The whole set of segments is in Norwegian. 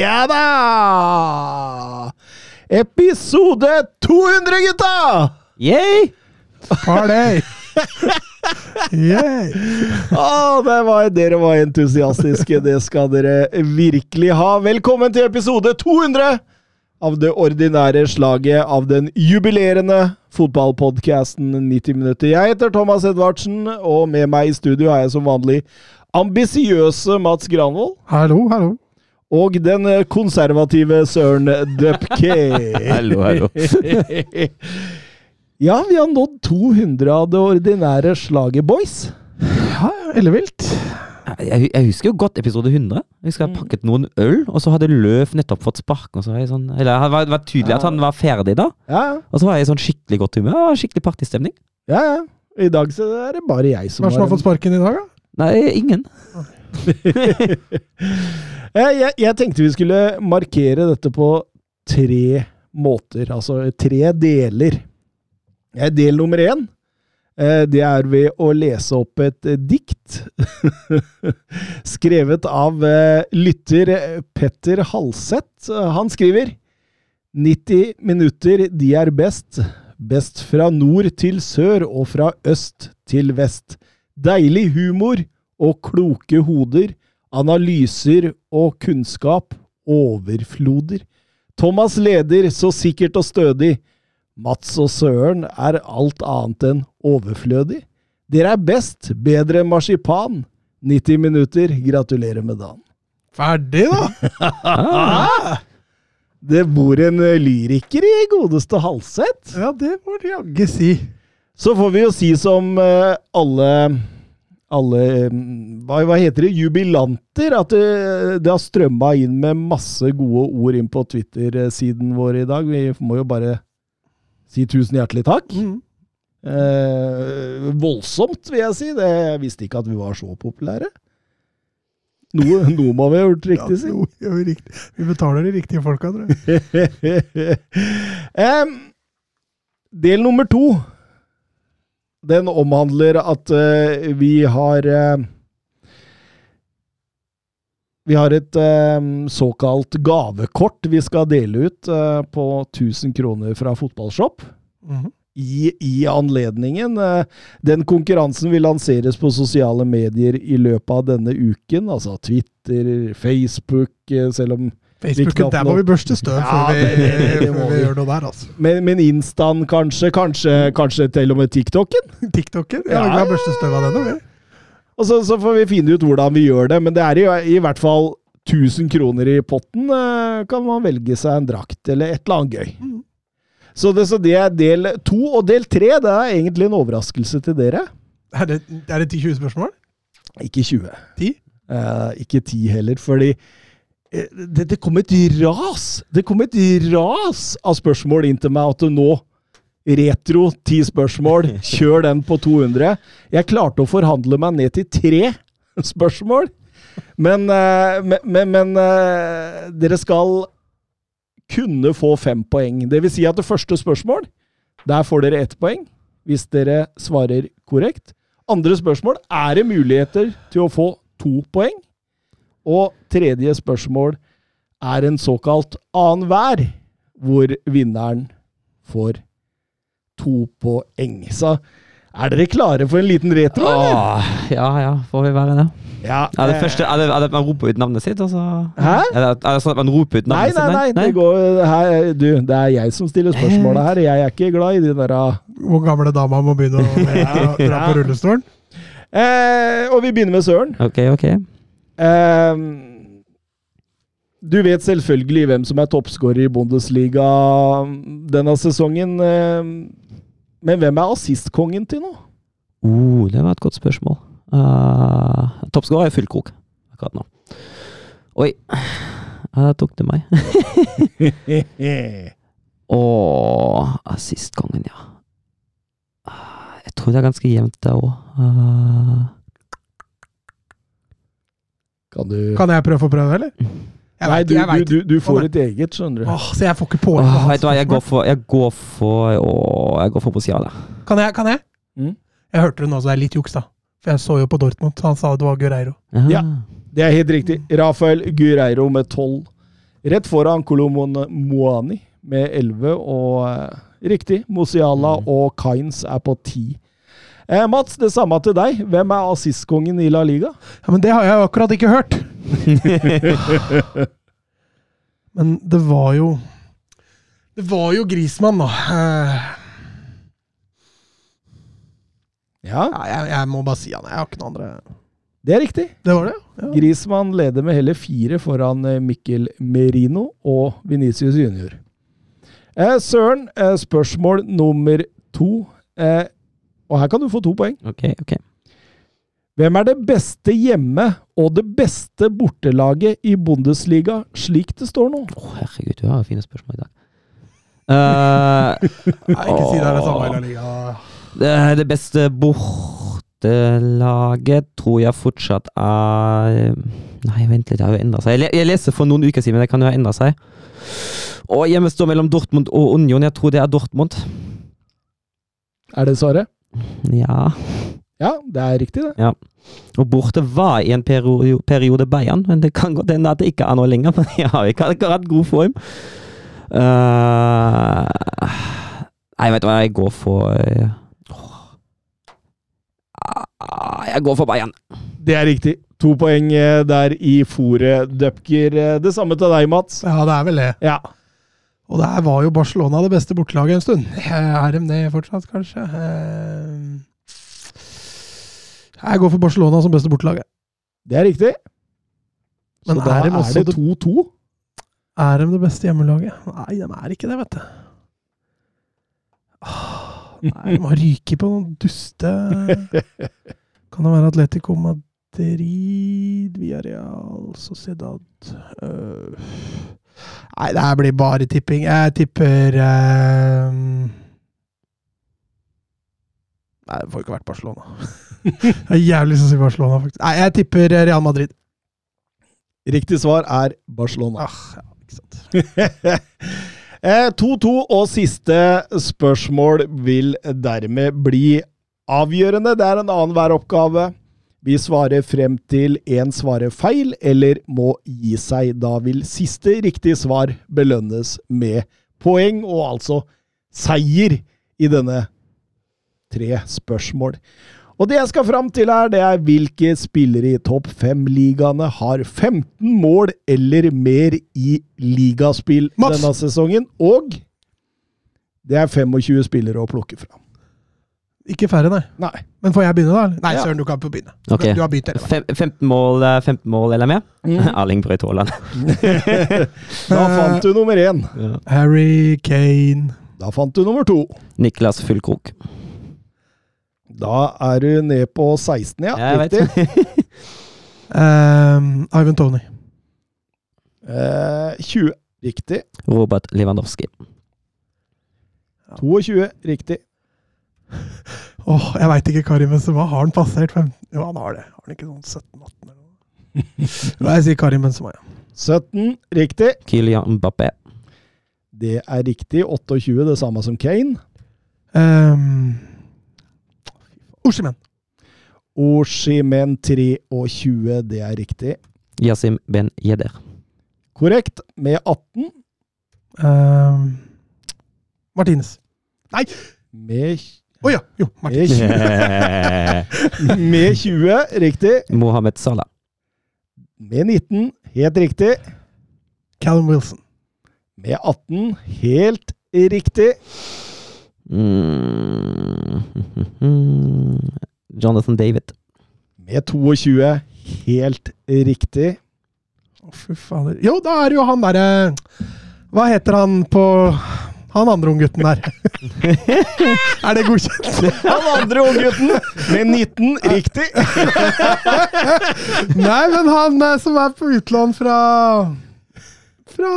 Ja da! Episode 200, gutta! Yay! Party! yeah. Det var, dere var entusiastiske. Det skal dere virkelig ha. Velkommen til episode 200 av det ordinære slaget av den jubilerende fotballpodkasten 90 minutter. Jeg heter Thomas Edvardsen, og med meg i studio har jeg som vanlig ambisiøse Mats Granvold. Hallo, hallo. Og den konservative Søren Dupke. Hallo, hallo. ja, vi har nådd 200 av det ordinære slaget, boys. Ja, ellevilt. Jeg, jeg husker jo godt episode 100. Jeg husker jeg pakket noen øl, og så hadde Løf nettopp fått sparken. Og så var jeg sånn, eller det var, var tydelig at han var ferdig da, Ja, og så var jeg i sånn skikkelig godt humør. Ja, Skikkelig partystemning. ja. ja. I dag så er det bare jeg som Hvem som har fått sparken i dag, da? Nei, ingen. Eh, jeg, jeg tenkte vi skulle markere dette på tre måter, altså tre deler. Eh, Del nummer én, eh, det er ved å lese opp et eh, dikt. Skrevet av eh, lytter Petter Halseth. Han skriver 90 minutter, de er best. Best fra nord til sør og fra øst til vest. Deilig humor og kloke hoder. Analyser og kunnskap overfloder. Thomas leder så sikkert og stødig. Mats og Søren er alt annet enn overflødig. Dere er best, bedre enn marsipan. 90 minutter, gratulerer med dagen. Ferdig, da! Det bor en lyriker i godeste Halseth. Ja, det må du jaggu si. Så får vi jo si som eh, alle alle eh, hva, hva heter det? Jubilanter. At det, det har strømma inn med masse gode ord inn på Twitter-siden vår i dag. Vi må jo bare si tusen hjertelig takk. Mm. Eh, voldsomt, vil jeg si. Det, jeg visste ikke at vi var så populære. Noe, noe må vi ha gjort riktig, si. Ja, jo. Vi betaler de riktige folka, tror jeg. Em, del nummer to. Den omhandler at uh, vi har uh, Vi har et uh, såkalt gavekort vi skal dele ut på 1000 kroner fra Fotballshop. Mhm. I, I anledningen. Den konkurransen vil lanseres på sosiale medier i løpet av denne uken. Altså Twitter, Facebook, selv om Facebook, der må vi børste støv Ja, før vi, det- det- det før vi gjør noe der, altså. Men, men Instaen kanskje, kanskje, kanskje til og med TikToken? TikToken? Ja, vi har børstet børste støv av den. Og så, så får vi finne ut hvordan vi gjør det, men det er i, i hvert fall 1000 kroner i potten. eh, Kan man velge seg en drakt eller et eller annet gøy. Mm. Så det, så det er del to. Og del tre det er egentlig en overraskelse til dere. Er det, er det 10-20 spørsmål? Ikke 20. 10? Eh, ikke 10 heller, fordi det, det kom et ras Det kom et ras av spørsmål inn til meg at du nå Retro 10 spørsmål, kjør den på 200. Jeg klarte å forhandle meg ned til tre spørsmål. Men, eh, men, men, men eh, dere skal kunne få fem poeng. Det vil si at det første spørsmål, der får dere ett poeng hvis dere svarer korrekt. Andre spørsmål er det muligheter til å få to poeng. Og tredje spørsmål er en såkalt annenhver, hvor vinneren får to poeng. Så er dere klare for en liten retro? eller? Åh, ja, ja, får vi være det. Ja, Er det eh, første, er det, er det at man roper ut navnet sitt, Altså? Hæ? Er det, er det sånn at man roper ut Nei, navnet nei, sitt? nei. Det, går, her, du, det er jeg som stiller spørsmålet her. Jeg er ikke glad i de der ah. Hvor gamle dama må begynne å dra, dra på rullestolen? eh, Og vi begynner med Søren. Ok, ok. Eh, du vet selvfølgelig hvem som er toppskårer i Bundesliga denne sesongen. Eh, men hvem er assistkongen til nå? Oh, det var et godt spørsmål. Uh, Toppskårer er Fyllkrok. akkurat nå. Oi. Der tok det meg. Åh, assistkongen, ja. Ah, Jeg tror det er ganske jevnt, det òg. Kan du Kan jeg prøve å få prøve, eller? Jeg Nei, vet- du, jeg du, vet du, du Å, får et eget, skjønner du. Åh, så jeg får ikke poeng. på Åh, hans vet du hva, jeg går for Jeg går for Åh, jeg går for Musiala. Kan jeg? Kan jeg? Mm. Jeg hørte det nå, så det er litt juks, da. For jeg så jo på Dortmund, han sa det var Gureiro. Ja. Det er helt riktig. Rafael Gureiro med 12. Rett foran Kolomon Moani med 11. Og eh, riktig, Musiala Mm. og Kainz er på 10. Eh, Mats, det samme til deg. Hvem er assistkongen i La Liga? Ja, Men det har jeg jo akkurat ikke hørt. Men det var jo Det var jo Grismann, da. Eh, Ja, Ja, jeg, jeg må bare si han. Jeg har ikke noen andre det er riktig. Det var det, ja. Grismann leder med hele fire foran eh, Mikkel Merino og Venicius Junior. Eh, Søren, eh, spørsmål nummer to. Eh, og her kan du få to poeng. Ok, ok. Hvem er det beste hjemme og det beste bortelaget i Bundesliga, slik det står nå? Å, herregud, du har fine spørsmål i dag. Uh, Nei, ikke si det er det samme i La Liga. det, det beste bortelaget tror jeg fortsatt er Nei, vent litt, det har jo endra seg. Jeg, jeg leste for noen uker siden, men det kan jo ha endra seg. Og hjemme står mellom Dortmund og Union. Jeg tror det er Dortmund. Er det svaret? Ja. Ja, det er riktig, det. Og borte var i en perio periode Bayern, men det kan godt hende at det ikke er noe lenger. For jeg har ikke akkurat god form. Eh, nei, vet du hva, jeg går for uh. Jeg går for Bayern. Det er riktig. To poeng eh, der i fòret, Dupker. Eh, Det samme til deg, Mats. Ja, det er vel det. Ja. Og der var jo Barcelona det beste bortelaget en stund. Er de det fortsatt, kanskje? Eh, Jeg går for Barcelona som beste bortelaget. Det er riktig. Så da er de er det- 2-2. Er de det beste hjemmelaget? Nei, de er ikke det, vet du. Ah, Nei, de har ryket på noen duste Kan det være Atletico Madrid, Villarreal, Sociedad øh. Nei, det her blir bare tipping. Jeg tipper eh, Nei, det får ikke vært Barcelona. Jeg har jævlig lyst til å si Barcelona, faktisk. Nei, jeg tipper Real Madrid. Riktig svar er Barcelona. Ah, ja, ikke sant. Eh, 2-2 og siste spørsmål vil dermed bli avgjørende. Det er en annen hver oppgave. Vi svarer frem til én svarer feil, eller må gi seg. Da vil siste riktig svar belønnes med poeng, og altså seier i denne tre spørsmål. Og det jeg skal fram til her, det er hvilke spillere i topp fem-ligaene har 15 mål eller mer i ligaspill Mats! denne sesongen. Og det er 25 spillere å plukke fra. Ikke færre, nei. Nei. Men får jeg begynne, da? Nei, Ja. Søren, du kan få begynne. Okay. Du har begynt, eller? Fem, 15, mål, eh, 15 mål eller mer? Erling Braut Haaland. Da fant du nummer én. Harry Kane Da fant du nummer to. Niklas Fullkrok. Da er du ned på 16, ja. Jeg. Riktig. um, Ivan Tony. Uh, 20. Riktig. Robert Lewandowski. 22. Riktig. Åh, jeg veit ikke, Karim Benzema. Har han passert 15? Jo, han har det. Har han ikke sånn 17-18 eller noe? Nei, jeg sier Karim Benzema, ja. 17. Riktig. Kylian Mbappé. Det er riktig. 28. Det samme som Kane. Um, Oshimen. Oshimen 23. Det er riktig. Yasim Ben Yedder. Korrekt. Med 18. Um, Martinez. Nei! Med, Å ja! Jo, Martin. med, med 20. Riktig. Mohammed Salah. Med 19. Helt riktig. Callum Wilson. Med 18. Helt riktig. Mm. Jonathan David. Med 22. Helt riktig. Å, fy fader. Jo, da er det jo han derre Hva heter han på Han andre unggutten der. er det godkjent? Han andre unggutten med 19, riktig. Nei, men han eh, som er på utlån fra Fra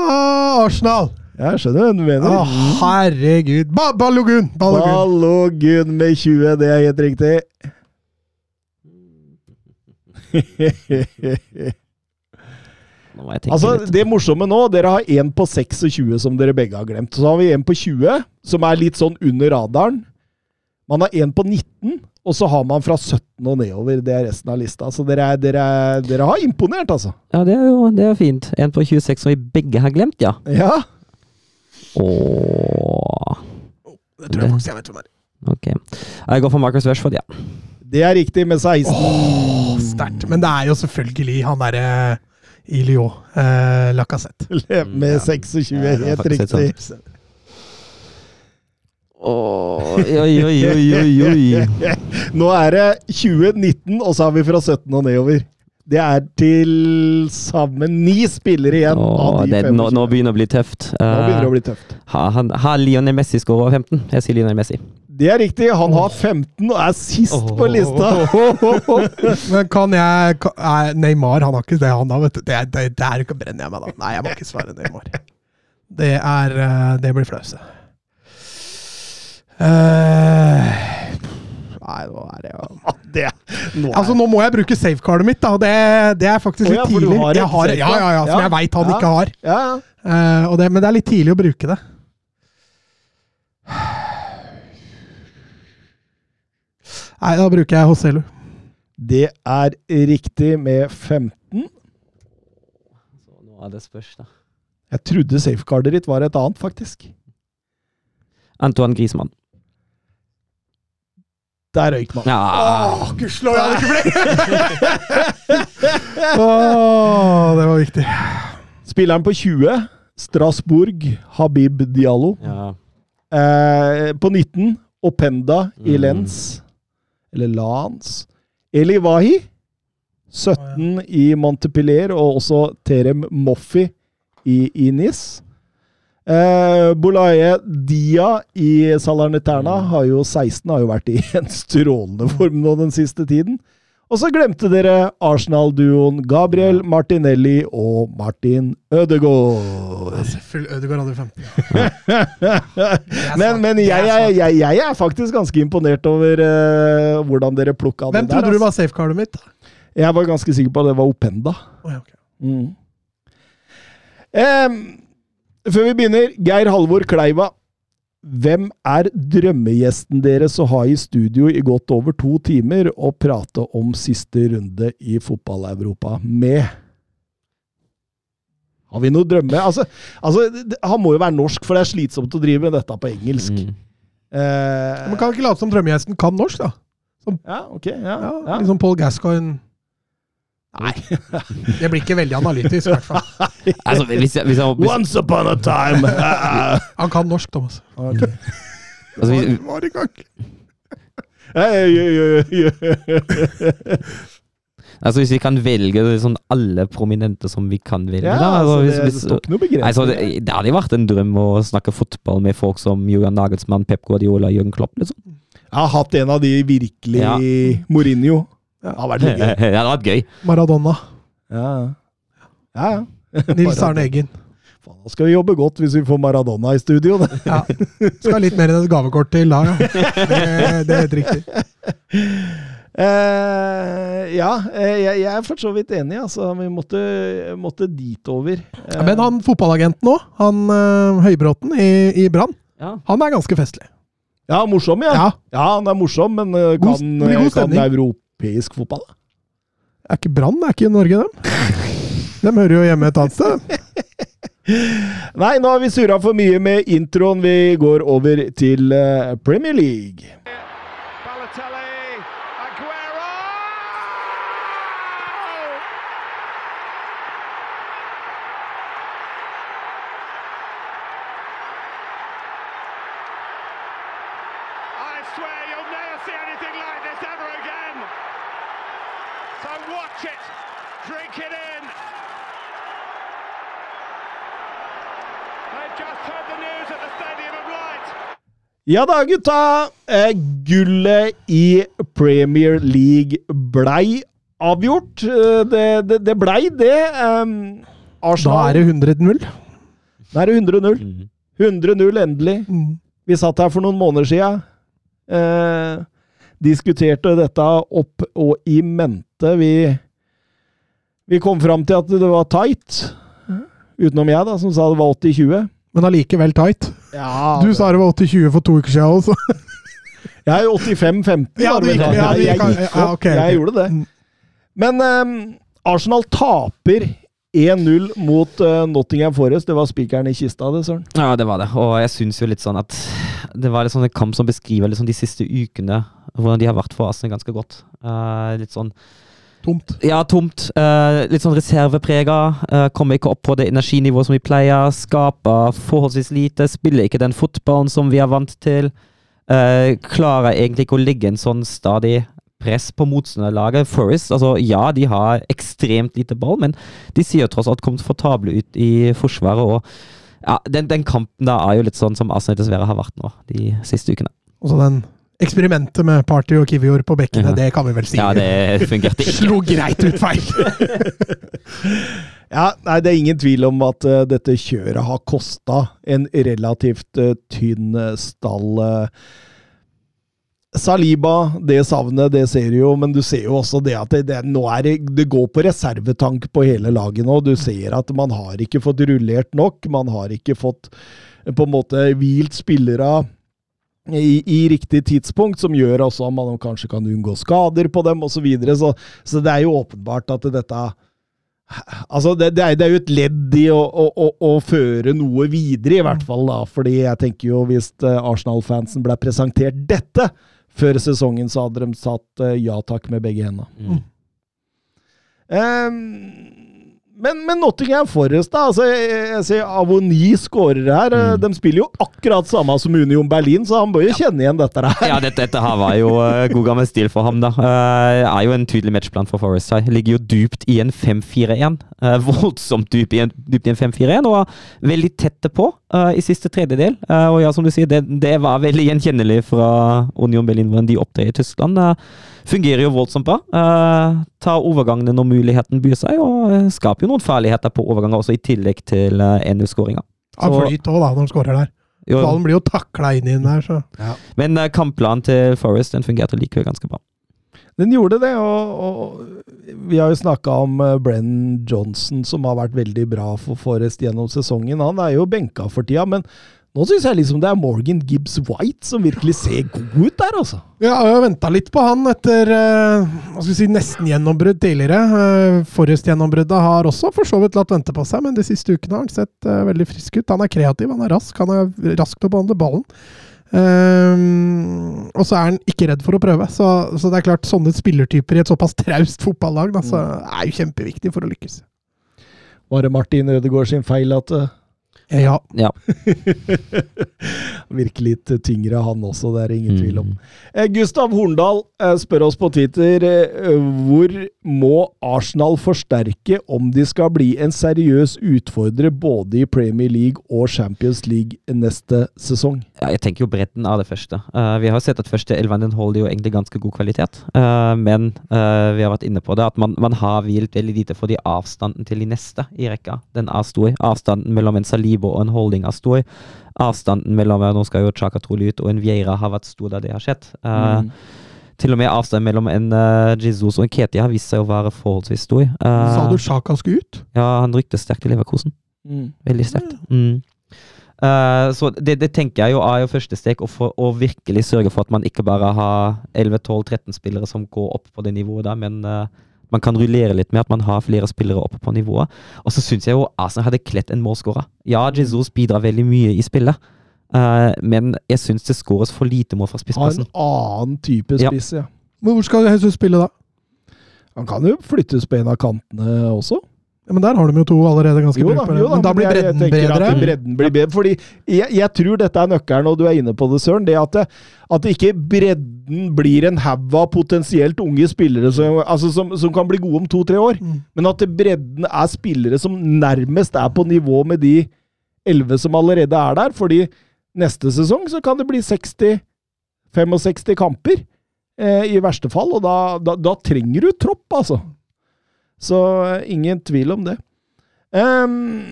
Arsenal. Jeg skjønner hva du mener. Å, herregud. Ba! Balogun. Balogun med 20, det er helt riktig. Nå må jeg tenke altså, litt. Det morsomme nå, dere har en på 26 som dere begge har glemt. Så har vi en på 20, som er litt sånn under radaren. Man har en på 19, og så har man fra 17 og nedover. Det er resten av lista. Så dere, er, dere, er, dere har imponert, altså. Ja, det er jo det er fint. En på 26 som vi begge har glemt, ja. Ja. Ååå Det tror jeg faktisk jeg vet hvem er. Ok. Jeg går for Marcus Rashford, ja. Det er riktig med 16. Åh, Sterkt. Men det er jo selvfølgelig han derre i Lyon. Eh, Lacassette. Med 26, Ja, helt riktig. Oi, oi, oi, oi, oi, oi. Nå er det 2019, og så har vi fra 17 og nedover. Det er til sammen ni spillere igjen av de det, nå, nå begynner det å bli tøft. Nå begynner det å Eh, bli tøft. Har han- har Lionel Messi skåret over 15? Jeg sier Lionel Messi. Det er riktig. Han har 15 og er sist på lista. Men kan jeg kan, Neymar han har ikke det, han da, vet du. Det, det, der brenner jeg meg, da. Nei, jeg må ikke svare Neymar. Det er eh, Det blir flause. Uh, nei, nå er det jo Det, nå er, Altså, nå må jeg bruke safecardet mitt, da. Det, det er faktisk litt oh, ja, tidlig. har jeg har, ja, ja, ja, som Ja. jeg veit han ikke har. og det, men det er litt tidlig å bruke det. Nei, da bruker jeg Hoselu. det er riktig med 15. Så nå er det spørs, da. Jeg trodde safeguardet ditt var et annet, faktisk. Antoine Griezmann. Der røyk man. Ja. Gudskjelov, jeg hadde ikke flere! Åh, det var viktig. Spilleren på 20, Strasbourg, Habib Diallo. ja. Eh, på 19, Openda i Mm. Lens. Eller Lans. Eli Wahi, 17 i Montepillier, og også Terem Moffi i, i Nis. Eh, Bolaye Dia i Salernitana har jo 16, har jo vært i en strålende form nå den siste tiden. Og så glemte dere Arsenal-duoen Gabriel Martinelli og Martin Ødegaard. Selvfølgelig Ødegaard hadde 15. Men, men jeg, jeg, jeg, jeg er faktisk ganske imponert over uh, hvordan dere plukka det der. Hvem trodde du var safecardet mitt? Jeg var ganske sikker på at det var Openda. Oh, ja, okay. Mm. um, før vi begynner, Geir Halvor Kleiva. Hvem er drømmegjesten deres å ha i studio i godt over to timer og prate om siste runde i fotball-Europa med? Har vi noe drømme? Altså, altså, han må jo være norsk, for det er slitsomt å drive med dette på engelsk. Mm. Eh, Man kan ikke late som drømmegjesten kan norsk, da. ja, ok. Ja, Ja, ja. Liksom Paul Gascoigne. Nei, det blir ikke veldig analytisk, i hvert fall. Altså, hvis jeg, hvis jeg, hvis, Once upon a time! Han kan norsk, Thomas. Okay. altså, hvis, Var i gang. Hey, yeah, yeah, yeah. altså, hvis vi kan velge sånn alle prominente som vi kan velge, Ja, da altså, altså, det, hvis, det hvis, står Altså, det, det hadde vært en drøm å snakke fotball med folk som Julian Nagelsmann, Pep Guardiola, Jørgen Klopp, liksom. Jeg har hatt en av de virkelig Ja. Mourinho. Det har vært litt det gøy. hadde vært gøy. Maradona. Ja, ja. ja. Nils Arne Eggen. Faen, da skal vi jobbe godt hvis vi får Maradona i studio. da. Ja. Skal litt mer enn et gavekort til da, ja. Det, det er helt riktig. Uh, ja, eh, jeg, jeg er for så vidt enig. Altså, vi måtte, måtte dit over. Uh, Men han fotballagenten òg, han uh, Høybråten i, i Brann, Ja. han er ganske festlig. Ja, morsom, ja. Ja. Ja, han er morsom, men kan, God- god kan stemning. Europeisk fotball? da? Er ikke Brann er ikke i Norge, dem? De hører jo hjemme et annet sted. Nei, nå har vi surra for mye med introen. Vi går over til eh, Premier League. Ja da, gutta! Eh, gullet i Premier League blei avgjort. Eh, det, det, det blei det. Um, Da er det 100-0. Da er det 100-0. Mm. 100-0 endelig. Mm. Vi satt her for noen måneder siden. Eh, diskuterte dette opp og i mente. Vi, vi kom fram til at det var tight. Utenom jeg, da, som sa det var 80-20. Men allikevel tight. Ja, Du sa det var 80-20 for to uker siden også. Jeg er jo 85-15. Ja, gikk- ja, jeg, gikk- ja, opp. ok, ok. jeg gjorde det. Mm. Men um, Arsenal taper 1-0 mot uh, Nottingham Forest. Det var spikeren i kista, det, Søren. Ja, det var det. Og jeg syns jo litt sånn at det var litt sånn en kamp som beskriver liksom de siste ukene, hvordan de har vært for Arsenal ganske godt. Uh, litt sånn Tomt. Ja, tomt. Uh, litt sånn reserveprega. Uh, kommer ikke opp på det energinivået som vi pleier. Skaper forholdsvis lite. Spiller ikke den fotballen som vi er vant til. Uh, klarer egentlig ikke å ligge en sånn stadig press på motstanderlaget. Forest, altså ja, de har ekstremt lite ball, men de sier jo tross alt komfortable ut i forsvaret. og ja, den, den kampen da er jo litt sånn som Arsenal dessverre har vært nå de siste ukene. Og så den eksperimentet med Party og Kivior på bekkene, Ja. det kan vi vel si. Ja, det fungerte ikke. Slo greit ut feil. Ja, nei, Det er ingen tvil om at uh, dette kjøret har kosta en relativt uh, tynn eh, stall. Uh, Saliba, det savnet, det ser du jo, men du ser jo også det at det, det, nå er det, det går på reservetank på hele laget nå. Du ser at man har ikke fått rullert nok. Man har ikke fått på en måte hvilt spillere i, i riktig tidspunkt, som gjør også at man kanskje kan unngå skader på dem osv. Så, videre. så Så det er jo åpenbart at dette Altså, det, det, er, det er jo et ledd i å, å, å, å føre noe videre, i hvert fall. da, fordi jeg tenker jo hvis eh, Arsenal-fansen ble presentert dette før sesongen, så hadde de satt eh, ja takk med begge hendene. Mm. Ehm, men, men Nottingham Forest, da. altså Jeg, jeg ser Avoni skårer her. eh, Mm. De spiller jo akkurat samme som Union Berlin, så han bør jo kjenne igjen dette her. Ja, dette, dette her var jo uh, god gammel stil for ham, da. Uh, er jo en tydelig matchplan for Forest her. Ligger jo dypt i en 5-4-1. Uh, voldsomt dypt i en, dypt i en 5-4-1, og var veldig tette på i siste tredjedel. Og ja, som du sier, det, det var veldig gjenkjennelig fra Union Berlin, hvordan de opptrer i Tyskland. Uh, fungerer jo voldsomt bra. Uh, tar overgangene når muligheten byr seg, og uh, skaper jo noen farligheter på overganger også, i tillegg til uh, 1-0-skåringa. Han flyt òg, da, når han skårer der. Ballen blir jo takla inn i den der, så Men uh, kampplanen til Forest den fungerte likevel ganske bra. Den gjorde det, og, og vi har jo snakka om Brenn Johnson, som har vært veldig bra for Forrest gjennom sesongen. Han er jo benka for tida, men nå syns jeg liksom det er Morgan Gibbs White som virkelig ser god ut der, altså. Ja, jeg har venta litt på han etter eh, hva skal vi si, nesten-gjennombrudd tidligere. Uh, Forrest-gjennombruddet har også for så vidt latt vente på seg, men de siste ukene har han sett eh, veldig frisk ut. Han er kreativ, han er rask, han er rask til å behandle ballen. Um, og så er han ikke redd for å prøve. Så, så det er klart, sånne spillertyper i et såpass traust fotballag da, så er jo kjempeviktig for å lykkes. Var det Martin Ødegaard sin feil at Ja. Ja. Virker litt tyngre, han også, det er ingen tvil om. Mm. Eh, Gustav Horndal eh, spør oss på Twitter eh, hvor må Arsenal forsterke om de skal bli en seriøs utfordrer både i Premier League og Champions League neste sesong? Ja, jeg tenker jo bredden av det første. Uh, vi har jo sett at første elveren den holder jo egentlig ganske god kvalitet. Uh, men uh, vi har vært inne på det, at man, man har hvilt veldig lite fordi avstanden til de neste i rekka, den er stor. Avstanden mellom en Salibo og en Holding er stor. Avstanden mellom Nå skal jo Chaka trolig ut, og en Vieira har vært stor da det har skjedd. Mm. Til og med avstanden mellom en uh, Jesus og en Ketia har vist seg å være forholdsvis stor. Eh, Sa du Sjaka skulle ut? Ja, han ryktes sterkt i Leverkosen. Mm. Veldig sterkt. Mm. Eh, så det, det tenker jeg jo er jo første steg, å, få, å virkelig sørge for at man ikke bare har 11-12-13 spillere som går opp på det nivået der, men uh, man kan rullere litt med at man har flere spillere oppe på nivået. Og så syns jeg jo Arsenal hadde kledd en målskårer. Ja, Jesus bidrar veldig mye i spillet, uh, men jeg syns det skåres for lite mål fra Ha en annen type Ja. ja. Men hvor skal Jesus spille da? Han kan jo flyttes på en av kantene også. Ja, men der har de jo to allerede ganske Jo da, jo da, Men da blir jeg- jeg bedre? at. Bredden blir bedre, fordi jeg, jeg tror dette er nøkkelen, og du er inne på det, Søren. Det at, det, at ikke bredden blir en haug av potensielt unge spillere som, altså som, som kan bli gode om to-tre år. Mm. Men at bredden er spillere som nærmest er på nivå med de elleve som allerede er der, fordi neste sesong så kan det bli 60-65 kamper, eh, i verste fall, og da, da, da trenger du tropp, altså. Så eh, ingen tvil om det. Um,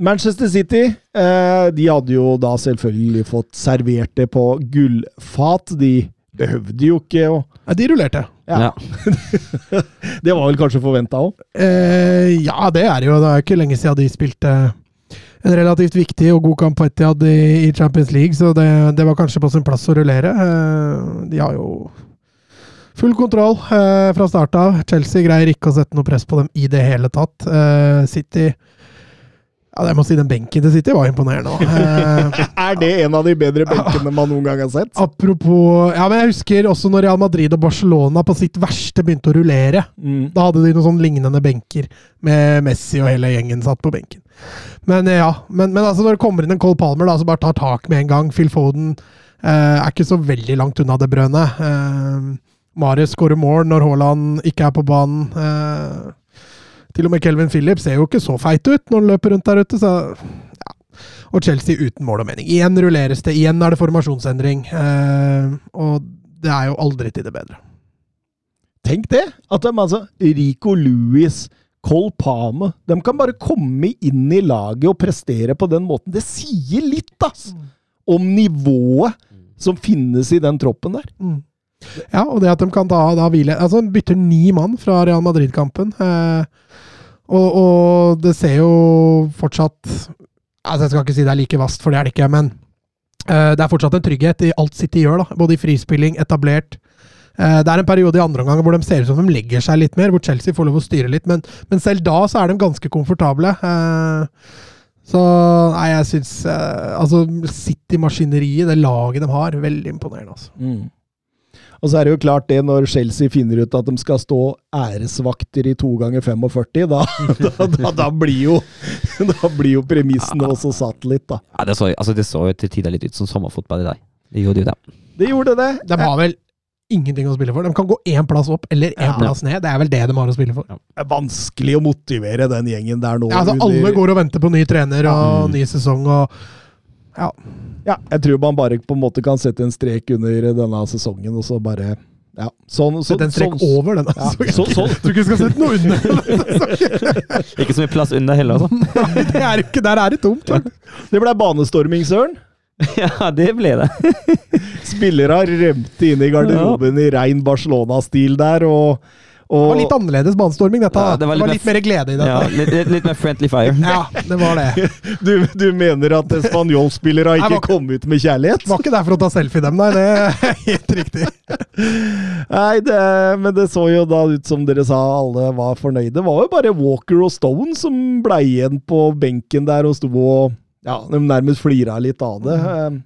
Manchester City eh, de hadde jo da selvfølgelig fått servert det på gullfat. De behøvde jo ikke å Nei, de rullerte. Ja. Ja. Det var vel kanskje forventa òg? Eh, ja, det er jo. Det er ikke lenge siden de spilte en relativt viktig og god kamp på Etiad i, i Champions League, så det, det var kanskje på sin plass å rullere. Eh, de har jo full kontroll eh, fra start av. Chelsea greier ikke å sette noe press på dem i det hele tatt. Eh, City Ja, jeg må si den benken til City var imponerende. Eh, Er det en av de bedre benkene man noen gang har sett? apropos Ja, men jeg husker også når Real Madrid og Barcelona på sitt verste begynte å rullere. Mm. Da hadde de noen sånn lignende benker med Messi og hele gjengen satt på benken. Men eh, ja, men, men altså når det kommer inn en Cole Palmer da, som bare tar tak med en gang Phil Foden eh, er ikke så veldig langt unna det brønnet. Eh, Marius skårer mål når Haaland ikke er på banen. Eh, til og med Kelvin Phillips ser jo ikke så feit ut når han løper rundt der ute, så ja. Og Chelsea uten mål og mening. Igjen rulleres det, igjen er det formasjonsendring. Eh, og det er jo aldri til det bedre. Tenk det! At de, altså, Rico Louis, Cole Palme De kan bare komme inn i laget og prestere på den måten. Det sier litt, ass! Om nivået som finnes i den troppen der. Mm. Ja, og det at de kan da, da hvile Altså, de bytter ni mann fra Real Madrid-kampen. Eh, og, og det ser jo fortsatt Altså, jeg skal ikke si det er like vast, for det er det ikke, men eh, det er fortsatt en trygghet i alt City gjør, da. Både i frispilling, etablert. Eh, det er en periode i andre omgang hvor de ser ut som de legger seg litt mer, hvor Chelsea får lov å styre litt, men, men selv da så er de ganske komfortable. Eh, så nei, jeg syns eh, Altså, City-maskineriet, det laget de har, veldig imponerende, altså. Mm. Og så er det jo klart det, når Chelsea finner ut at de skal stå æresvakter i to ganger 45, da, da, da, da blir jo Da blir jo premissene også satt litt, da. Ja, det, så, altså, det så jo til tider litt ut som sommerfotball i dag. Det gjorde jo det. Det gjorde det. De har vel ingenting å spille for. De kan gå én plass opp eller én Ja. plass ned. Det er vel det de har å spille for. Det er vanskelig å motivere den gjengen der nå. Ja, altså, under- alle går og venter på ny trener og Mm. ny sesong og Ja. Ja, jeg tror man bare på en måte kan sette en strek under denne sesongen, og så bare Ja, sånn, så, Sett en strek sånn, over denne. Ja, så, sånn. Tror ikke vi skal sette noe under. Ikke så mye plass under heller, altså. Nei, det er ikke, Der er det tomt. Ja. Det ble banestorming, Søren. ja, det ble det. Spillere rømte inn i garderoben i rein Barcelona-stil der, og, Det var litt annerledes banestorming, dette. Ja, det, var litt mer glede i dette. Ja, litt, litt, litt mer friendly fire. Ja, det var det. du, du mener at spanjolspillere har ikke kommet kom ut med kjærlighet? Det var ikke der for å ta selfie, dem, nei. Det er helt riktig. Nei, det, men det så jo da ut som dere sa alle var fornøyde. Det var jo bare Walker og Stone som ble igjen på benken der og sto og Ja, de nærmest flira litt av det. Eh,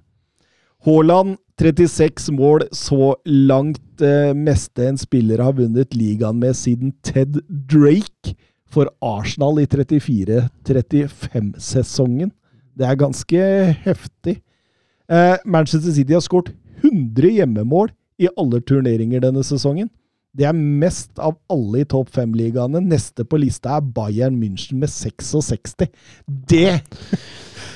Haaland 36 mål så langt. Eh, meste en spiller har vunnet ligaen med siden Ted Drake for Arsenal i 34-35-sesongen. Det er ganske heftig. Eh, Manchester City har skåret 100 hjemmemål i alle turneringer denne sesongen. Det er mest av alle i topp fem-ligaene. Neste på lista er Bayern München med 66. Det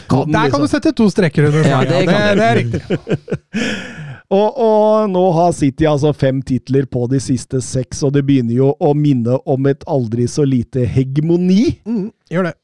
kan Der kan du liksom. sette to streker under. Ja, det, det det, det, er riktig. Og, og nå har City altså fem titler på de siste seks, og det begynner jo å minne om et aldri så lite hegemoni. Mm, gjør det.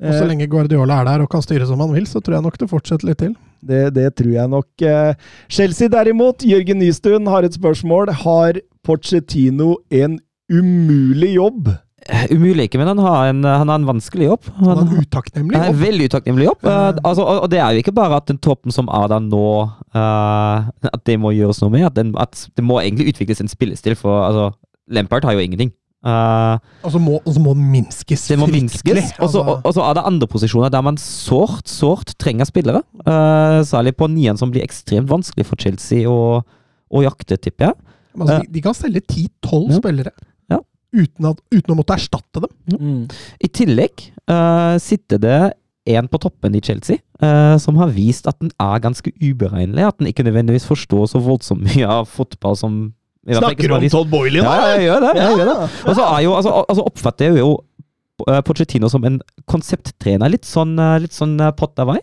Og så Eh, lenge Guardiola er der og kan styre som han vil, så tror jeg nok det fortsetter litt til. Det, det tror jeg nok. Eh, Chelsea derimot, Jørgen Nystuen har et spørsmål. Har Pochettino en umulig jobb? Eh, Umulig ikke, men han har en, han har en vanskelig jobb. Han Han har en utakknemlig en jobb. veldig utakknemlig jobb. Uh, altså, og, og det er jo ikke bare at den toppen som er der nå, uh, at det må gjøres noe med. At, den, at det må egentlig utvikles en spillestil, for altså, Lampard har jo ingenting. Uh, Og så må, og så må den minskes. det må fryktelig. minskes. Og så- Altså, Og og så er det andre posisjoner der man sårt, sårt trenger spillere. Eh, særlig på nieren, som blir ekstremt vanskelig for Chelsea å, å jakte, tipper jeg. Altså, de, de kan selge 10-12 Ja. spillere uten, at, uten å måtte erstatte dem. I tillegg uh, sitter det en på toppen i Chelsea uh, som har vist at den er ganske uberegnelig. At den ikke nødvendigvis forstår så voldsomt mye av fotball som Snakker om Todd Boiley nå? Ja, jeg gjør det. Jeg Ja. gjør det. Og så er jo, altså, altså oppfatter jeg jo eh, Pochettino som en konsepttrener. Litt sånn, litt sånn Potter-vei.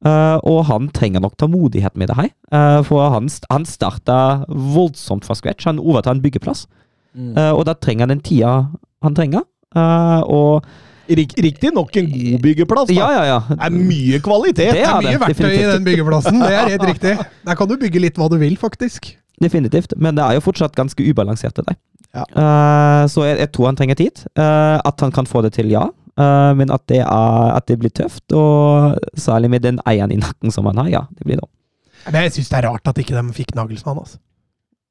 Eh, og han trenger nok tålmodighet med det her. Uh, for han, han starta voldsomt fra scratch. Han overtar en byggeplass. Mm. Uh, og da trenger han den tida han trenger. Eh, og Rik, Riktignok en god byggeplass. Da. Ja, ja, ja. Det er mye kvalitet. Det Det er er mye det, verktøy i den byggeplassen, det er helt riktig. Der kan du bygge litt hva du vil, faktisk. Definitivt. Men det er jo fortsatt ganske ubalansert, det deg. Ja. Eh, så jeg, jeg tror han trenger tid. Eh, at han kan få det til, ja. Eh, men at det, er, at det blir tøft, og særlig med den eieren i nakken som han har, ja. Det blir det. Men jeg syns det er rart at ikke de fikk Nagelsmann. Altså.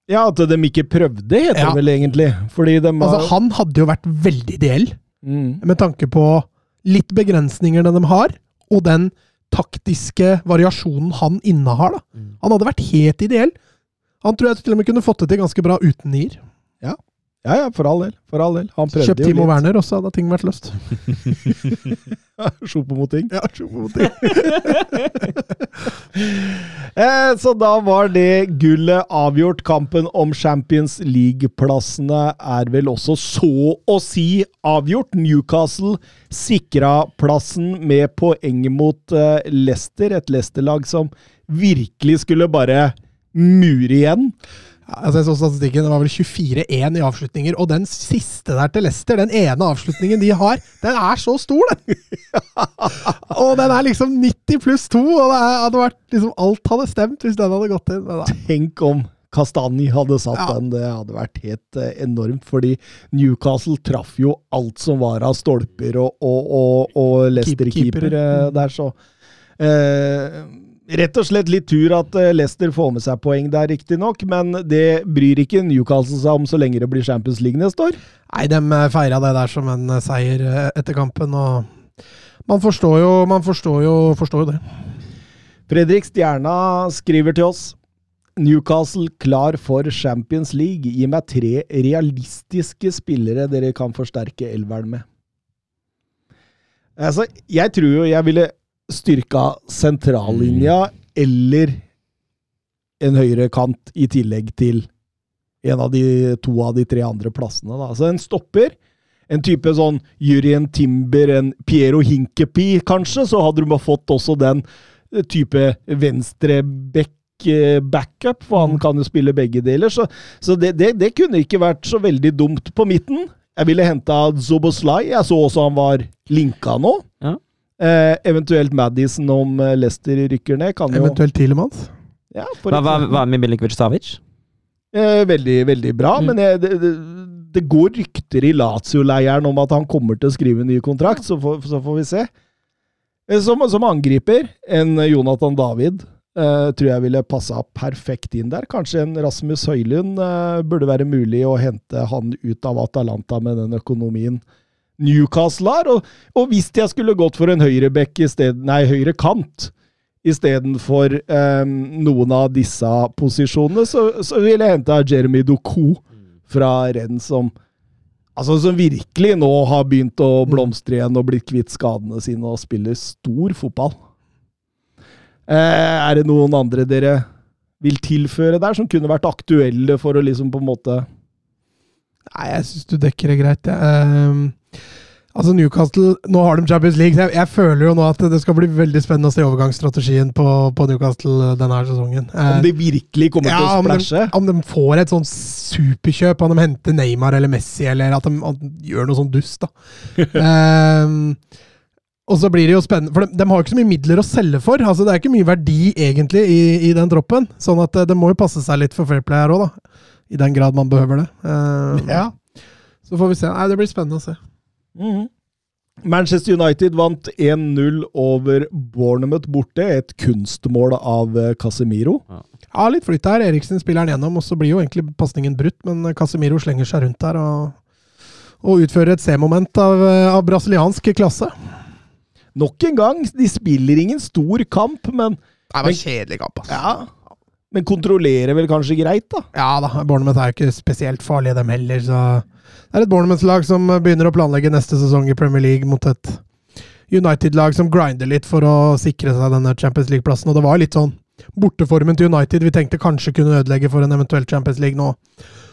Ja, At de ikke prøvde, heter Ja. det vel egentlig. Fordi de har Altså, han hadde jo vært veldig ideell, mm. med tanke på litt begrensningene de har, og den taktiske variasjonen han innehar. da. Han hadde vært helt ideell. Han tror jeg til og med kunne fått det til ganske bra uten nier. Ja, ja, ja, for all del. For all del. Han prøvde Kjøpt Timo. Werner også, hadde ting vært løst. Sjopo-moting. Ja, sjopo mot ting. Eh, så da var det gullet avgjort. Kampen om Champions League-plassene er vel også så å si avgjort. Newcastle sikra plassen med poeng mot eh, Leicester, et Leicester-lag som virkelig skulle bare mure igjen. Altså jeg så statistikken, Det var vel 24-1 i avslutninger, og den siste der til Leicester, den ene avslutningen de har, den er så stor, den! og den er liksom 90 pluss 2, og det hadde vært liksom alt hadde stemt hvis den hadde gått inn. Tenk om Kastani hadde satt Ja. den. Det hadde vært helt eh, enormt, fordi Newcastle traff jo alt som var av stolper og, og, og, og Leicester-keeper Keeper. eh, der, så eh, Rett og slett litt tur at eh, Leicester får med seg poeng der, riktignok, men det bryr ikke Newcastle seg om så lenge det blir Champions League neste år. nei, de feira det der som en eh, seier eh, etter kampen, og man forstår jo, man forstår jo, forstår jo det. Fredrik Stjerna skriver til oss Newcastle klar for Champions League. Gi meg tre realistiske spillere dere kan forsterke elveren med. Altså, jeg tror jo jeg ville styrka sentrallinja eller en høyre kant i tillegg til en av de to av de tre andre plassene. Da. Så en stopper. En type sånn Jurien Timber, en Piero Hinkepi, kanskje, så hadde du bare fått også den type venstreback-backup, for han kan jo spille begge deler. Så, så det, det, det kunne ikke vært så veldig dumt på midten. Jeg ville henta Zoboslai. Jeg så også han var linka nå. Ja. Eh, eventuelt Madison om eh, Leicester rykker ned. Kan Eventuelt Tilemans. ja, Hva, hva, hva med Milinkovic Savic? Eh, veldig, veldig bra, Mm. men jeg, det, det, det går rykter i Lazio-leiren om at han kommer til å skrive en ny kontrakt, så får, så får vi se. Eh, Som, som angriper, en Jonathan David eh, tror jeg ville passa perfekt inn der. Kanskje en Rasmus Høylund eh, burde være mulig å hente han ut av Atalanta med den økonomien Newcastle har. Og, og hvis jeg skulle gått for en høyrebekk i stedet, nei, høyre kant, istedenfor um, noen av disse posisjonene, så, så ville jeg henta Jeremy Doku fra Renn, som Altså som virkelig nå har begynt å blomstre igjen og blitt kvitt skadene sine og spiller stor fotball. Eh, er det noen andre dere vil tilføre der, som kunne vært aktuelle for å liksom på en måte Nei, jeg syns du dekker det greit. jeg. Altså Newcastle, Nå har de Champions League, så jeg, jeg føler jo nå at det skal bli veldig spennende å se overgangsstrategien på, på Newcastle denne her sesongen. Eh, Om de virkelig kommer til å om splæsje? om de får et sånn superkjøp, om de henter Neymar eller Messi, eller at de, at de gjør noe sånn dust, da. Ehm, og så blir det jo spennende, for de, de har jo ikke så mye midler å selge for. altså Det er ikke mye verdi egentlig i, i den troppen. Sånn at eh, det må jo passe seg litt for Fairplay her òg, da. I den grad man behøver det. Ehm, Ja. Så får vi se. Nei, Det blir spennende å se. Mhm. Manchester United vant 1-0 over Bournemouth borte. Et kunstmål av eh, Casemiro. Ja, litt flytt her. Eriksen spiller den gjennom, og så blir jo egentlig pasningen brutt, men Casemiro slenger seg rundt der og, og utfører et C-moment av, eh, av brasiliansk klasse. Nok en gang, de spiller ingen stor kamp, men, Det var en kjedelig kamp, altså. ja, men kontrollerer vel kanskje greit, da. Ja da, Bournemouth er jo ikke spesielt farlige, dem heller. så Det er et Bournemouth-lag som begynner å planlegge neste sesong i Premier League mot et United-lag som grinder litt for å sikre seg denne Champions League-plassen. Og det var litt sånn borteformen til United vi tenkte kanskje kunne ødelegge for en eventuell Champions League nå.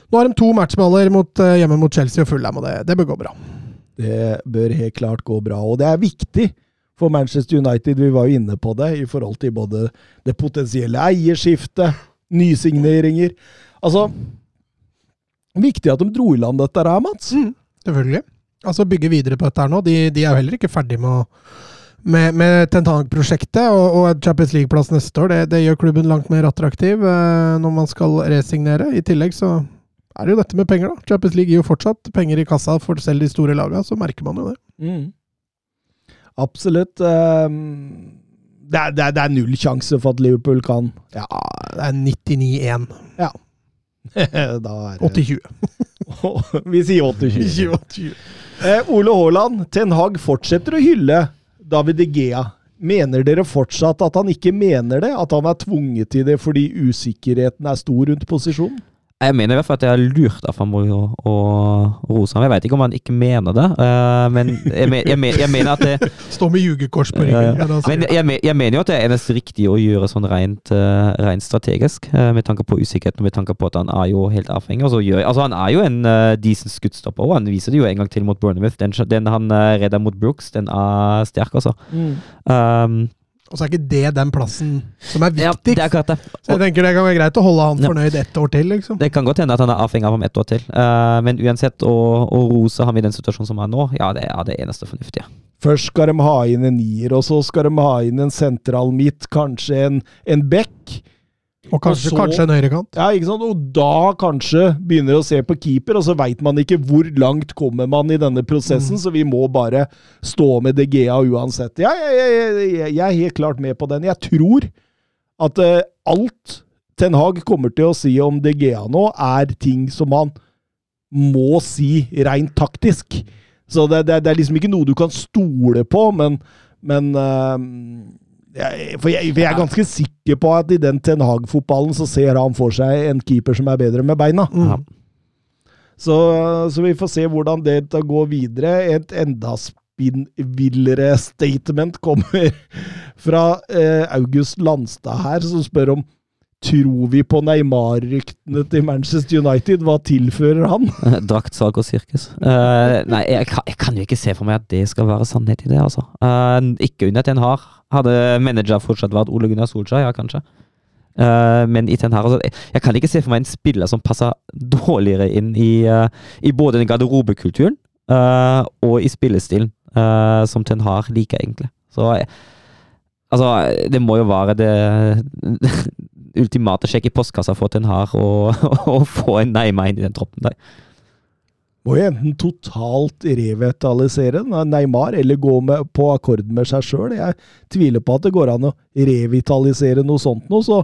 Nå har de to matchballer mot, eh, hjemme mot Chelsea og Fulham, og det, det bør gå bra. Det bør helt klart gå bra. Og det er viktig for Manchester United, vi var jo inne på det, i forhold til både det potensielle eierskiftet, nysigneringer Altså Viktig at de dro i land dette her, Mats. Mm, selvfølgelig. Altså bygge videre på dette her nå. De, de er jo heller ikke ferdig med, å, med, med Tentang-prosjektet og, og Champions League-plass neste år. Det, det, gjør klubben langt mer attraktiv eh, når man skal resignere. I tillegg så er det jo dette med penger, da. Champions League gir jo fortsatt penger i kassa for selv de store lagene, så merker man jo det. Mm. Absolutt. Um, det, er, det, er, det, er, null sjanse for at Liverpool kan Ja, det er 99-1. Ja. da er det 80-20. Vi sier 80-20. Eh, Ole Haaland, Ten Hag fortsetter å hylle David De Gea. Mener dere fortsatt at han ikke mener det? At han er tvunget til det fordi usikkerheten er stor rundt posisjonen? Jeg mener i hvert fall at jeg har lurt av og, rose ham. Jeg vet ikke om han ikke mener det, uh, men jeg, men, jeg, men, jeg, mener at det Står med ljugekors på ryggen. Ja, ja. Men jeg, jeg, mener jo at det er eneste riktige å gjøre sånn rent, uh, rent strategisk, uh, med tanke på usikkerheten og med tanke på at han er jo helt avhengig. Altså, gjør, altså Han er jo en decent skuddstopper, og han viser det jo en gang til mot Burnhamouth. Den, den han redder mot Brooks, den er sterk, altså. Mm. Um, og så er ikke det den plassen som er viktigst. Ja, det er det. Så jeg tenker det kan være greit å holde han fornøyd ett år til, liksom. Det kan godt hende at han er avhengig av ham ett år til, uh, men uansett, å, å, rose ham i den situasjonen som er nå, ja, det er det eneste fornuftige. Først skal de ha inn en nier, og så skal de ha inn en sentral midt, kanskje en, en back. Og kanskje, og så, kanskje en høyrekant. Ja, ikke sant? Og da kanskje begynner å se på keeper, og så veit man ikke hvor langt kommer man i denne prosessen, mm. så vi må bare stå med DGA uansett. Ja, jeg, jeg, jeg, jeg, er helt klart med på den. Jeg tror at uh, alt Ten Hag kommer til å si om DGA nå, er ting som han må si rent taktisk. Så det, det, det er liksom ikke noe du kan stole på, men, men uh, jeg, for, jeg, for jeg er ganske sikker på at i den Ten Hag-fotballen så ser han for seg en keeper som er bedre med beina. Mm. Så, så, vi får se hvordan det går videre. Et enda spinnvillere statement kommer fra eh, August Landstad her, som spør om Tror vi på Neymar-ryktene til Manchester United? Hva tilfører han? Draktsalg og sirkus. Uh, nei, jeg kan, jeg kan, jo ikke se for meg at det skal være sannhet i det, altså. Uh, ikke under Ten Hag. Hadde manager fortsatt vært Ole Gunnar Solskjær, ja, kanskje. Uh, men i Ten Hag altså, Jeg kan ikke se for meg en spiller som passer dårligere inn i, i både den garderobekulturen og i spillestilen som Ten Hag liker, egentlig. Så Altså, det må jo være det ultimate sjekk i postkassa for Ten Hag å få en Neymar inn i den troppen der. Må jo enten totalt revitalisere Neymar, eller gå med, på akkord med seg sjøl. Jeg tviler på at det går an å revitalisere noe sånt noe. Så,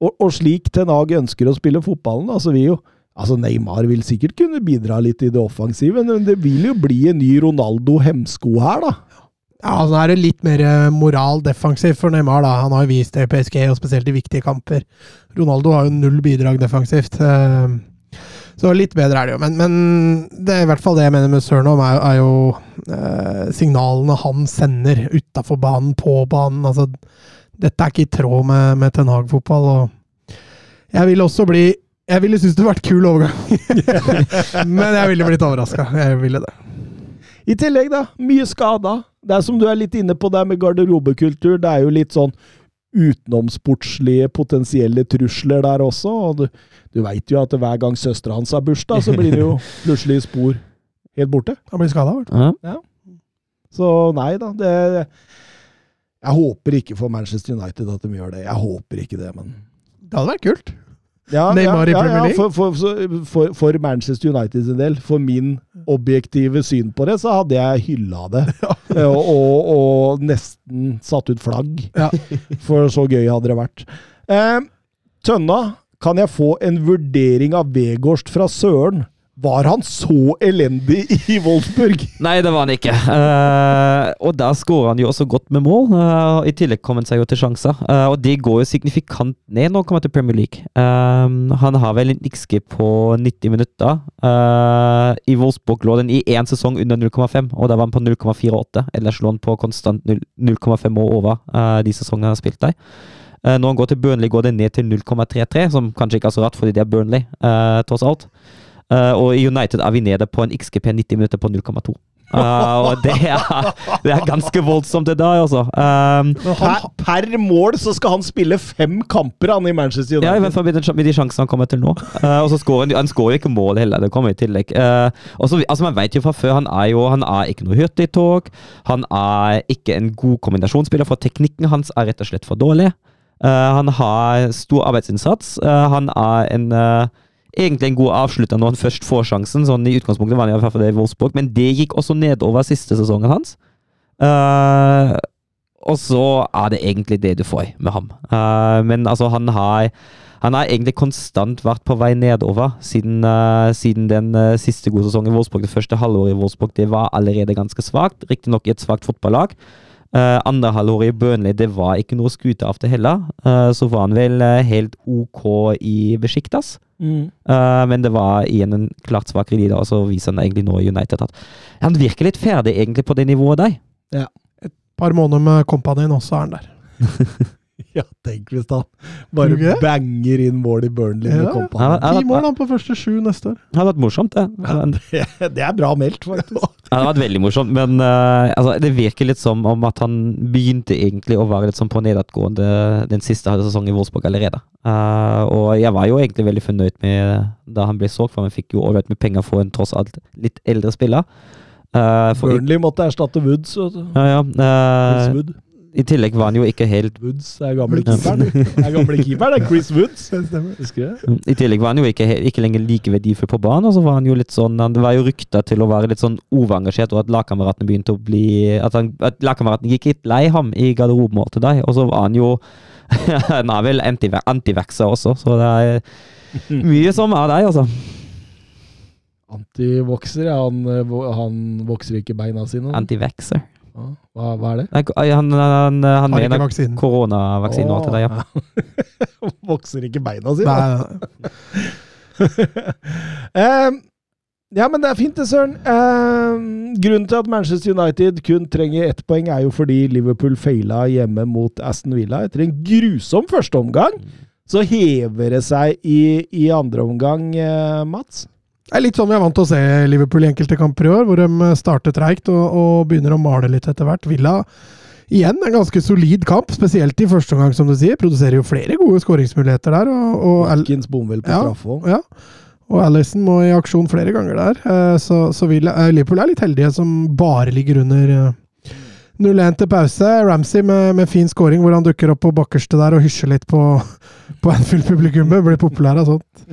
og, og, slik Ten Hag ønsker å spille fotballen, altså vil jo Altså Neymar vil sikkert kunne bidra litt i det offensive, men det vil jo bli en ny Ronaldo-hemsko her, da. Ja, altså er det litt mer eh, moral defensivt for Neymar. da. Han har jo vist det i PSG, og spesielt i viktige kamper. Ronaldo har jo null bidrag defensivt. Så litt bedre er det jo. Men, men det er i hvert fall det jeg mener med Sørnov, er, er, jo eh, signalene han sender utafor banen, på banen. Altså, dette er ikke i tråd med, med Ten Hag-fotball. og Jeg vil også bli Jeg ville syntes det hadde vært kul overgang, men jeg ville blitt overraska. Ville. I tillegg, da, mye skada. Det er som du er litt inne på det med garderobekultur. Det er jo litt sånn utenomsportslige potensielle trusler der også. Og du, du veit jo at hver gang søstera hans har bursdag, så blir det jo plutselig spor helt borte. Han blir skada, ja. ja. Så nei da. Det Jeg håper ikke for Manchester United at de gjør det. Jeg håper ikke det, men Det hadde vært kult. Ja, Neymar i Premier League? For, for, for, for, Manchester United sin del, for min objektive syn på det, så hadde jeg hylla det. og, og, og, nesten satt ut flagg. For så gøy hadde det vært. Eh, Tønna, kan jeg få en vurdering av Vegårst fra Søren? Var han så elendig i Wolfsburg? Nei, det var han ikke. Uh, og der skårer han jo også godt med mål. Uh, I tillegg kom han seg jo til sjanser. Uh, og det går jo signifikant ned når han kommer til Premier League. han har vel en XG på 90 minutter. I Wolfsburg lå den i én sesong under 0,5, og da var han på 0,48. Ellers lå han på konstant 0,5 år over de sesongene han har spilt der. når han går til Burnley, går det ned til 0,33, som kanskje ikke er så rart fordi det er Burnley, tross alt. Uh, og i United er vi nede på en XGP 90 minutter på 0,2. Uh, og det er, det er ganske voldsomt, det der, altså. Um, Per, per mål så skal han spille fem kamper han i Manchester United. ja, i hvert fall med, de sjansene han kommer til nå. Uh, og så skårer han, jo ikke mål heller, det kommer i tillegg. Uh, og så, altså Man vet jo fra før, han er jo han er ikke noe hurtigtog. Han er ikke en god kombinasjonsspiller, for teknikken hans er rett og slett for dårlig. Eh, han har stor arbeidsinnsats. Eh, han er en eh, egentlig en god avslutter når han først får sjansen. Sånn I utgangspunktet var han i hvert fall det i Wolfsburg, men det gikk også nedover siste sesongen hans. Uh, og så er det egentlig det du får med ham. Uh, men altså, han har han har egentlig konstant vært på vei nedover siden, uh, siden den uh, siste gode sesongen i Wolfsburg. Det første halvåret i Wolfsburg det var allerede ganske svakt, riktignok i et svakt fotballag. Uh, andre halvåret i Burnley det var ikke noe å skute av det heller. Uh, så var han vel eh, helt ok i Besjiktas. Mm. Eh, men det var igjen en klart svakere liga, og så viser han egentlig nå i United at han virker litt ferdig egentlig på det nivået der. par måneder med Company nå, så er han der. Ja, tenk hvis han bare okay. banger inn mål i Burnley med Ja. Ja, ja. Ti mål han på første sju neste år. Det hadde vært morsomt, det. Men- Det, det er bra meldt, faktisk. Ja, det hadde vært veldig morsomt, men uh, altså, det virker litt som om at han begynte egentlig å være litt sånn på nedadgående den siste halve sesongen i Wolfsburg allerede. Uh, og jeg var jo egentlig veldig fornøyd med da han ble solgt, for han fikk jo ålreit med penger for en tross alt litt eldre spiller. Uh, Burnley måtte erstatte Woods. ja, ja, Uh, Wood. I tillegg var han jo ikke helt Woods er gamle keeperen. Er gamle keeper, det er Chris Woods. Husker du? I tillegg var han jo ikke, ikke lenger like verdifull på banen. Og så var han jo litt sånn han, Det var jo rykter til å være litt sånn overengasjert, og at lagkameratene begynte å bli At, han- at lagkameratene gikk litt lei ham i garderoben til deg. Og så var han jo Han er vel antivax- antivaxer også, så det er mye som er deg, altså. Antivokser, ja. Han, han vokser ikke beina sine. Antivaxer. Hva, hva er det? Nei, Han, han, han, han mener koronavaksinen koronavaksine og alt det der, ja. ja. vokser ikke beina sine. Nei. Ehm, ja, men det er fint det, Søren. Ehm, grunnen til at Manchester United kun trenger ett poeng, er jo fordi Liverpool feila hjemme mot Aston Villa etter en grusom førsteomgang. Så hever det seg i, i andre omgang, uh, Mats. Det er litt sånn vi er vant til å se Liverpool i enkelte kamper i år, hvor de starter treigt og, og begynner å male litt etter hvert. Villa igjen en ganske solid kamp, spesielt i første omgang, som du sier. Produserer jo flere gode skåringsmuligheter der. og, og bom vel på Ja. straffe òg. Ja. Og Alison må i aksjon flere ganger der. Eh, Så, så vil, eh, Liverpool er litt heldige som bare ligger under eh, 0-1 til pause. Ramsey med, med fin scoring, hvor han dukker opp på bakkerste der og hysjer litt på, på Anfield-publikummet. Blir populær av sånt.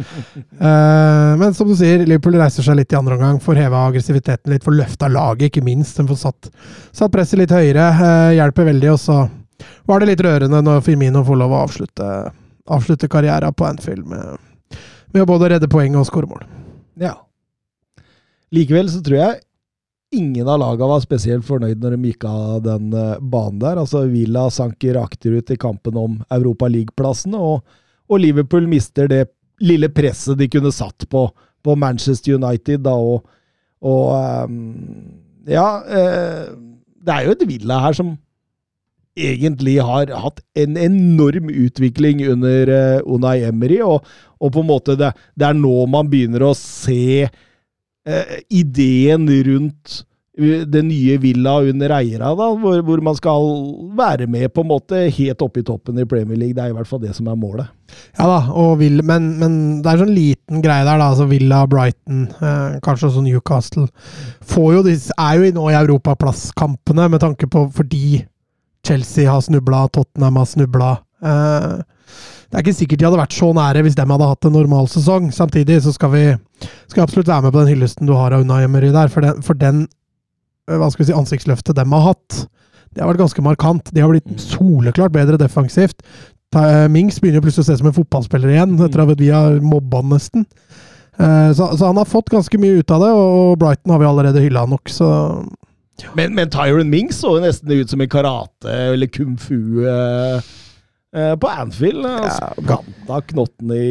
Uh, Men som du sier, Liverpool reiser seg litt i andre omgang. Får heva aggressiviteten litt, får løfta laget, ikke minst. De får satt, satt presset litt høyere. Uh, Hjelper veldig. Og så var det litt rørende når Firmino får lov å avslutte, avslutte karrieren på Anfield med med å både redde poeng og skåre mål. Ja. Likevel så tror jeg ingen av lagene var spesielt fornøyd når de gikk av den eh, banen der. Altså Villa sanker akterut i kampen om Europa League-plassen, og, og Liverpool mister det lille presset de kunne satt på, på Manchester United, da, og, og ehm, Ja, eh, det er jo et Villa her som egentlig har hatt en enorm utvikling under eh, Unai Emery, og, og på en måte det, det er nå man begynner å se eh, ideen rundt eh, det nye Villa under eiere, da, hvor, hvor man skal være med på en måte helt oppe i toppen i Premier League. Det er i hvert fall det som er målet. Ja da, og Vill, men, men det er sånn liten greie der, da. altså Villa, Brighton, eh, kanskje også Newcastle. Jo er jo nå i europaplasskampene med tanke på fordi Chelsea har snubla, Tottenham har snubla. Eh, det er ikke sikkert de hadde vært så nære hvis de hadde hatt en normal sesong. Samtidig så skal vi, skal vi absolutt være med på den hyllesten du har av Unai Emery der, for den, for den eh, hva skal vi si, ansiktsløftet de har hatt. Det har vært ganske markant. De har blitt soleklart bedre defensivt. Mings begynner plutselig å se som en fotballspiller igjen, etter at vi har mobba han nesten. Eh, Så, så han har fått ganske mye ut av det, og Brighton har vi allerede hylla nok, så Men, men Tyron Mings så jo nesten ut som en karate- eller kung-fu-spiller. eh, på Anfield. Ja, Altså, Ganta knotten i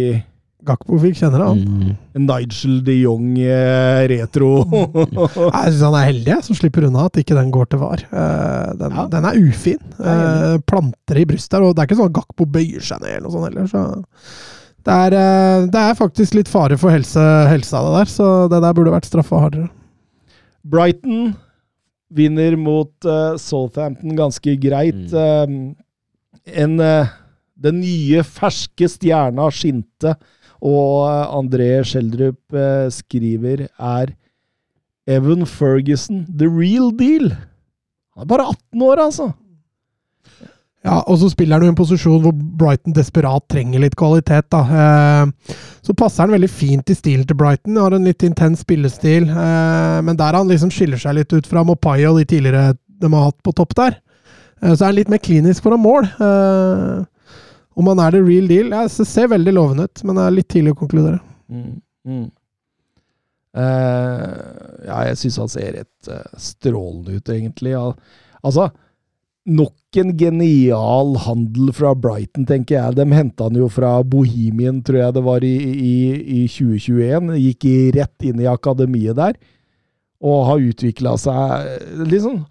Gakpo fikk kjenne det, han. Mm. Nigel de Jong eh, retro. Jeg syns han er heldig, som slipper unna at ikke den går til VAR. Uh, Den, Ja. den er ufin. Eh, Planter i brystet der, og det er ikke sånn at Gakpo bøyer seg ned eller noe sånt heller. Så det er, uh, det er faktisk litt fare for helse, helsa, det der, så det der burde vært straffa hardere. Brighton vinner mot eh, Southampton ganske greit. Mm. En, eh, den nye, ferske stjerna skinte, og eh, André Schjelderup eh, skriver er Evan Ferguson the real deal. Han er bare 18 år, altså! Ja, og så spiller han jo en posisjon hvor Brighton desperat trenger litt kvalitet, da. Så passer han veldig fint i stilen til Brighton. Har en litt intens spillestil, men der han liksom skiller seg litt ut fra Mopai og de tidligere de har hatt på topp der. Eh, så er han litt mer klinisk foran mål. Eh, om han er the real deal Det ser veldig lovende ut, men det er litt tidlig å konkludere. Mm, mm. Uh, ja, jeg syns han ser helt uh, strålende ut, egentlig. Al Altså, nok en genial handel fra Brighton, tenker jeg. De henta han jo fra Bohemian, tror jeg det var i, i, i 2021. Gikk i, rett inn i akademiet der. Og har utvikla seg litt sånn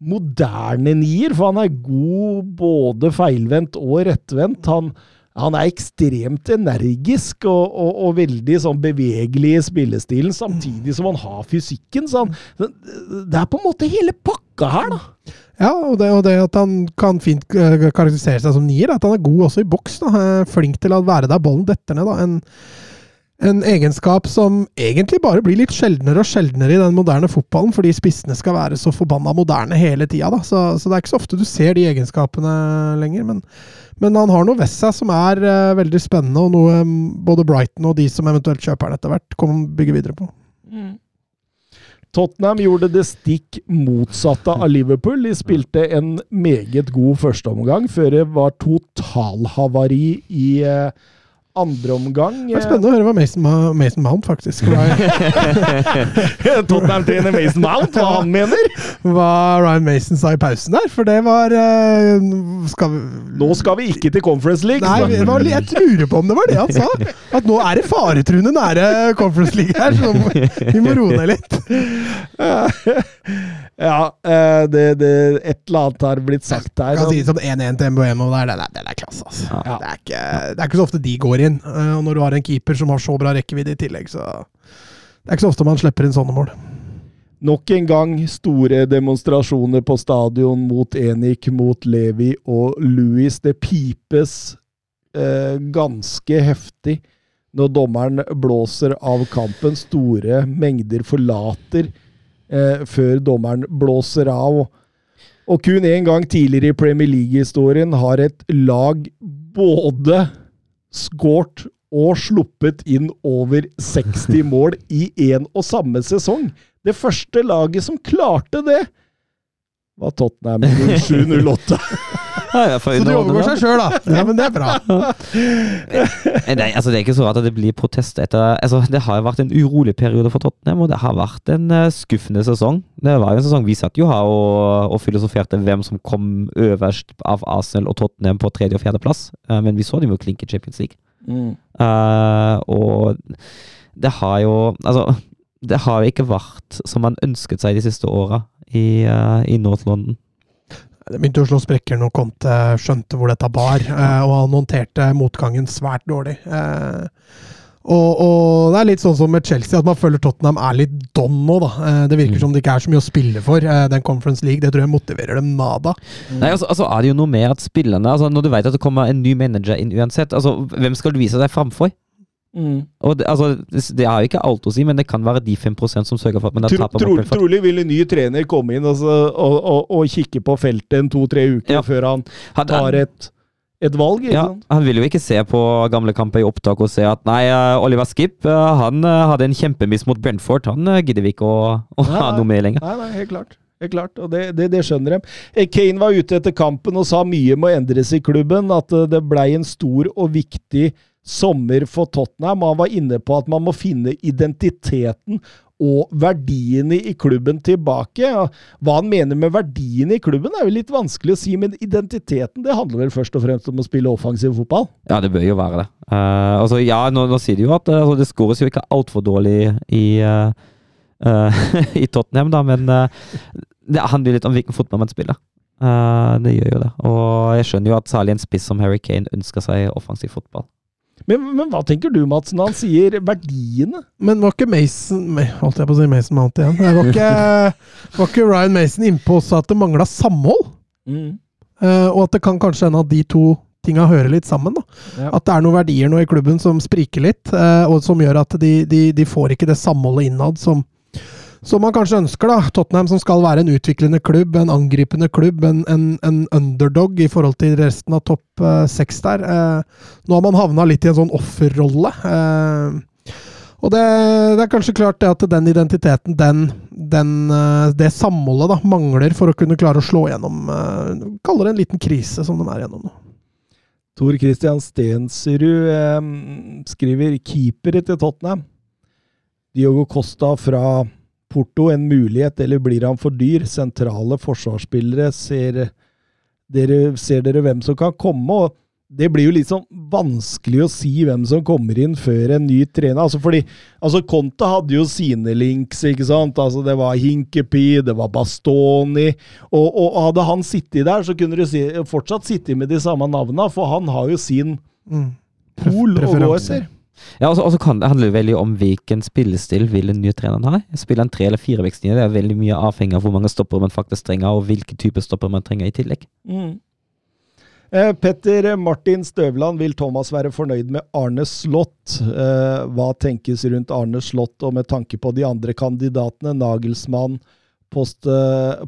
moderne nier, for han er god både feilvendt og rettvendt. Han, han er ekstremt energisk og, og, og, veldig sånn bevegelig i spillestilen, samtidig som han har fysikken. Så han, det er på en måte hele pakka her, da. Ja, og det, og det at han kan fint eh, karakterisere seg som nier, at han er god også i boks. da, Flink til å være der ballen detter ned. da, en en egenskap som egentlig bare blir litt sjeldnere og sjeldnere i den moderne fotballen, fordi spissene skal være så forbanna moderne hele tida. Så, så, det er ikke så ofte du ser de egenskapene lenger. Men, men han har noe ved seg som er uh, veldig spennende, og noe um, både Brighton og de som eventuelt kjøper den etter hvert, kommer bygge videre på. Mm. Tottenham gjorde det stikk motsatte av Liverpool. De spilte en meget god førsteomgang før det var totalhavari i uh, andre omgang Det er spennende å høre hva Mason, Mason Mount faktisk Tottenham-trener Mason Mount, hva han mener? Hva Ryan Mason sa i pausen der, for det var uh, skal vi, Nå skal vi ikke til Conference League. Nei, var, jeg lurer på om det var det han sa. At nå er det faretruende nære Conference League her, så vi må roe ned litt. Ja, eh, det, det, et eller annet har blitt sagt der. Kan sies som 1-1 til MBM, og det er, det er klasse. Altså. Ja. Det, er ikke, det, er ikke, så ofte de går inn. Eh, og når du har en keeper som har så bra rekkevidde i tillegg, så Det er ikke så ofte man slipper inn sånne mål. Nok en gang store demonstrasjoner på stadion mot Enik, mot Levi og Louis. Det pipes eh, ganske heftig når dommeren blåser av kampen. Store mengder forlater eh, før dommeren blåser av. Og kun én gang tidligere i Premier League-historien har et lag både skåret og sluppet inn over 60 mål i én og samme sesong. Det første laget som klarte det, var Tottenham 07-08. Ja, så du overgår seg sjøl, da. Ja, men det er bra. Nei, altså Det er ikke så rart at det blir protest etter altså Det har jo vært en urolig periode for Tottenham, og det har vært en uh, skuffende sesong. Det var jo en sesong vi satt jo her og, og filosoferte hvem som kom øverst av Arsenal og Tottenham på tredje- og fjerdeplass, uh, men vi så dem jo klinke Champions League. Mm. Uh, og det har jo Altså, det har jo ikke vært som man ønsket seg de siste åra i, i North London. Det begynte å slå sprekker når Conte skjønte hvor dette bar, eh, og han håndterte motgangen svært dårlig. Eh, og, og, det er litt sånn som med Chelsea, at man føler Tottenham er litt don nå. da. Eh, det virker mm. som det ikke er så mye å spille for. Den Conference League det tror jeg motiverer dem nada. Mm. Nei, altså, altså, er det jo noe med at spillerne altså, Når du vet at det kommer en ny manager inn uansett, altså, hvem skal du vise deg framfor? Mm. Og det, altså, det har jo ikke alt å si, men det kan være de 5% som sørger for at man Tro, tro, Trolig vil en ny trener komme inn altså, og, og, og, kikke på feltet en to-tre uker ja. før han tar et, et valg. Ja, han vil jo ikke se på gamle kamper i opptak og se at nei, uh, Oliver Skip uh, han uh, hadde en kjempemiss mot Brentford. Han gidder vi ikke å, å nei, ha noe med lenger. Nei, nei, helt klart. Helt klart, og det, det, det, skjønner de. Kane var ute etter kampen og sa mye må endres i klubben. At det blei en stor og viktig sommer for Tottenham. Han var inne på at man må finne identiteten og verdiene i klubben tilbake. Hva han mener med verdiene i klubben, er jo litt vanskelig å si, men identiteten det handler vel først og fremst om å spille offensiv fotball? Ja, det bør jo være det. Uh, altså, ja, nå, nå, sier de jo at altså, det skåres jo ikke altfor dårlig i, uh, i Tottenham, da, men det handler jo litt om hvilken fotball man spiller. det gjør jo det. Og jeg skjønner jo at særlig en spiss som Harry Kane ønsker seg offensiv fotball. Men, men hva tenker du, Mats, når han sier verdiene? Men var ikke Mason Holdt jeg på å si Mason Mount igjen? Var ikke, var ikke Ryan Mason innpå også at det mangla samhold? Eh, og at det kan kanskje hende at de to tinga hører litt sammen. Ja. At det er noen verdier nå i klubben som spriker litt, uh, og som gjør at de, de, de får ikke det samholdet innad som, som man kanskje ønsker. da. Tottenham som skal være en utviklende klubb, en angripende klubb, en, en, en underdog i forhold til resten av topp eh, seks der. Eh, nå har man havna litt i en sånn offerrolle. Eh, og det, det er kanskje klart det at den identiteten, den, den, det samholdet, da, mangler for å kunne klare å slå gjennom Kaller det en liten krise, som de er gjennom nå. Tor Christian Stensrud eh, skriver keepere til Tottenham. Diogo Costa fra Porto en mulighet, eller blir han for dyr? Sentrale forsvarsspillere, ser dere, ser dere hvem som kan komme? Og det blir jo litt sånn vanskelig å si hvem som kommer inn før en ny trener. Altså fordi altså Conte hadde jo sine links, ikke sant. Altså Det var Hinkepy, det var Bastoni. Og, og hadde han sittet der, så kunne du si, fortsatt sittet med de samme navnene, for han har jo sin Mm. pool å gå etter. Ja, og så- kan det handle veldig om hvilken spillestil vil den nye treneren ha. Spiller en tre- eller firevekstlinje, det er veldig mye avhengig av hvor mange stopper man faktisk trenger, og hvilke typer stopper man trenger i tillegg. Mm. Eh, Petter Martin Støvland, vil Thomas være fornøyd med Arne Slott? Eh, hva tenkes rundt Arne Slott, og med tanke på de andre kandidatene, Nagelsmann, Poste,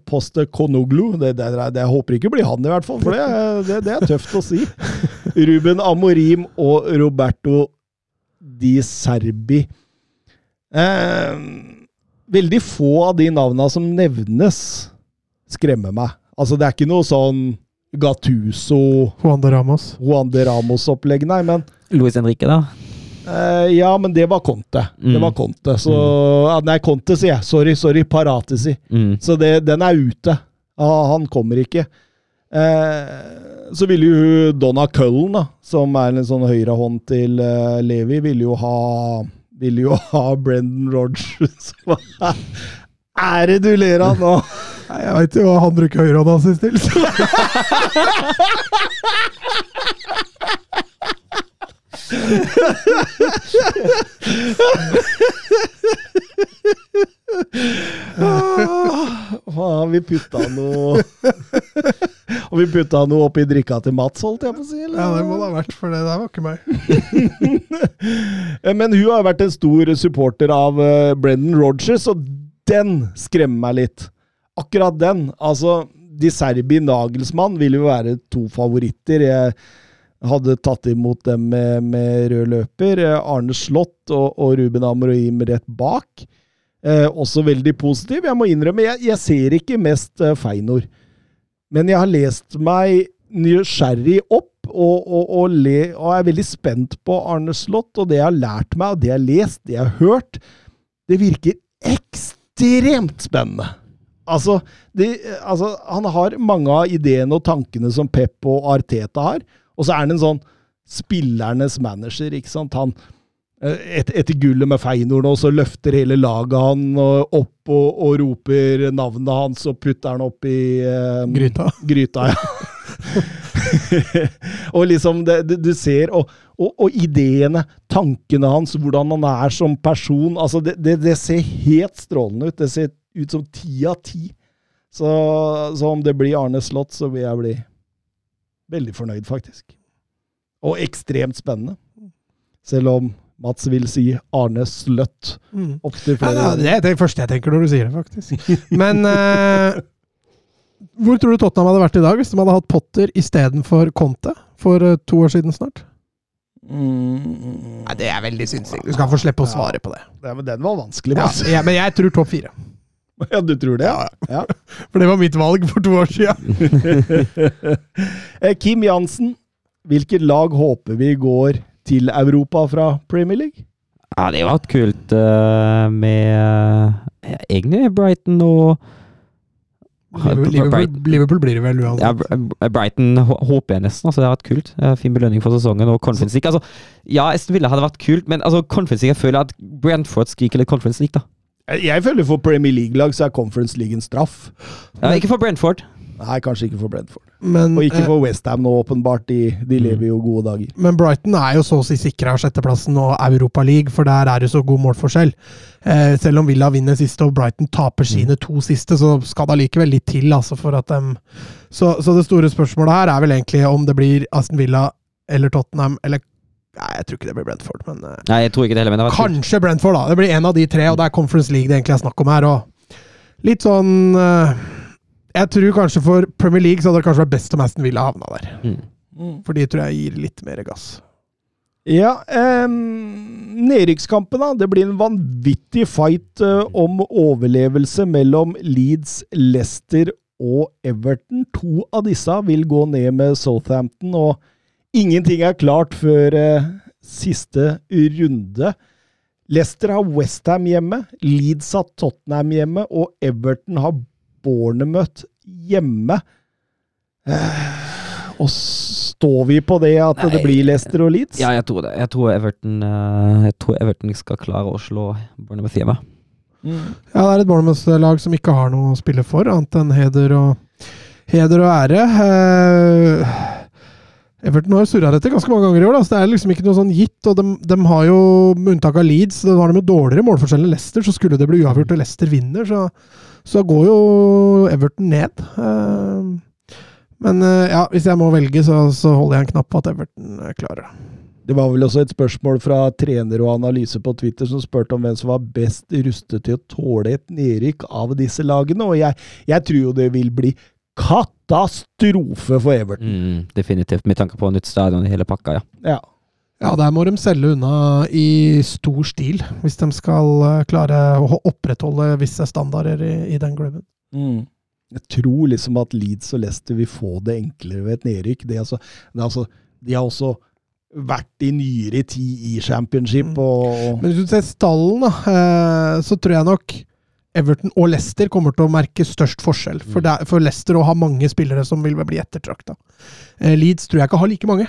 Poste Konoglu det, det, det, Jeg håper ikke blir han, i hvert fall, for det, det, det er tøft å si. Ruben Amorim og Roberto Di Serbi. Eh, veldig få av de navna som nevnes, skremmer meg. Altså, det er ikke noe sånn Gattuso, Juan de Ramos. Juan de Ramos-opplegg, nei, men Luis Henrique, da? eh, Ja, men det var Conte. Det Mm. var Conte. Så ja, Nei, Conte, sier jeg. Sorry, sorry. Paratesi. Mm. Så det, den er ute. Ah, han kommer ikke. Eh, så ville jo Donna Cullen, da, som er en sånn høyrehånd til uh, Levi, ville jo ha ville jo ha Brendan Rodgers. Hva er det du ler av nå? Nei, Jeg veit jo hva han bruker høyrehånda si til. så- Har vi putta noe Har vi putta noe oppi drikka til Mats, holdt jeg på å si? Eller? Ja, det må det ha vært, for det der var ikke meg. Eh, Men hun har vært en stor supporter av uh, Brendan Rodgers, og den skremmer meg litt. Akkurat den. Altså, de Serbi Nagelsmann vil jo være to favoritter. Jeg hadde tatt imot dem med, med rød løper. Eh, Arne Slott og, og Ruben Amorim rett bak. Eh, også veldig positiv. Jeg må innrømme, jeg, jeg ser ikke mest eh, Feinor. Men jeg har lest meg nysgjerrig opp, og, og, og, le, og er veldig spent på Arne Slott. Og det jeg har lært meg, og det jeg har lest, det jeg har hørt, det virker ekstremt spennende. Altså, det, altså, han har mange av ideene og tankene som Pep og Arteta har, og så er han en sånn spillernes manager, ikke sant. Han, et, etter gullet med Feinor nå, så løfter hele laget han opp og, og roper navnet hans og putter han opp i eh, Gryta. Gryta, ja. og liksom, det, det, du ser og, og, og ideene, tankene hans, hvordan han er som person. altså Det, det, det ser helt strålende ut. Det ser ut som ti av ti. Så, så om det blir Arne Slott, så vil jeg bli veldig fornøyd, faktisk. Og ekstremt spennende. Selv om Mats vil si Arne Sløtt Mm. opptil Ja, flere det er det første jeg tenker når du sier det, faktisk. Men uh, hvor tror du Tottenham hadde vært i dag hvis de hadde hatt Potter istedenfor Conte for eh, to år siden snart? Mm, Nei, Det er veldig synsing. Du skal få slippe å svare på det. ja, men den var vanskelig, Ja, ja, men jeg tror topp fire. Ja, du tror det? Ja. For det var mitt valg for to år siden. Eh, Kim Jansen, hvilket lag håper vi går til Europa fra Premier League? Ja, det har vært kult uh, med uh, egentlig Brighton og Liverpool, Liverpool, Liverpool blir det vel uansett. Ja, Brighton håper jeg nesten. altså Det har vært kult. Fin belønning for sesongen. Og Conference League. Altså, ja, Aston Villa hadde vært kult, men altså, Conference League, jeg føler at Brentford skriker litt Conference League, da. Jeg føler for Premier League-lag så er Conference League en straff. Ja, ikke for Brentford. Nei, kanskje ikke for Brentford. Men, Og ikke eh, for Westham nå, åpenbart. De, de Mm. lever jo gode dager. Men Brighton er jo så å si sikra sjetteplassen og Europa League, for der er det så god målforskjell. Eh, selv om Villa vinner siste og Brighton taper sine to siste, så skal det allikevel litt til. Altså, for at dem så, så det store spørsmålet her er vel egentlig om det blir Aston Villa eller Tottenham eller Nei, jeg tror ikke det blir Brentford, men eh, Nei, jeg tror ikke det heller, men det. Kanskje Brentford, da. Det blir en av de tre, og det er Conference League det egentlig er snakk om her. Og litt sånn eh, Jeg tror kanskje for Premier League så hadde det kanskje vært best om Aston Villa havna der. Mm. For de tror jeg gir litt mer gass. Ja, eh, nedrykkskampen, da. Det blir en vanvittig fight eh, om overlevelse mellom Leeds, Leicester og Everton. To av disse vil gå ned med Southampton, og ingenting er klart før eh, siste runde. Leicester har Westham hjemme, Leeds har Tottenham hjemme, og Everton har Bournemouth hjemme. Eh, og står vi på det at det blir Leicester og Leeds? Ja, jeg tror det. Jeg tror Everton, eh, jeg tror Everton skal klare å slå Bournemouth hjemme. Mm. Ja, det er et Bournemouth-lag som ikke har noe å spille for, annet enn heder og, heder og ære. Eh, Everton har surra dette ganske mange ganger i år, da, så det er liksom ikke noe sånn gitt. og de, de har jo, Med unntak av Leeds, da har de jo dårligere målforskjell enn Leicester, så skulle det bli uavgjort og Leicester vinner, så, så går jo Everton ned. Eh, men eh, ja, hvis jeg må velge, så, så holder jeg en knapp på at Everton klarer det. Det var vel også et spørsmål fra trener og analyse på Twitter som spurte om hvem som var best rustet til å tåle et nedrykk av disse lagene, og jeg, jeg tror jo det vil bli katastrofe for Everton. Mm, definitivt, med tanke på nytt stadion i hele pakka, ja. Ja. Ja, der må de selge unna i stor stil, hvis de skal eh, klare å opprettholde visse standarder i, i den klubben. Mm. Jeg tror liksom at Leeds og Leicester vil få det enklere ved et nedrykk. Det er altså, det er altså, de har også vært i nyere tid i championship, Mm. og Men hvis du ser stallen, da, eh, så tror jeg nok Everton og Leicester kommer til å merke størst forskjell. For, det er, for Leicester å ha mange spillere som vil bli ettertrakta. Eh, Leeds tror jeg ikke har like mange.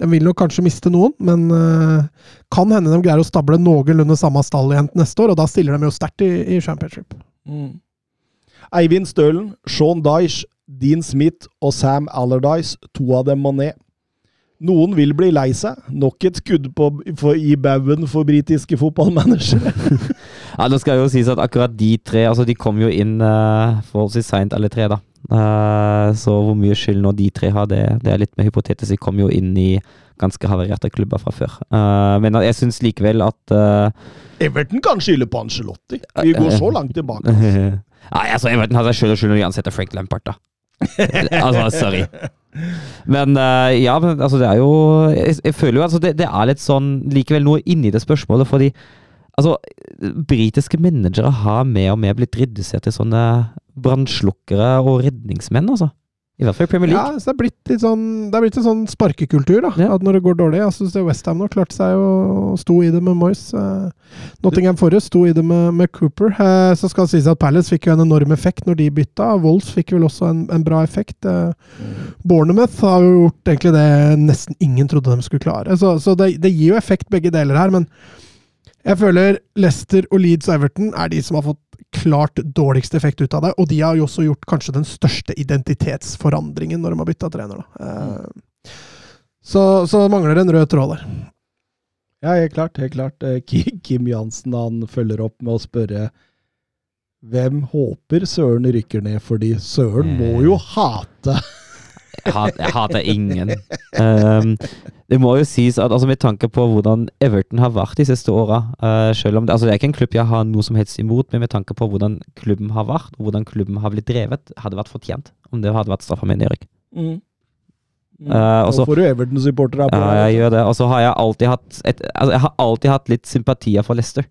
De vil nok kanskje miste noen, men uh, kan hende de greier å stable noenlunde samme stall igjen til neste år, og da stiller de jo sterkt i, i championship. Mm. Eivind Stølen, Sean Dyche, Dean Smith og Sam Allardyce, to av dem må ned. Noen vil bli lei seg. Nok et skudd på, for, i baugen for britiske fotballmanagere. Ja, Det skal jo sies at akkurat de tre altså de kom jo inn uh, forholdsvis seint, alle tre. da. Eh, så hvor mye skyld nå de tre har, det, det er litt mer hypotetisk. De kom jo inn i ganske havarerte klubber fra før. Eh, men jeg syns likevel at eh, Everton kan skylde på Angelotti. Vi går så langt tilbake. Nei, altså Everton har seg sjøl og skyld når de ansetter Frank Lampard, da. altså, sorry. Men ja, men altså det er jo Jeg, jeg føler jo altså det, det er litt sånn likevel noe inni det spørsmålet, fordi altså britiske managere har mer og mer blitt redusert til sånne brannslukkere og redningsmenn, altså. I hvert fall i Premier Ja, League. så det er blitt litt sånn Det er blitt en sånn sparkekultur, da. Ja. At når det går dårlig Jeg syns Westham nå klarte seg og sto i det med Moyes. Eh, Nottingham Forest sto i det med, med Cooper. Eh, så skal det sies at Palace fikk jo en enorm effekt når de bytta. Wolves fikk vel også en, en bra effekt. Eh, Bournemouth har jo gjort egentlig det nesten ingen trodde de skulle klare. Så, så det, det gir jo effekt begge deler her, men jeg føler Leicester og Leeds og Everton er de som har fått klart dårligst effekt ut av det, og de har jo også gjort kanskje den største identitetsforandringen når de har bytta trener. Da. Eh, Så, så det mangler en rød tråd der. Ja, helt klart. helt klart. Eh, Kim Jansen han følger opp med å spørre hvem håper Søren rykker ned, fordi Søren må jo hate Jeg hat- jeg hater ingen. Um, det må jo sies at altså, med tanke på hvordan Everton har vært de siste åra uh, selv om det, altså, det er ikke en klubb jeg har noe som helst imot, men med tanke på hvordan klubben har vært, og hvordan klubben har blitt drevet, hadde vært fortjent om det hadde vært straffa med nedrykk. mm. Eh, og så- Nå får du Everton-supportere på Ja, jeg gjør det. Og så har jeg alltid hatt et, altså, Jeg har alltid hatt litt sympatier for Leicester.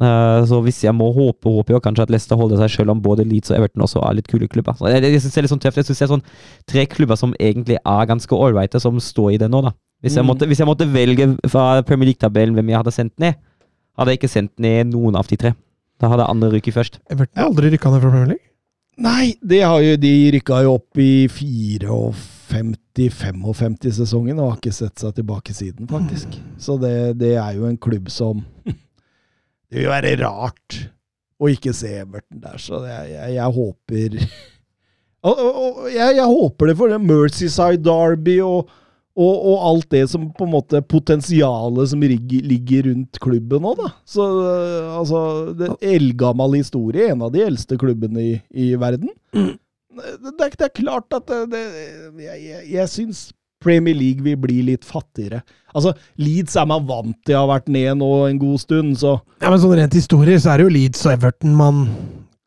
Eh, så hvis jeg må håpe, håper jeg kanskje at Leicester holder seg selv om både Leeds og Everton også er litt kule klubber. Så jeg, jeg synes det er litt sånn tøft. Jeg synes det er sånn tre klubber som egentlig er ganske ålreite, som står i det nå, da. Hvis jeg, Mm. måtte, hvis jeg måtte velge fra Premier League-tabellen hvem jeg hadde sendt ned, hadde jeg ikke sendt ned noen av de tre. Da hadde andre rykket først. Everton har aldri rykka ned fra Premier League. Nei, det har jo, de rykka jo opp i 54-55-sesongen og har ikke sett seg tilbake siden, faktisk. Så det, det er jo en klubb som Det vil være rart å ikke se Everton der, så jeg, jeg, jeg håper Og, og, og jeg, jeg håper det for det Mercyside Derby og, og, alt det som på en måte Potensialet som ligger, ligger rundt klubben nå, da. Så øh, altså det Eldgammel historie. En av de eldste klubbene i, i verden. Det, det, er- det er klart at det, det, Jeg, jeg, jeg syns Premier League vil bli litt fattigere. Altså, Leeds er man vant til å ha vært ned nå en god stund, så Ja, men sånn rent historisk så er det jo Leeds og Everton man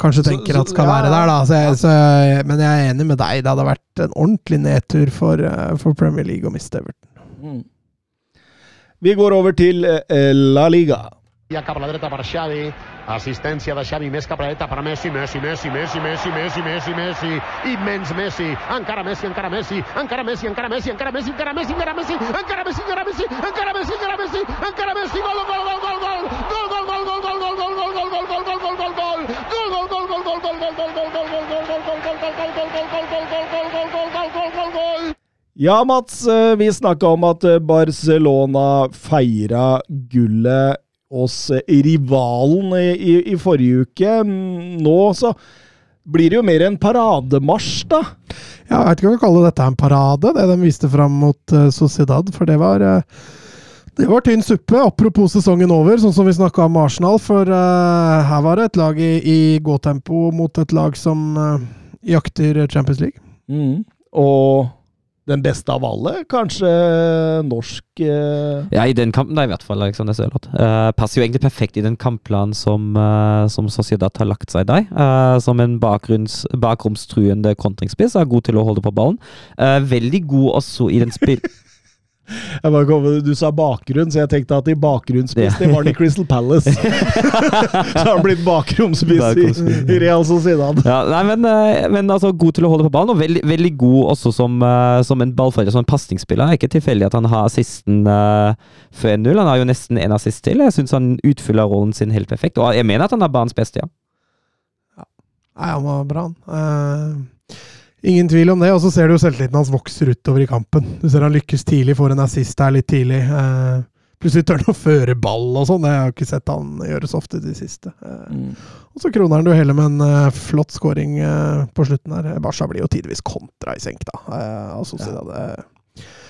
kanskje tenker så- at skal ja, være der, da. Så jeg, så, men jeg er enig med deg. Det hadde vært en ordentlig nedtur for, eh, for Premier League å miste Everton. Vi går over til eh, La Liga. Ja cap a la dreta per Xavi. Assistència de Xavi més cap a la dreta per Messi, Messi, Messi, Messi, Messi, Messi, Messi, Messi. Immens Messi. Encara Messi, encara Messi. Encara Messi, encara Messi, encara Messi, encara Messi, encara Messi. Encara Messi, encara Messi. Encara Messi, encara Messi. Encara Messi. Gol, gol, gol, gol, gol. Gol, gol, gol, gol, gol, gol, gol, gol, gol, gol, gol, gol, gol, gol, gol. Gol, gol, gol, gol, gol, gol, gol, gol, gol. Ja, Mats, eh, vi snakka om at eh, Barcelona feira gullet hos eh, rivalen i, i, i forrige uke. Mm, Nå så blir det jo mer en parademarsj, da. Ja, jeg vet ikke om jeg kan kalle dette en parade, det de viste fram mot eh, Sociedad, for det var eh, det var tynn suppe, apropos sesongen over, sånn som vi snakka om Arsenal. For uh, her var det et lag i, i gåtempo mot et lag som jakter Champions League. Mm. Og den beste av alle, kanskje norsk eh, Ja, i den kampen da, i hvert fall, Alexander Sørloth. Uh, passer jo egentlig perfekt i den kampplanen som, uh, som Sociedad har lagt seg der. Uh, som en bakromstruende kontringsspiss, er god til å holde på ballen. Veldig god også i den spill... jeg bare kom, Du sa bakgrunn, så jeg tenkte at i bakgrunnsspiss, Det. var han i Crystal Palace. så har han blitt bakromspiss i, i Real Sociedad. Ja, nei, men, eh, men altså god til å holde på ballen, og veldig, veldig god også som, eh, som en ballfører, som en pasningsspiller. Det er ikke tilfeldig at han har assisten uh, før 1-0. Han har jo nesten en assist til. Jeg syns han utfyller rollen sin helt perfekt. Og jeg mener at han er banens beste, ja. Nei, han var bra, han. Eh, ingen tvil om det. Og så ser du jo selvtilliten hans vokser utover i kampen. Du ser han lykkes tidlig, får en assist her litt tidlig. Eh, plutselig tør han å føre ball og sånn. Det har jeg ikke sett han gjøre så ofte i det siste. Eh, og så kroner han det hele med en eh, flott skåring eh, på slutten her. Barca blir jo tidvis kontra i senk, da. Uh, altså, det.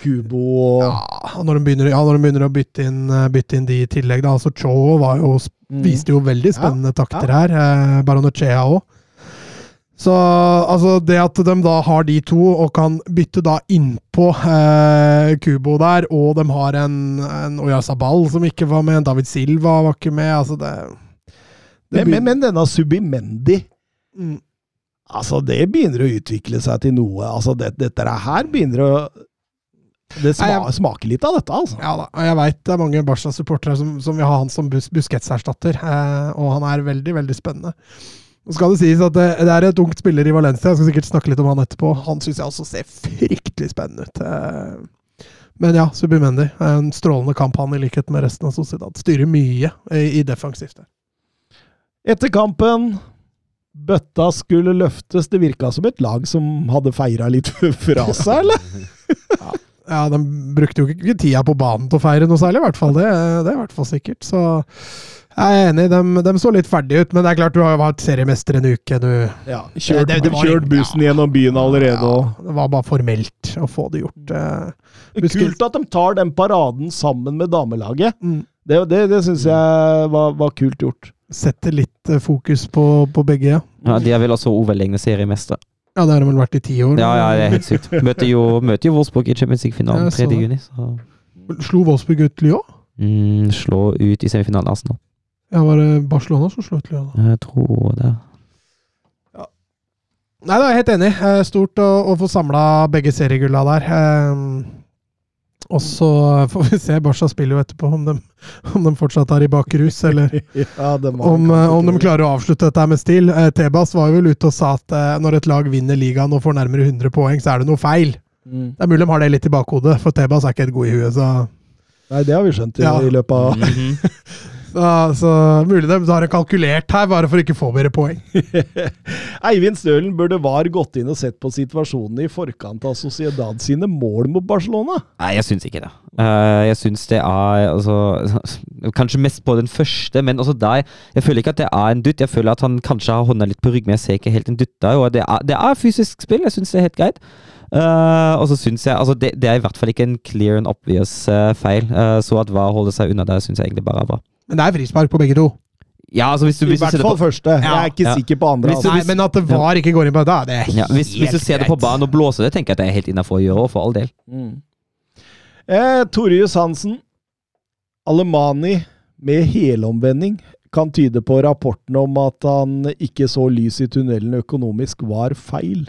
Kubo og ja, når de begynner, ja, når de begynner å bytte inn, eh, bytte inn de i tillegg, da. Altså Cho var jo, Mm. viste jo veldig spennende takter her. Eh, Baronechea òg. Så altså, det at de da har de to, og kan bytte da innpå eh, Kubo der, og de har en, en Oyasabal som ikke var med, en David Silva var ikke med, altså det, det men, men, denne Subimendi Mm. Altså, det begynner å utvikle seg til noe. Altså, det, dette her begynner å Det sma, Nei, jeg- smaker litt av dette, altså. Ja da, jeg veit det er mange Barca-supportere som, som vil ha han som bus Busquets-erstatter, eh, og han er veldig, veldig spennende. Nå skal det sies at det, det er et ungt spiller i Valencia, jeg skal sikkert snakke litt om han etterpå. Han syns jeg også ser fryktelig spennende ut. Eh, men ja, Subimendi. En strålende kamp, han, i likhet med resten av Sociedad. Styrer mye i, defensivt. Etter kampen Bøtta skulle løftes. Det virka som et lag som hadde feira litt fra seg, eller? Ja, De brukte jo ikke tida på banen til å feire noe særlig, i hvert fall. Det, det er i hvert fall sikkert. Så jeg er enig, de, de så litt ferdige ut. Men det er klart, du har jo vært seriemester en uke. Du, Ja, kjørt, Det- det var- kjørt bussen gjennom byen allerede. Ja, det var bare formelt å få det gjort. eh. Det er Kult at de tar den paraden sammen med damelaget. Mm. Det, det, det syns jeg var, var kult gjort. Setter litt eh, fokus på, på begge, ja. ja. De er vel også overlegne seriemestere. Ja, det har de vel vært i ti år. Ja, ja, det er helt sykt. Møter jo, møter jo Wolfsburg i Champions League-finalen Jeg så 3. juni. Slo Wolfsburg ut Lyon? mm, slå ut i semifinalen Arsenal. Ja, var det Barcelona som slo ut Lyon? Jeg tror det. Ja. Nei, da er jeg helt enig. Eh, Stort å, å få samla begge seriegulla der. Eh, Og så får vi se. Barca spiller jo etterpå om de, om de fortsatt er i bakrus, eller Ja, om, eh, om de klarer å avslutte dette med stil. Eh, Tebas var jo vel ute og sa at eh, når et lag vinner ligaen og får nærmere 100 poeng, så er det noe feil. Mm. Det er mulig de har det litt i bakhodet, for Tebas er ikke helt god i huet, så Nei, det har vi skjønt i, Ja. i løpet av mm Så, så mulig de har kalkulert her, bare for ikke å få mer poeng. Eivind Stølen burde VAR gått inn og sett på situasjonen i forkant av Sociedad sine mål mot Barcelona. Nei, jeg syns ikke det. Eh, jeg syns det er altså, Kanskje mest på den første, men også der Jeg føler ikke at det er en dutt. Jeg føler at han kanskje har hånda litt på ryggen, men jeg ser ikke helt en dutt der. Og det er, det er fysisk spill, jeg syns det er helt greit. Uh, og så syns jeg altså det, det, er i hvert fall ikke en clear and obvious uh, feil. Uh, så at hva holder seg unna der, syns jeg egentlig bare er bra. Men det er frispark på begge to. Ja, altså hvis du, hvis I hvert fall første. Jeg er ikke Ja. sikker på andre. Hvis Altså. Nei, men at det var ikke går inn på det, det er Ja, hvis, hvis du ser det på banen og blåser det, tenker jeg at det er helt innafor å gjøre, for all del. Mm. Eh, Torjus Hansen. Alemani med helomvending kan tyde på rapporten om at han ikke så lys i tunnelen økonomisk, var feil.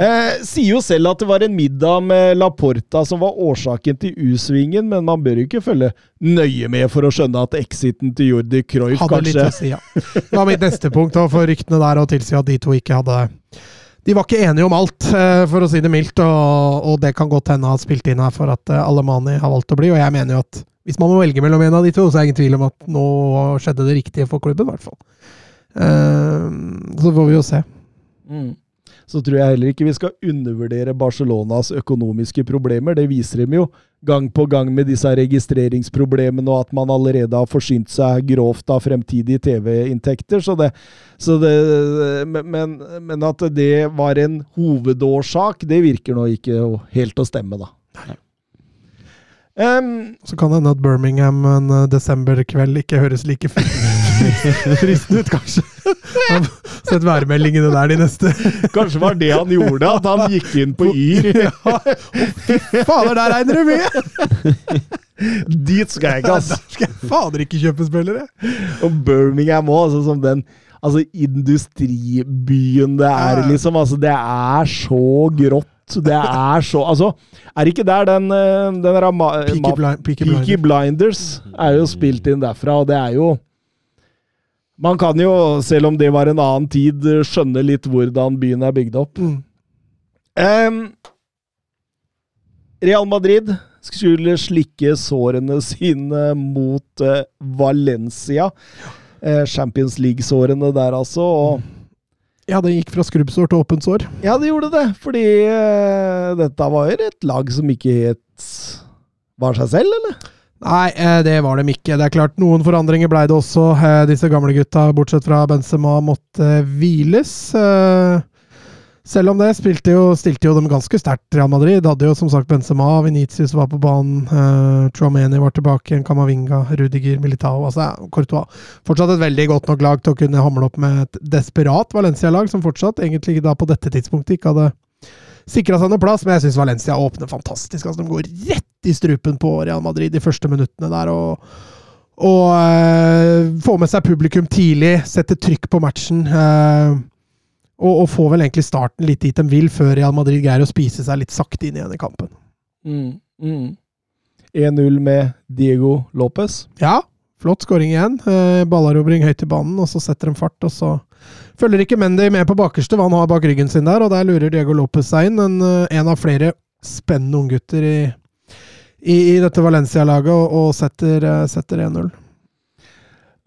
Eh, sier jo selv at det var en middag med Laporta som var årsaken til U-svingen, men man bør jo ikke følge nøye med for å skjønne at exiten til Jordi Cruyff Hadde litt å si, ja. Det var mitt neste punkt, å for ryktene der å tilsi at de to ikke hadde De var ikke enige om alt, eh, for å si det mildt, og, og det kan godt hende ha spilt inn her for at eh, Alemani har valgt å bli, og jeg mener jo at hvis man må velge mellom en av de to, så er det ingen tvil om at nå skjedde det riktige for klubben, i hvert fall. Eh, så får vi jo se. Mm. Så tror jeg heller ikke vi skal undervurdere Barcelonas økonomiske problemer. Det viser dem jo gang på gang med disse registreringsproblemene, og at man allerede har forsynt seg grovt av fremtidige TV-inntekter. Så det, så det men, men at det var en hovedårsak, det virker nå ikke helt å stemme, da. Um, Så kan det hende at Birmingham en eh, desemberkveld ikke høres like fristende ut, kanskje. Sett værmeldingene der de neste kanskje var det han gjorde, at han gikk inn på Yr. Ja, Fader, der regner det mye! Dit skal jeg ikke, Der altså. skal jeg fader ikke kjøpe spillere! Og Birmingham òg, altså, som den altså, industribyen det er, liksom. Altså, det er så grått. Det er så Altså, er ikke der den, eh, den Peaky, Blind. Blinders er jo spilt inn derfra, og det er jo Man kan jo, selv om det var en annen tid, skjønne litt hvordan byen er bygd opp. Mm. Um, Real Madrid skulle slikke sårene sine mot uh, Valencia. Uh, Champions League-sårene der, altså. Og, Ja, det gikk fra skrubbsår til åpent sår. ja, det gjorde det, fordi uh, dette var jo et lag som ikke het var seg selv, eller? Nei, eh, det var dem ikke. Det er klart, noen forandringer ble det også. Eh, Disse gamle gutta, bortsett fra Benzema, måtte hviles. Eh, Selv om det spilte jo, stilte jo dem ganske sterkt, Real Madrid. Hadde jo som sagt Benzema, Venitius var på banen, Chouameni var tilbake igjen, Kamavinga, Rudiger, Militao altså Courtois. Fortsatt et veldig godt nok lag til å kunne hamle opp med et desperat Valencia-lag, som fortsatt egentlig da på dette tidspunktet ikke hadde sikra seg noe plass, men jeg syns Valencia åpner fantastisk. altså De går rett i strupen på Real Madrid de første minuttene der. og og eh, få med seg publikum tidlig, sette trykk på matchen. eh, og, og få vel egentlig starten litt dit de vil, før Real Madrid greier å spise seg litt sakte inn igjen i kampen. Mm, mm. 1-0 med Diego Lopez. Ja, flott skåring igjen. Eh, Ballerobring høyt i banen, og så setter de fart. Og så følger ikke Mendy med på bakerste, hva han har bak ryggen sin der, og der lurer Diego Lopez seg inn. En, en av flere spennende unggutter i, i, i dette Valencia-laget, og, og setter, eh, setter 1-0.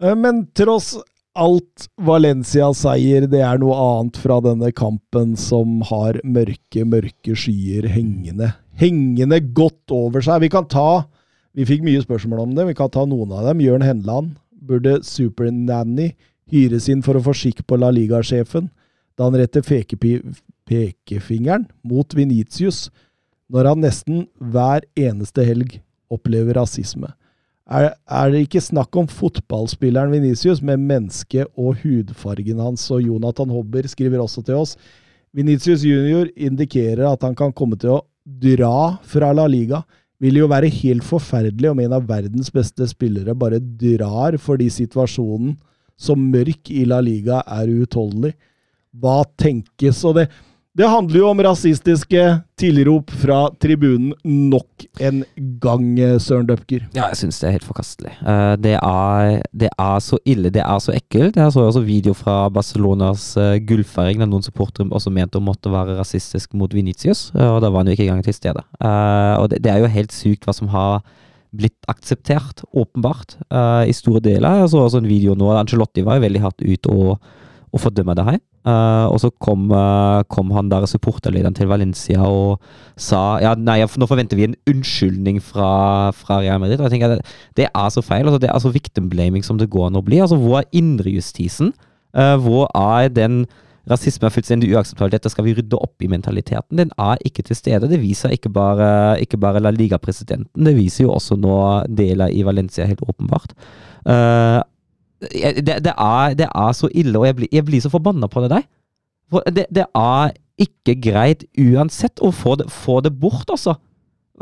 Eh, Men tross alt Valencia-seier, det er noe annet fra denne kampen som har mørke, mørke skyer hengende. Hengende godt over seg. Vi kan ta Vi fikk mye spørsmål om det. Vi kan ta noen av dem. Jørn Henland. Burde Supernanny hyres inn for å få skikk på La Liga-sjefen da han retter pekefingeren mot Venitius når han nesten hver eneste helg opplever rasisme? er, er det ikke snakk om fotballspilleren Venicius, med mennesket og hudfargen hans. Og Jonathan Hobber skriver også til oss Venicius junior indikerer at han kan komme til å dra fra La Liga. Vil jo være helt forferdelig om en av verdens beste spillere bare drar fordi situasjonen som mørk i La Liga er uutholdelig. Hva tenkes? Og det, det handler jo om rasistiske tilrop fra tribunen nok en gang, eh, Søren Døpker. Ja, jeg syns det er helt forkastelig. Eh, det, er, det er så ille, det er så ekkelt. Jeg så også video fra Barcelonas uh, gullfeiring der noen supportere også mente å måtte være rasistisk mot Venitius, eh, og da var han jo ikke engang til stede. Eh, og det, er jo helt sykt hva som har blitt akseptert, åpenbart, eh, i store deler. Jeg så også en video nå, Angelotti var jo veldig hardt ut og, og fordømme det her. Uh, og så kom, uh, kom han der supporterlederen til Valencia og sa ja, nei, nå forventer vi en unnskyldning fra, fra Real Madrid. Og jeg tenker det, det er så feil. Altså, det er så victim blaming som det går an å bli. Altså, hvor er indrejustisen? Uh, hvor er den Rasisme er fullstendig uakseptabelt. Dette skal vi rydde opp i mentaliteten. Den er ikke til stede. Det viser ikke bare, ikke bare La Liga-presidenten, det viser jo også nå deler i Valencia, helt åpenbart. Uh, det, det, er, det, er, så ille, og jeg blir, jeg blir så forbanna på det der. Det, det, er ikke greit uansett å få det, få det bort, altså.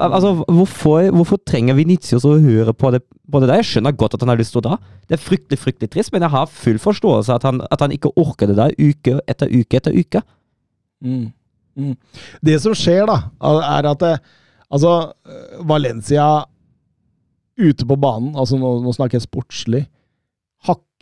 Altså, hvorfor, hvorfor trenger Venitius å høre på det, på det, der? Jeg skjønner godt at han har lyst til å dra. Det er fryktelig fryktelig trist, men jeg har full forståelse at han, at han ikke orker det der uke etter uke etter uke. Mm. Mm. Det som skjer, da, er at det, altså Valencia ute på banen, altså nå, nå snakker jeg sportslig,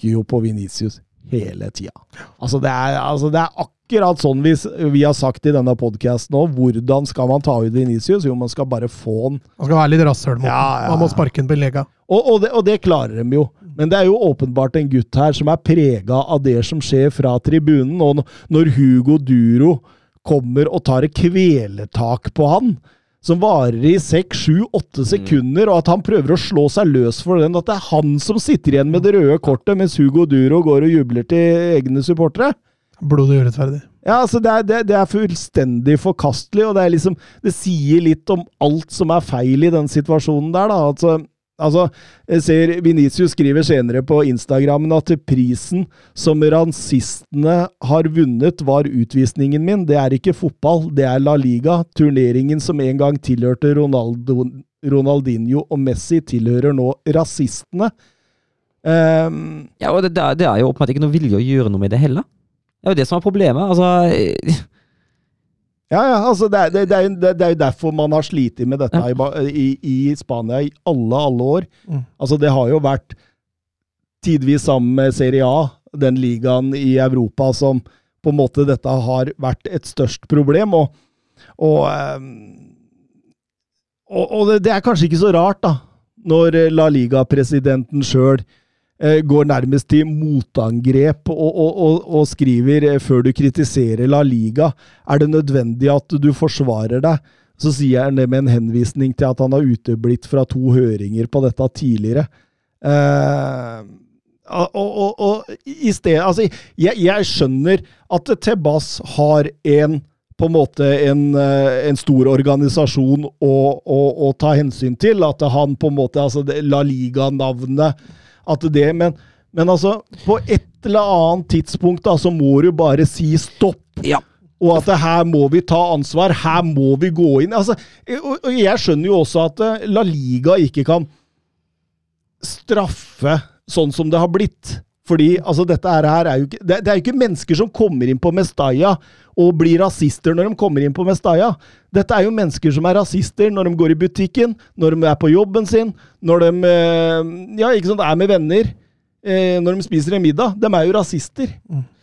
hakker jo på Venitius hele tida. Altså, det altså, det er akkurat sånn vi, vi har sagt i denne podkasten òg. Hvordan skal man ta ut Venicius? Jo, man skal bare få han Man skal være litt rasshøl mot Ja, ja, Man må sparke den på lega. og, og, det, og det klarer de jo. Men det er jo åpenbart en gutt her som er prega av det som skjer fra tribunen. Og når Hugo Duro kommer og tar et kveletak på han, som varer i seks, sju, åtte sekunder, og at han prøver å slå seg løs for den, at det er han som sitter igjen med det røde kortet, mens Hugo Duro går og jubler til egne supportere. Blodig urettferdig. Ja, altså det er, det, det er fullstendig forkastelig, og det er liksom Det sier litt om alt som er feil i den situasjonen der, da. Altså, altså jeg ser Venitius skriver senere på Instagrammen at prisen som rasistene har vunnet, var utvisningen min. Det er ikke fotball, det er La Liga. Turneringen som en gang tilhørte Ronaldo, Ronaldinho og Messi, tilhører nå rasistene. Um, Ja, og det, det er- jo åpenbart ikke noe vilje å gjøre noe med det heller. Det er jo det som er problemet. Altså Ja, ja, altså det er, det, det, er, jo- det, er jo derfor man har slitt med dette Ja. i, i, Spania i alle, alle år. Mm. Altså det har jo vært tidvis sammen med Serie A, den ligaen i Europa som på en måte dette har vært et størst problem. Og, og, ehm, og, og det, er kanskje ikke så rart, da, når eh, La Liga-presidenten sjøl eh, går nærmest til motangrep og, og, og, og skriver eh, før du kritiserer La Liga, er det nødvendig at du forsvarer deg. Så sier han det med en henvisning til at han har uteblitt fra to høringer på dette tidligere. Eh, og i stedet Altså, jeg, jeg skjønner at Tebas har en på en måte en, eh, en stor organisasjon å, å, å ta hensyn til. At han på en måte altså La Liga-navnet At det Men, men altså, på et eller annet tidspunkt da, så må du bare si stopp. Ja. Og at her må vi ta ansvar, her må vi gå inn. Altså, og, jeg skjønner jo også at eh, La Liga ikke kan straffe sånn som det har blitt. Fordi altså, dette her er jo ikke, det, det er jo ikke mennesker som kommer inn på Mestaya og blir rasister når de kommer inn på Mestaya. Dette er jo mennesker som er rasister når de går i butikken, når de er på jobben sin, når de eh, ja, ikke sant, er med venner, eh, når de spiser en middag. De er jo rasister.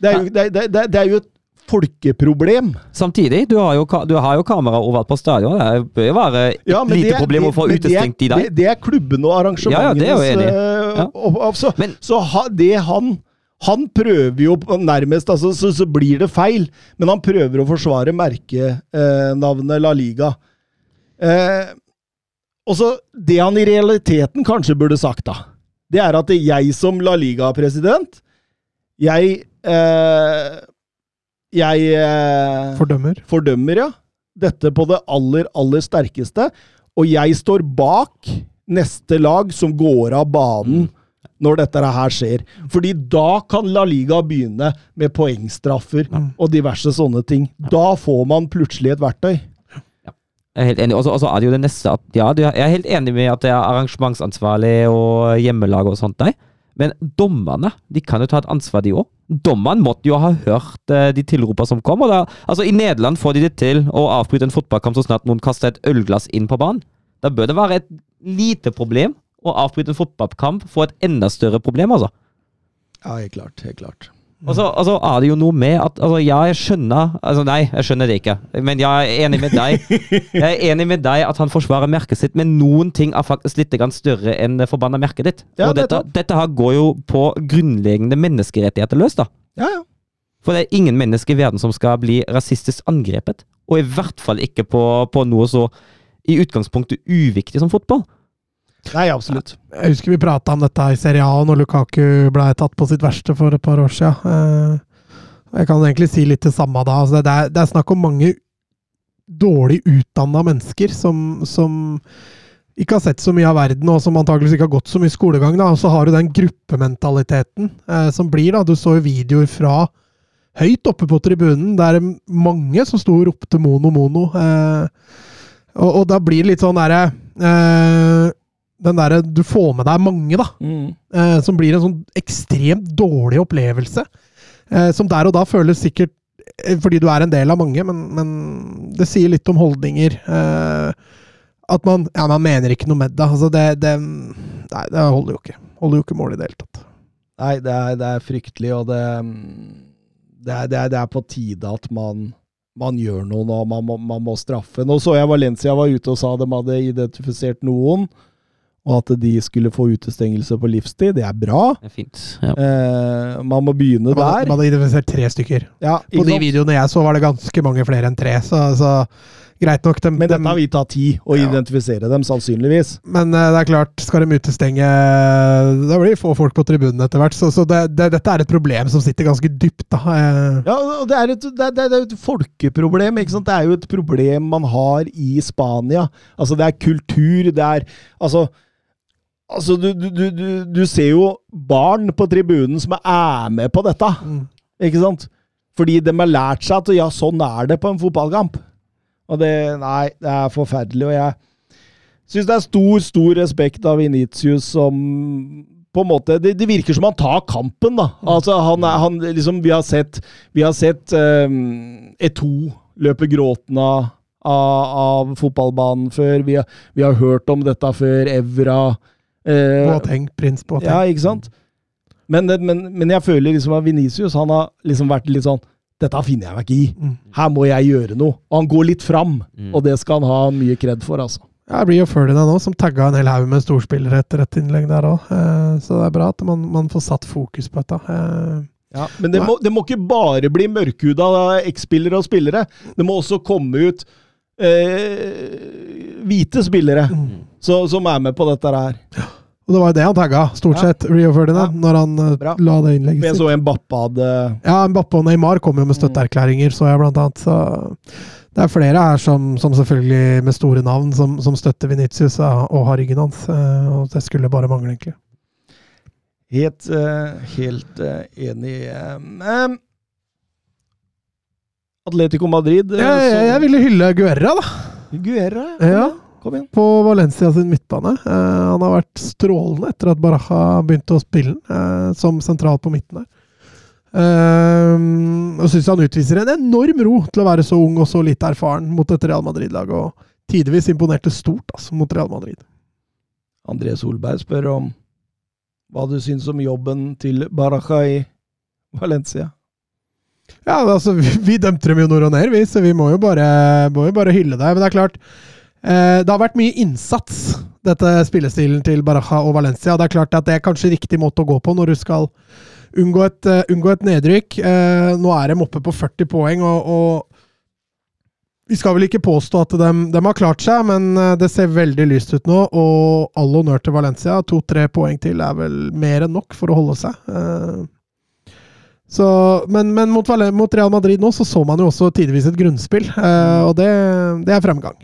Det er jo, det, det, det er jo et folkeproblem. Samtidig, du har jo, du har jo kamera overalt på stadion. Det bør være et Ja, lite er, problem å få utestengt de der. Det, det er klubbene og Ja, ja, eh, Ja. opp- opp- Så, Men- så ha, det han Han prøver jo nærmest altså, så, så blir det feil, men han prøver å forsvare merkenavnet La Liga. Eh, og så Det han i realiteten kanskje burde sagt, da, det er at jeg som La Liga-president Jeg eh, Jeg eh, Fordømmer. fordømmer, ja. Dette på det aller, aller sterkeste. Og jeg står bak neste lag som går av banen når dette her skjer. Fordi da kan La Liga begynne med poengstraffer og diverse sånne ting. Da får man plutselig et verktøy. Jeg er helt enig. Og så er det jo det neste at ja, jeg er helt enig med at det er arrangementsansvarlig og hjemmelag og sånt der. Men dommerne de kan jo ta et ansvar, de òg. Dommerne måtte jo ha hørt eh, de tilropa som kom. og da, altså I Nederland får de det til å avbryte en fotballkamp så snart noen kaster et ølglass inn på banen. Da bør det være et lite problem å avbryte en fotballkamp få et enda større problem, altså. Ja, helt klart. Helt klart. Og så altså, er det jo noe med at altså, Ja, jeg skjønner altså Nei, jeg skjønner det ikke. Men jeg er enig med deg. Jeg er enig med deg at han forsvarer merket sitt, men noen ting er faktisk litt større enn det forbanna merket ditt. Ja, og dette, dette her går jo på grunnleggende menneskerettigheter løs, da. Ja, ja. For det er ingen mennesker i verden som skal bli rasistisk angrepet. Og i hvert fall ikke på, på noe så i utgangspunktet uviktig som fotball. Nei, absolutt. Jeg husker vi prata om dette i Serie A når Lukaku ble tatt på sitt verste for et par år siden. Eh, Jeg kan egentlig si litt det samme da. Altså, det, er, det er snakk om mange dårlig utdanna mennesker som, som ikke har sett så mye av verden, og som antakeligvis ikke har gått så mye skolegang. da, Og så har du den gruppementaliteten eh, som blir. da, Du så jo videoer fra høyt oppe på tribunen. Det er mange som sto og ropte 'mono, mono'. Eh, og, og da blir det litt sånn derre eh, Den derre Du får med deg mange, da. Mm. Eh, som blir en sånn ekstremt dårlig opplevelse. Eh, som der og da føles sikkert eh, fordi du er en del av mange, men, men det sier litt om holdninger. Eh, at man Ja, man mener ikke noe med det. Altså, det, det Nei, det holder jo ikke. Holder jo ikke mål i det hele tatt. Nei, det er, det er fryktelig, og det, det, er, det, er, det er på tide at man, man gjør noe nå. Man må, man må straffe. Nå så jeg Valencia var ute og sa de hadde identifisert noen, og at de skulle få utestengelse på livstid. Det er bra. Det er fint. Ja. Eh, man må begynne Man, der. man hadde identifisert tre stykker. Ja, På de videoene jeg så, var det ganske mange flere enn tre. Så, så greit nok. De, Men dette dette vil ta tid å Ja. identifisere dem, sannsynligvis. Men eh, det er klart, skal de utestenge Da blir det få folk på tribunen etter hvert. Så, så det, det, dette er et problem som sitter ganske dypt. da. Eh, Ja, og det er, et, det, det er et folkeproblem. ikke sant? Det er jo et problem man har i Spania. Altså, det er kultur, det er Altså, altså du, du, du, du, ser jo barn på tribunen som er med på dette, mm. ikke sant? Fordi de har lært seg at ja, sånn er det på en fotballkamp. Og det Nei, det er forferdelig. Og jeg syns det er stor, stor respekt av Initius som på en måte, det, det virker som han tar kampen, da. Altså, han, han liksom, Vi har sett, vi har sett um, E2 løpe gråtende av, av fotballbanen før. Vi har, vi har hørt om dette før. Evra. Eh, Boateng, prins Boateng. ja, ikke sant? Men, men, men jeg føler liksom at Venicius han har liksom vært litt sånn Dette finner jeg meg ikke i. Mm. Her må jeg gjøre noe. Og han går litt fram, Mm. og det skal han ha mye kred for, altså. Ja, det blir jo Ferdinand òg, som tagga en hel haug med storspillere etter et innlegg der òg. Så det er bra at man, man får satt fokus på dette. Eh, Ja, men det må, det må ikke bare bli mørkhuda X-spillere og spillere. Det må også komme ut eh, hvite spillere så, som er med på dette her. Og det var jo det han tagga, stort sett, Rio Ferdinand, Ja. når han eh, Bra. la det innlegget innlegget jeg sitt. så Mbappe hadde Ja, Mbappe og Neymar kom jo med støtteerklæringer, så jeg blant annet. Så det er flere her som, som selvfølgelig med store navn, som, som støtter Venitius og har ryggen hans. eh, Og det skulle bare mangle, egentlig. Helt, eh, helt eh, enig. eh, Atletico Madrid eh, Jeg, jeg, jeg ville hylle Guerra, da. Guerra, Ja. Ja. Kom igjen. på Valencia sin midtbane. Eh, han har vært strålende etter at Baraja begynte å spille eh, som sentral på midten der. Uh, og syns han utviser en enorm ro til å være så ung og så lite erfaren mot et Real Madrid-lag. Og tidvis imponerte stort altså, mot Real Madrid. André Solberg spør om hva du syns om jobben til Baraja i Valencia. Ja, altså, vi, vi dømte dem jo nord og ned, vi, så vi må jo bare, må jo bare hylle deg. Men det er klart, det har vært mye innsats, dette spillestilen til Baraja og Valencia. Det er klart at det er kanskje riktig måte å gå på når du skal unngå et, eh, unngå et nedrykk. Eh, nå er de oppe på 40 poeng, og, og vi skal vel ikke påstå at de, de har klart seg, men eh, det ser veldig lyst ut nå. Og all honnør til Valencia. To-tre poeng til er vel mer enn nok for å holde seg. Eh, så, men men mot, mot Real Madrid nå så så man jo også tidvis et grunnspill, eh, og det, det er fremgang.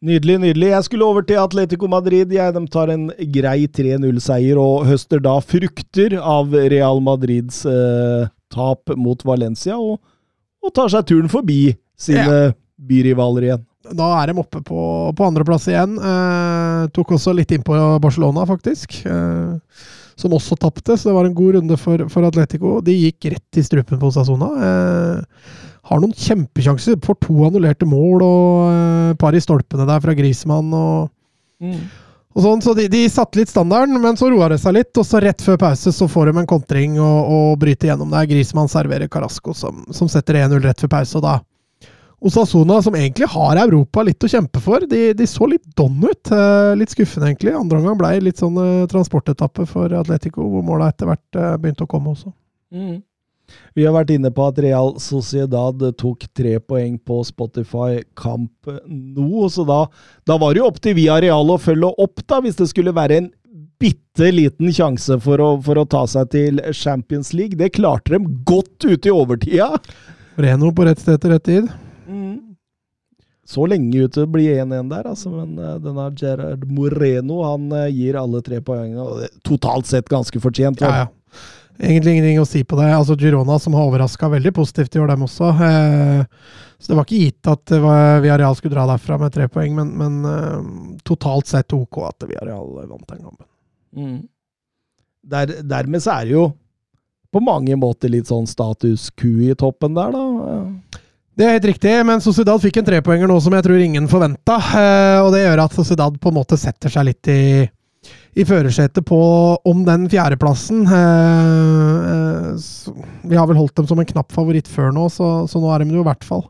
Nydelig, nydelig. Jeg skulle over til Atletico Madrid. Jeg, de tar en grei 3-0-seier og høster da frukter av Real Madrids eh, tap mot Valencia, og, og tar seg turen forbi sine byrivaler igjen. Da er de oppe på, på andreplass igjen. Eh, tok også litt inn på Barcelona, faktisk. Eh, som også tapte, så det var en god runde for, for Atletico. De gikk rett i strupen på Sasona. Eh, har noen kjempesjanser. Får to annullerte mål og et par i stolpene der fra Grismann. og Og sånn, så de, de satte litt standarden, men så roa det seg litt. Og så rett før pause så får de en kontring og, og bryter gjennom der. Grismann serverer Carasco, som, som setter 1-0 rett før pause. Og da Osasona, som egentlig har Europa litt å kjempe for, de, de så litt don ut. Eh, litt skuffende, egentlig. Andre omgang ble litt sånn eh, transportetappe for Atletico, hvor måla etter hvert eh, begynte å komme også. Mm. Vi har vært inne på at Real Sociedad tok tre poeng på Spotify Kamp nå, så da, da var det jo opp til Via Real å følge opp, da, hvis det skulle være en bitte liten sjanse for å, for å ta seg til Champions League. Det klarte de godt ute i overtida. Reno på rett sted til rett tid. Så lenge ute blir bli 1-1 der, altså, men uh, denne Gerard Moreno han uh, gir alle tre poengene. Totalt sett ganske fortjent. Ja, ja. Egentlig ingenting å si på det. Altså Girona, som har overraska veldig positivt i år, dem også. Eh, så det var ikke gitt at Viareal Villarreal skulle dra derfra med tre poeng, men, men eh, totalt sett ok at Villarreal vant den kampen. Mm. Der, dermed så er det jo på mange måter litt sånn status Q i toppen der, da. Det er helt riktig, men Sociedad fikk en trepoenger nå som jeg tror ingen forventa. Eh, og det gjør at Sociedad på en måte setter seg litt i, i førersetet på om den fjerdeplassen. Eh, eh, vi har vel holdt dem som en knapp favoritt før nå, så, så nå er de det jo i hvert fall.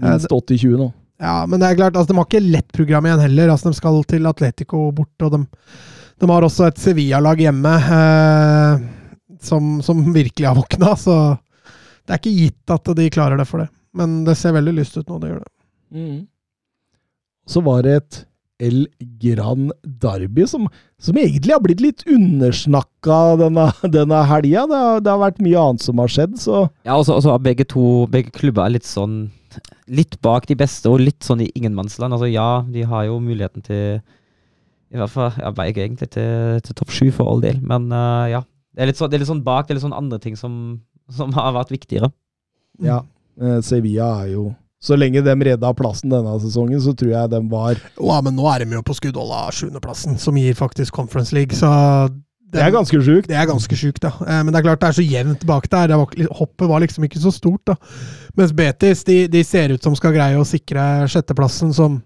Eh, Minst 80-20 nå. Ja, men det er klart, altså, de har ikke lett program igjen heller. Altså, de skal til Atletico bort, og de, de har også et Sevilla-lag hjemme eh, som, som virkelig har våkna. Så det er ikke gitt at de klarer det for det. Men det ser veldig lyst ut nå, det gjør det. Mm. Så var det et El Gran Derby som, som egentlig har blitt litt undersnakka denne, denne helga. Det, har- det har vært mye annet som har skjedd, så Ja, og så er begge to Begge klubber er litt sånn Litt bak de beste, og litt sånn i ingenmannsland. Altså ja, de har jo muligheten til I hvert fall ja, begge egentlig til, til topp sju for all del, men uh, ja. Det er, sånn, det er litt sånn bak, det er litt sånn andre ting som, som har vært viktigere. ja. eh, Sevilla er jo Så lenge de redda plassen denne sesongen, så tror jeg de var Ja, men nå er de jo på skuddholda sjuendeplassen, som gir faktisk Conference League, så Det er ganske sjukt. Det er ganske sjukt, da. Eh, Men det er klart det er så jevnt bak der. Det var, hoppet var liksom ikke så stort, da. Mens Betis de, de ser ut som skal greie å sikre sjetteplassen, som,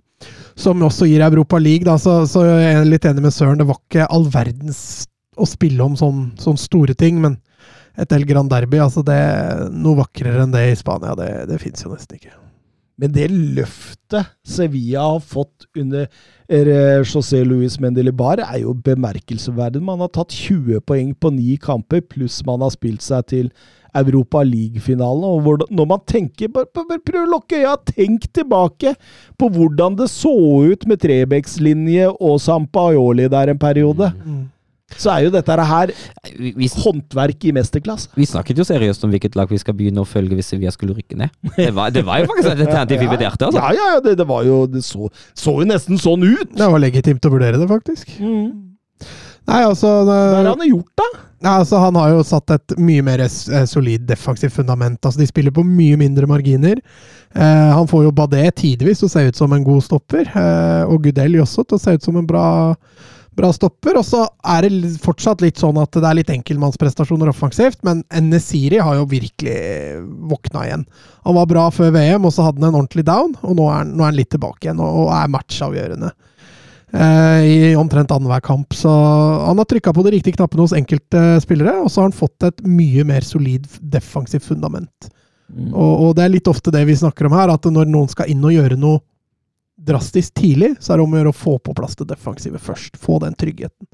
som også gir Europa League, da. Så, så jeg er litt enig med Søren. Det var ikke all verdens å spille om sånne sånn store ting, men et El Grand Derby, altså det Noe vakrere enn det i Spania, det, det fins jo nesten ikke. Men det løftet Sevilla har fått under eh, José Luis Mendelibar, er jo bemerkelsesverdig. Man har tatt 20 poeng på ni kamper, pluss man har spilt seg til Europa League-finalen. Og når man tenker Prøv å lukke øya, tenk tilbake på hvordan det så ut med Trebecks-linje og Sampaioli der en periode. Så er jo dette her Vi, vi, håndverk i mesterklasse. vi snakket jo seriøst om hvilket lag vi skal begynne å følge hvis Sevilla skulle rykke ned. Det var, det var jo faktisk et alternativ vi vurderte. Altså. Ja, ja, ja, det, det var jo Det så, så jo nesten sånn ut! Det var legitimt å vurdere det, faktisk. Nei, altså Hva det, har han gjort, da? Nei, altså Han har jo satt et mye mer eh, solid defensivt fundament. Altså De spiller på mye mindre marginer. Eh, han får jo Badé tidvis til å se ut som en god stopper, eh, og Gudel også til å se ut som en bra, bra stopper. Og så er det fortsatt litt sånn at det er litt enkeltmannsprestasjoner offensivt, men Nesiri har jo virkelig våkna igjen. Han var bra før VM, og så hadde han en ordentlig down, og nå er han, nå er han litt tilbake igjen og, og er matchavgjørende eh, i omtrent annenhver kamp. Så han har trykka på de riktige knappene hos enkelte spillere, og så har han fått et mye mer solid defensivt fundament. Og, og det er litt ofte det vi snakker om her, at når noen skal inn og gjøre noe drastisk tidlig, så er det om å gjøre å få på plass det defensive først. Få den tryggheten.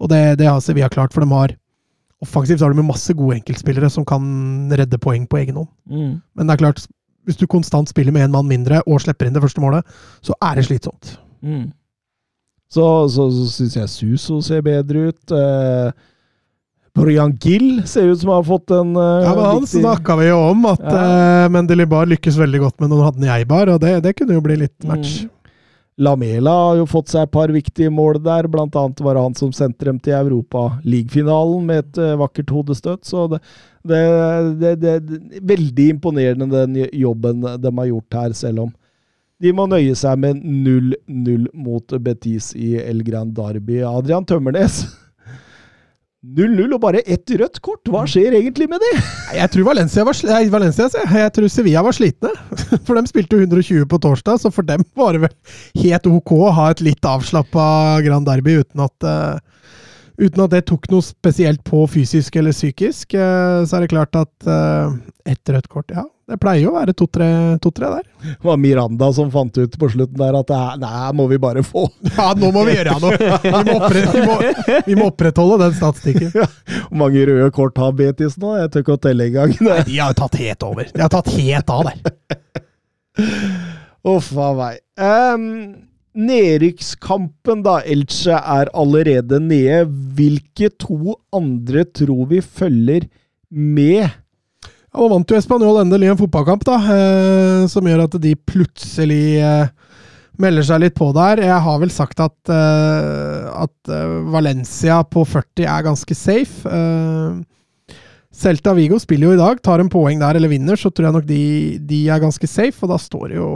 Og det, det har Sevilla klart, for de har offensivt så har de masse gode enkeltspillere som kan redde poeng på egen hånd. Men det er klart, hvis du konstant spiller med én mann mindre og slipper inn det første målet, så er det slitsomt. Så, så, så syns jeg Suso ser bedre ut. Eh, Brian Gill ser ut som har fått en uh, Ja, men Han viktig- snakka vi jo om, at Ja. ja. Mendelibar lykkes veldig godt med noen hadde en Eibar, og det, det kunne jo bli litt match. Mm. Lamela har jo fått seg et par viktige mål der. Blant annet var det han som sendte dem til Europa League-finalen med et uh, vakkert hodestøt. Så det, det, det, det Veldig imponerende den jobben de har gjort her, selv om de må nøye seg med 0-0 mot Betis i El Gran Derby. Adrian Tømmernes, 0-0 og bare ett rødt kort. Hva skjer egentlig med det? Jeg tror Valencia var, Valencia, jeg. tror Sevilla var slitne. For de spilte jo 120 på torsdag, så for dem var det vel helt ok å ha et litt avslappa Grand Derby uten at eh, Uten at det tok noe spesielt på fysisk eller psykisk. eh, så er det klart at uh, ett rødt kort, ja. Det pleier jo å være to-tre to, der. Det var Miranda som fant ut på slutten der at nei, må vi bare få. Ja, nå må vi gjøre noe! Vi må, oppre vi må, vi må opprettholde den statistikken. Hvor mange røde kort har Betis nå? Jeg tør ikke å telle engang. Nei, de har jo tatt helt over. De har tatt helt av der. Uff a meg. Um, Nedrykkskampen, da. Elche er allerede nede. Hvilke to andre tror vi følger med? Ja, Nå vant jo Español endelig en fotballkamp, da, eh, som gjør at de plutselig eh, melder seg litt på der. Jeg har vel sagt at, eh, at Valencia på 40 er ganske safe. Celta Vigo spiller jo i dag. Tar en poeng der eller vinner, så tror jeg nok de, de er ganske safe, og da står det jo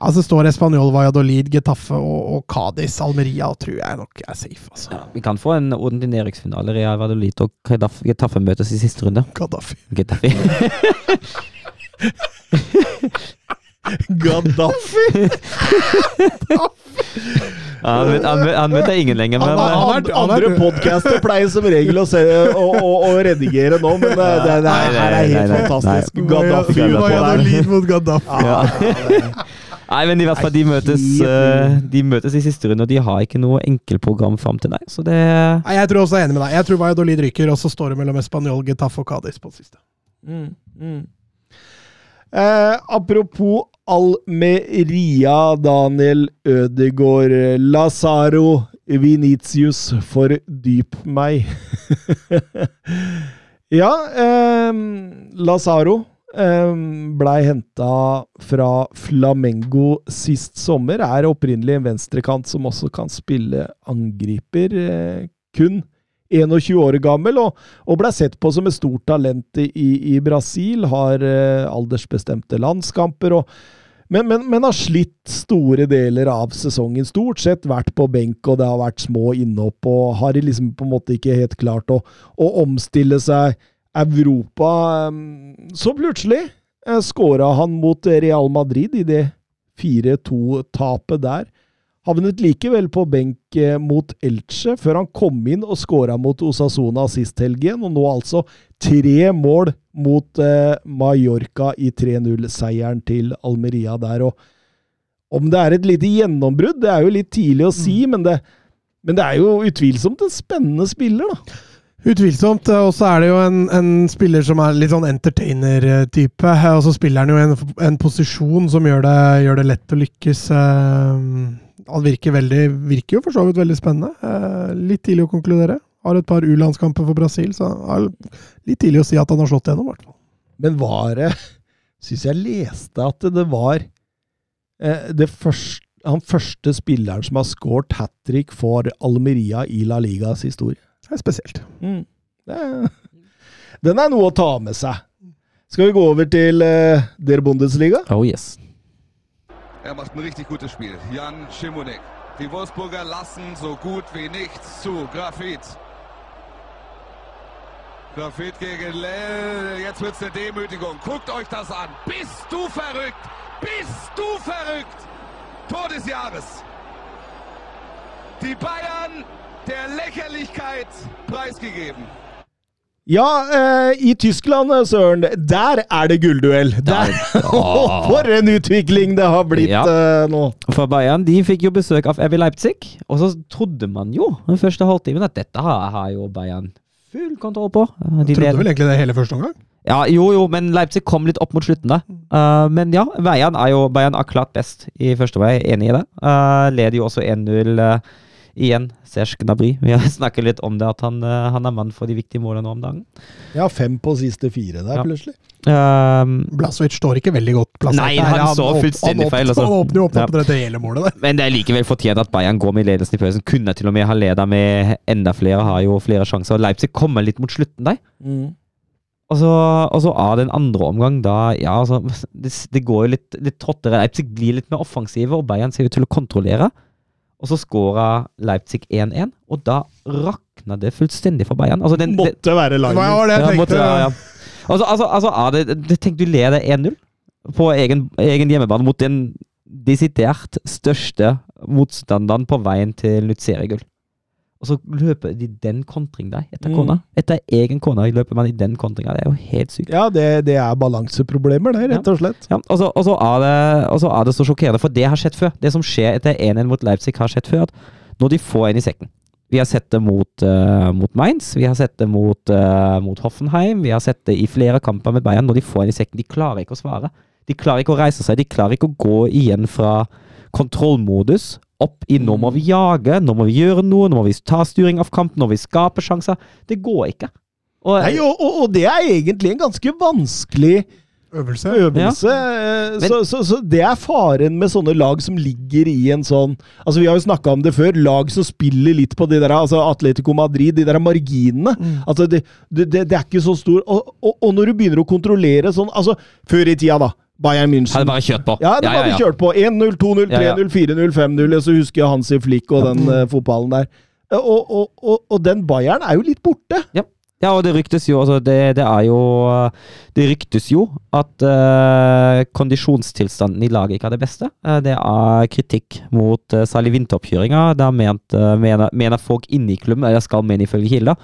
Altså står Español, Valladolid, Getafe og, og Cádiz, Almeria, tror jeg nok er safe, altså. Ja, vi kan få en ordentlig nedrykksfinale. Real Valladolid og Getafe Getafe møtes i siste runde. Gaddafi. Gaddafi. Gaddafi! Ja, han, møter, han, møter, han møter ingen lenger, men Han var- han er- Andre, podcaster pleier som regel å, se, å, å, å redigere nå, men det, det, det her er helt nei, nei. fantastisk. Nei. Gaddafi Gaddafi. Gaddafi. Gaddafi. Gaddafi. Gaddafi. ja. Nei, men i hvert fall, de møtes, eh, de møtes i siste runde, og de har ikke noe enkeltprogram fram til deg. Så det Nei, Jeg tror også jeg er enig med deg. Jeg tror Valladolid ryker, og så står det mellom Español, Getafe og Cádiz på siste. Mm, mm. Eh, apropos Almeria, Daniel Ødegaard, Lazaro, Venitius, fordyp meg. ja, eh, Lazaro eh, blei henta fra Flamengo sist sommer. Er opprinnelig en venstrekant som også kan spille angriper. Eh, kun 21 år gammel, og, og ble sett på som et stort talent i, i Brasil. Har eh, aldersbestemte landskamper, og, men, men, men har slitt store deler av sesongen. Stort sett vært på benk, og det har vært små innhopp, og har liksom på en måte ikke helt klart å, å omstille seg. Europa eh, Så plutselig eh, skåra han mot Real Madrid i det 4-2-tapet der. Havnet likevel på benk eh, mot Elche, før han kom inn og skåra mot Osasona sist helgen, og nå altså tre mål mot eh, Mallorca i 3-0-seieren til Almeria der. Og om det er et lite gjennombrudd, det er jo litt tidlig å si, men, det, men det er jo utvilsomt en spennende spiller, da. Utvilsomt. eh, Og så er det jo en, en spiller som er litt sånn entertainer-type. eh, Og så spiller han jo en, en posisjon som gjør det, gjør det lett å lykkes. eh, Han virker, veldig, virker jo for så vidt veldig spennende. Litt tidlig å konkludere. Har et par U-landskamper for Brasil, så er litt tidlig å si at han har slått gjennom, i hvert fall. Men var det Syns jeg leste at det var det første, han første spilleren som har scoret hat trick for Almeria i La Ligas historie. Det er spesielt. Mm. Den er noe å ta med seg. Skal vi gå over til eh, der Bundesliga? Oh yes. Er macht ein richtig gutes Spiel. Jan Schimonek. Die Wolfsburger lassen so gut wie nichts zu. Grafit. Grafit gegen Lell. Jetzt wird's eine Demütigung. Guckt euch das an. Bist du verrückt? Bist du verrückt? Tor des Jahres. Die Bayern der Lächerlichkeit preisgegeben. Ja, eh, i Tyskland, eh, Søren, der er det gullduell! Der. For en utvikling det har blitt Ja. eh, nå! For Bayern de fikk jo besøk av Evi Leipzig, og så trodde man jo den første halvtimen at dette har, har jo Bayern full kontroll på. De Trodde vel egentlig det hele første omgang? Ja, jo, jo, men Leipzig kom litt opp mot slutten da. Uh, men ja, Bayern er jo Bayern er klart best i første vei, enig i det. Uh, leder jo også 1-0 uh, igjen. Serge Gnabry. Vi har snakket litt om det, at han, uh, han er mann for de viktige målene nå om dagen. Ja, fem på siste fire der, Ja. plutselig. Um, Blazovic står ikke veldig godt plassert. Nei, han, han så fullstendig han feil, altså. Han åpner jo opp Ja. på dette hele målet der. men det er likevel fortjent at Bayern går med ledelsen i pausen. Kunne til og med ha leda med enda flere, har jo flere sjanser. Og Leipzig kommer litt mot slutten der. Mm. Og så, og så av den andre omgang, da Ja, altså Det, det går jo litt, litt tråttere. Leipzig blir litt mer offensive, og Bayern ser ut til å kontrollere. Og så skåra Leipzig 1-1, og da rakna det fullstendig for Bayern. Altså, den, det, Måtte være Det var det jeg tenkte. ja, ja. Altså, altså, altså ja, det, det, Tenk du leder 1-0 på egen, egen hjemmebane mot den desidert største motstanderen på veien til nytt seriegull. Og så løper de den kontring der, etter Mm. kona. Etter egen kona løper man i den kontringa. Det er jo helt sykt. Ja, det, det er balanseproblemer, det, rett og slett. Ja, og, så, og, så er det, og så er det så sjokkerende, for det har skjedd før. Det som skjer etter 1-1 mot Leipzig, har skjedd før. At når de får en i sekken Vi har sett det mot, uh, mot Mainz, vi har sett det mot, uh, mot Hoffenheim, vi har sett det i flere kamper med Bayern. Når de får en i sekken, de klarer ikke å svare. De klarer ikke å reise seg, de klarer ikke å gå igjen fra kontrollmodus opp i nå må vi jage, nå må vi gjøre noe, nå må vi ta styring av kampen, nå må vi skape sjanser. Det går ikke. Og, Nei, og, og, og det er egentlig en ganske vanskelig Øvelse. øvelse. eh, Men- Så, så, så det er faren med sånne lag som ligger i en sånn Altså Vi har jo snakka om det før. Lag som spiller litt på de der altså Atletico Madrid, de der marginene. Mm. Altså det, det, det, det er ikke så stor og, og, og når du begynner å kontrollere sånn Altså Før i tida, da. Bayern München. hadde bare kjørt på. Ja, det hadde vi kjørt på. 1-0, 2-0, Ja, ja. 3-0, 4-0, 5-0. Og så husker jeg Hansi Flick og den uh, fotballen der. Eh, Og, og, og, og den Bayern er jo litt borte. Ja, og det ryktes jo altså det, det er jo Det ryktes jo at uh, kondisjonstilstanden i laget ikke er det beste. Uh, det er kritikk mot uh, særlig vinteroppkjøringa. Da ment, eh, mener, mener folk inne i klubben, eller skal mene ifølge kilder,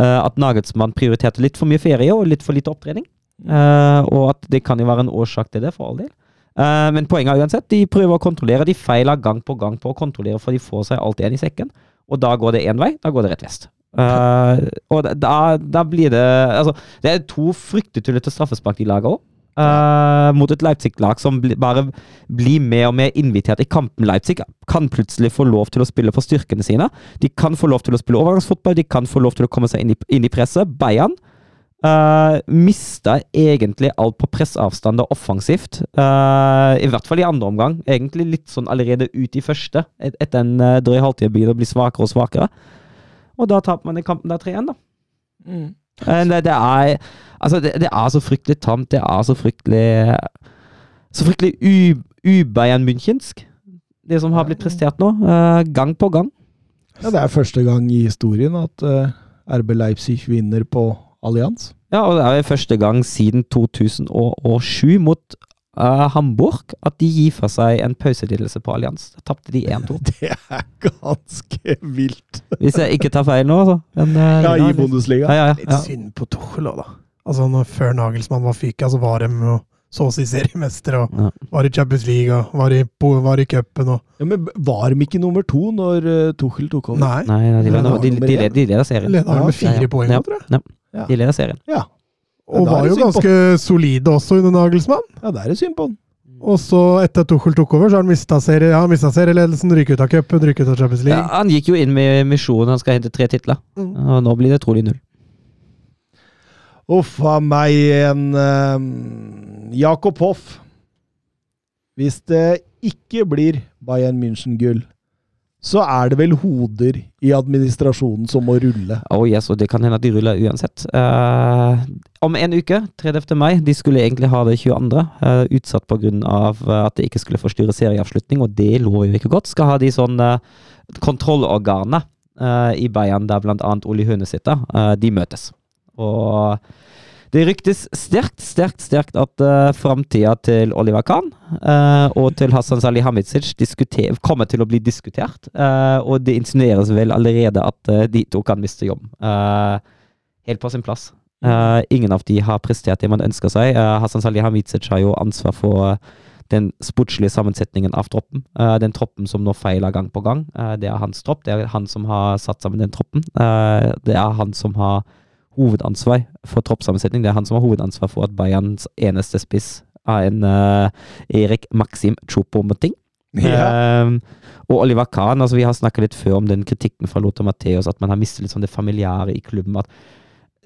eh, at Nagelsmann prioriterte litt for mye ferie og litt for lite opptrening. Eh, og at det kan jo være en årsak til det, for all del. Uh, men poenget er uansett, de prøver å kontrollere. De feiler gang på gang på å kontrollere, for de får seg alt en i sekken. Og da går det én vei, da går det rett vest. Uh, og da- da, blir det Altså, det er to fryktetullete straffespark de lager òg. mot et Leipzig-lag som bli, bare blir mer og mer invitert i kampen. Leipzig kan plutselig få lov til å spille på styrkene sine. De kan få lov til å spille overgangsfotball, de kan få lov til å komme seg inn i, inn i presset. Bayern uh, mista egentlig alt på pressavstand og offensivt. Uh, I hvert fall i andre omgang. Egentlig litt sånn allerede ut i første. Et, etter en uh, drøy halvtime begynner å bli svakere og svakere. Og da taper man den kampen der 3-1, da. Eh, Det, det er Altså, det, det er så fryktelig tamt. Det er så fryktelig Så fryktelig u- u-Bayern Münchensk, det som har blitt prestert nå. eh, gang på gang. Ja, Det er første gang i historien at eh, RB Leipzig vinner på Allianz. Ja, og det er første gang siden 2007 mot uh, Hamburg at de gir fra seg en pauselidelse på Allianz. Da tapte de 1-2. Det er ganske vilt. Hvis jeg ikke tar feil nå, så. Men, uh, Ja, i ja, Bundesliga. ja, ja, Litt ja. synd på Tuchel òg, da. Altså, når, før Nagelsmann var fyka, så var de jo så å si seriemestere, og Ja. var i Champions League, og var i, var i cupen, og Ja, men var de ikke nummer to når uh, Tuchel tok over? Nei. Nei, nei, de, Ja, de, de, de, leder- serien. Leda med fire ja. poeng, Ja. tror jeg. Ja. tidligere serien. Ja. Og var jo ganske solide også under Nagelsmann. ja, det er det synd på han. Og så, etter at Tuchel tok over, så har han mista serie, ja, serieledelsen, ryker ut av cupen, ryker ut av Champions Ja, han gikk jo inn med misjonen, han skal hente tre titler. Mm. Og nå blir det trolig null. Uff a meg, en eh, Jakob Hoff. Hvis det ikke blir Bayern München-gull, så er det vel hoder i administrasjonen som må rulle. Oh yes, og det kan hende at de ruller uansett. Uh, om en uke, 30. mai, de skulle egentlig ha det 22., uh, utsatt pga. at det ikke skulle forstyrre serieavslutning, og det lover jo ikke godt. Skal ha de sånn uh, kontrollorganer eh, i Bayern, der bl.a. Oli Høne sitter, uh, de møtes. Og det ryktes sterkt, sterkt, sterkt at uh, framtida til Oliver Kahn uh, og til Hassan Salihamidzic Hamidzic kommer til å bli diskutert. Uh, og det insinueres vel allerede at uh, de to kan miste jobben. Eh, helt på sin plass. Eh, ingen av de har prestert det man ønsker seg. Eh, Hassan Salihamidzic har jo ansvar for eh, den sportslige sammensetningen av troppen. Uh, den troppen som nå feiler gang på gang. Uh, det er hans tropp. Det er han som har satt sammen den troppen. Uh, det er han som har hovedansvar for troppssammensetning. Det er han som har hovedansvar for at Bayerns eneste spiss er en uh, Erik Maxim Chopomoting. Ja. Um, og Oliver Kahn, altså vi har snakket litt før om den kritikken fra Lothar Matheos, at man har mistet litt sånn det familiære i klubben. At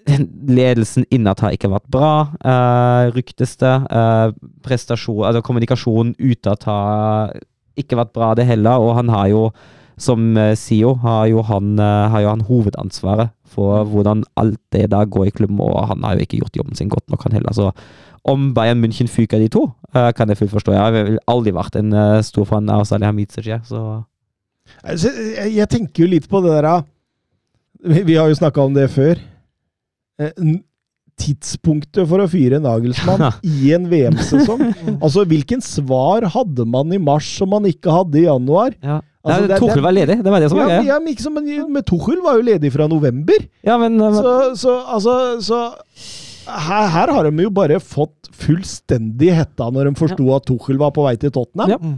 ledelsen innad har ikke vært bra, uh, ryktes det. Uh, prestasjon, altså kommunikasjonen utad har ikke vært bra, det heller. Og han har jo, som CEO, har jo, han, eh, har jo han hovedansvaret for hvordan alt det der går i klubben, og han har jo ikke gjort jobben sin godt nok, han heller. Så om Bayern München fyker de to, eh, kan jeg fullt forstå. Jeg har aldri vært en eh, stor fan av Salih Hamidzic, jeg, så jeg, jeg tenker jo litt på det der Vi, har jo snakka om det før. Eh, Tidspunktet for å fyre Nagelsmann i en VM-sesong. Altså, hvilken svar hadde man i mars som man ikke hadde i januar? Ja. Altså, Nei, det er- var ledig, det var det som Ja, var ja, men, men, men Tuchel var jo ledig fra november. Ja, men, men Så, så altså så, her, her har de jo bare fått fullstendig hetta når de forsto at Tuchel var på vei til Tottenham. Ja. Mm.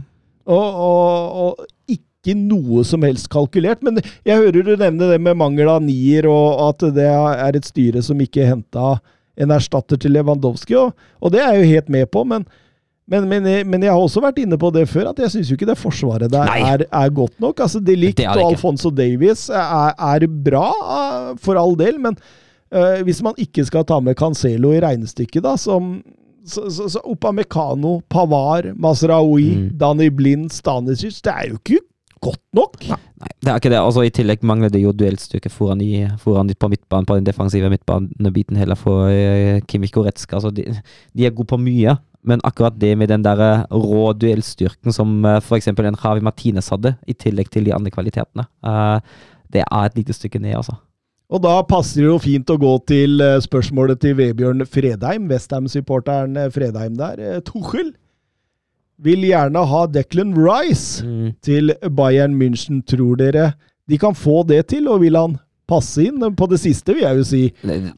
Og, og, og ikke noe som helst kalkulert. Men jeg hører du nevne det med mangel av nier, og at det er et styre som ikke henta en erstatter til Lewandowski, og, og det er jeg jo helt med på. men men, men, jeg, men jeg har også vært inne på det før, at jeg syns jo ikke det forsvaret der er, er godt nok. Altså, De Ligt Det det og. Alfonso Davies er, er bra, eh, for all del, men uh, hvis man ikke skal ta med Cancelo i regnestykket, da, som så, så, så Opamecano, Pavar, Masraoui, Mm. Dani Blind, Stanisic Det er jo ikke godt nok! Nei, det er ikke det. Altså, I tillegg mangler det jo duellstyrke foran, i, foran på midtbanen, på den defensive midtbanebiten heller for uh, Kimmich Goretzka. Altså, de, de er gode på mye, men akkurat det med den der eh, rå duellstyrken som uh, f.eks. en Javi Martinez hadde, i tillegg til de andre kvalitetene, eh, det er et lite stykke ned, altså. Og da passer det jo fint å gå til eh, spørsmålet til Vebjørn Fredheim, Westham-supporteren eh, Fredheim der. Eh, Tuchel vil gjerne ha Declan Rice Mm. til Bayern München, tror dere de kan få det til, og vil han passe inn? På det siste vil jeg jo si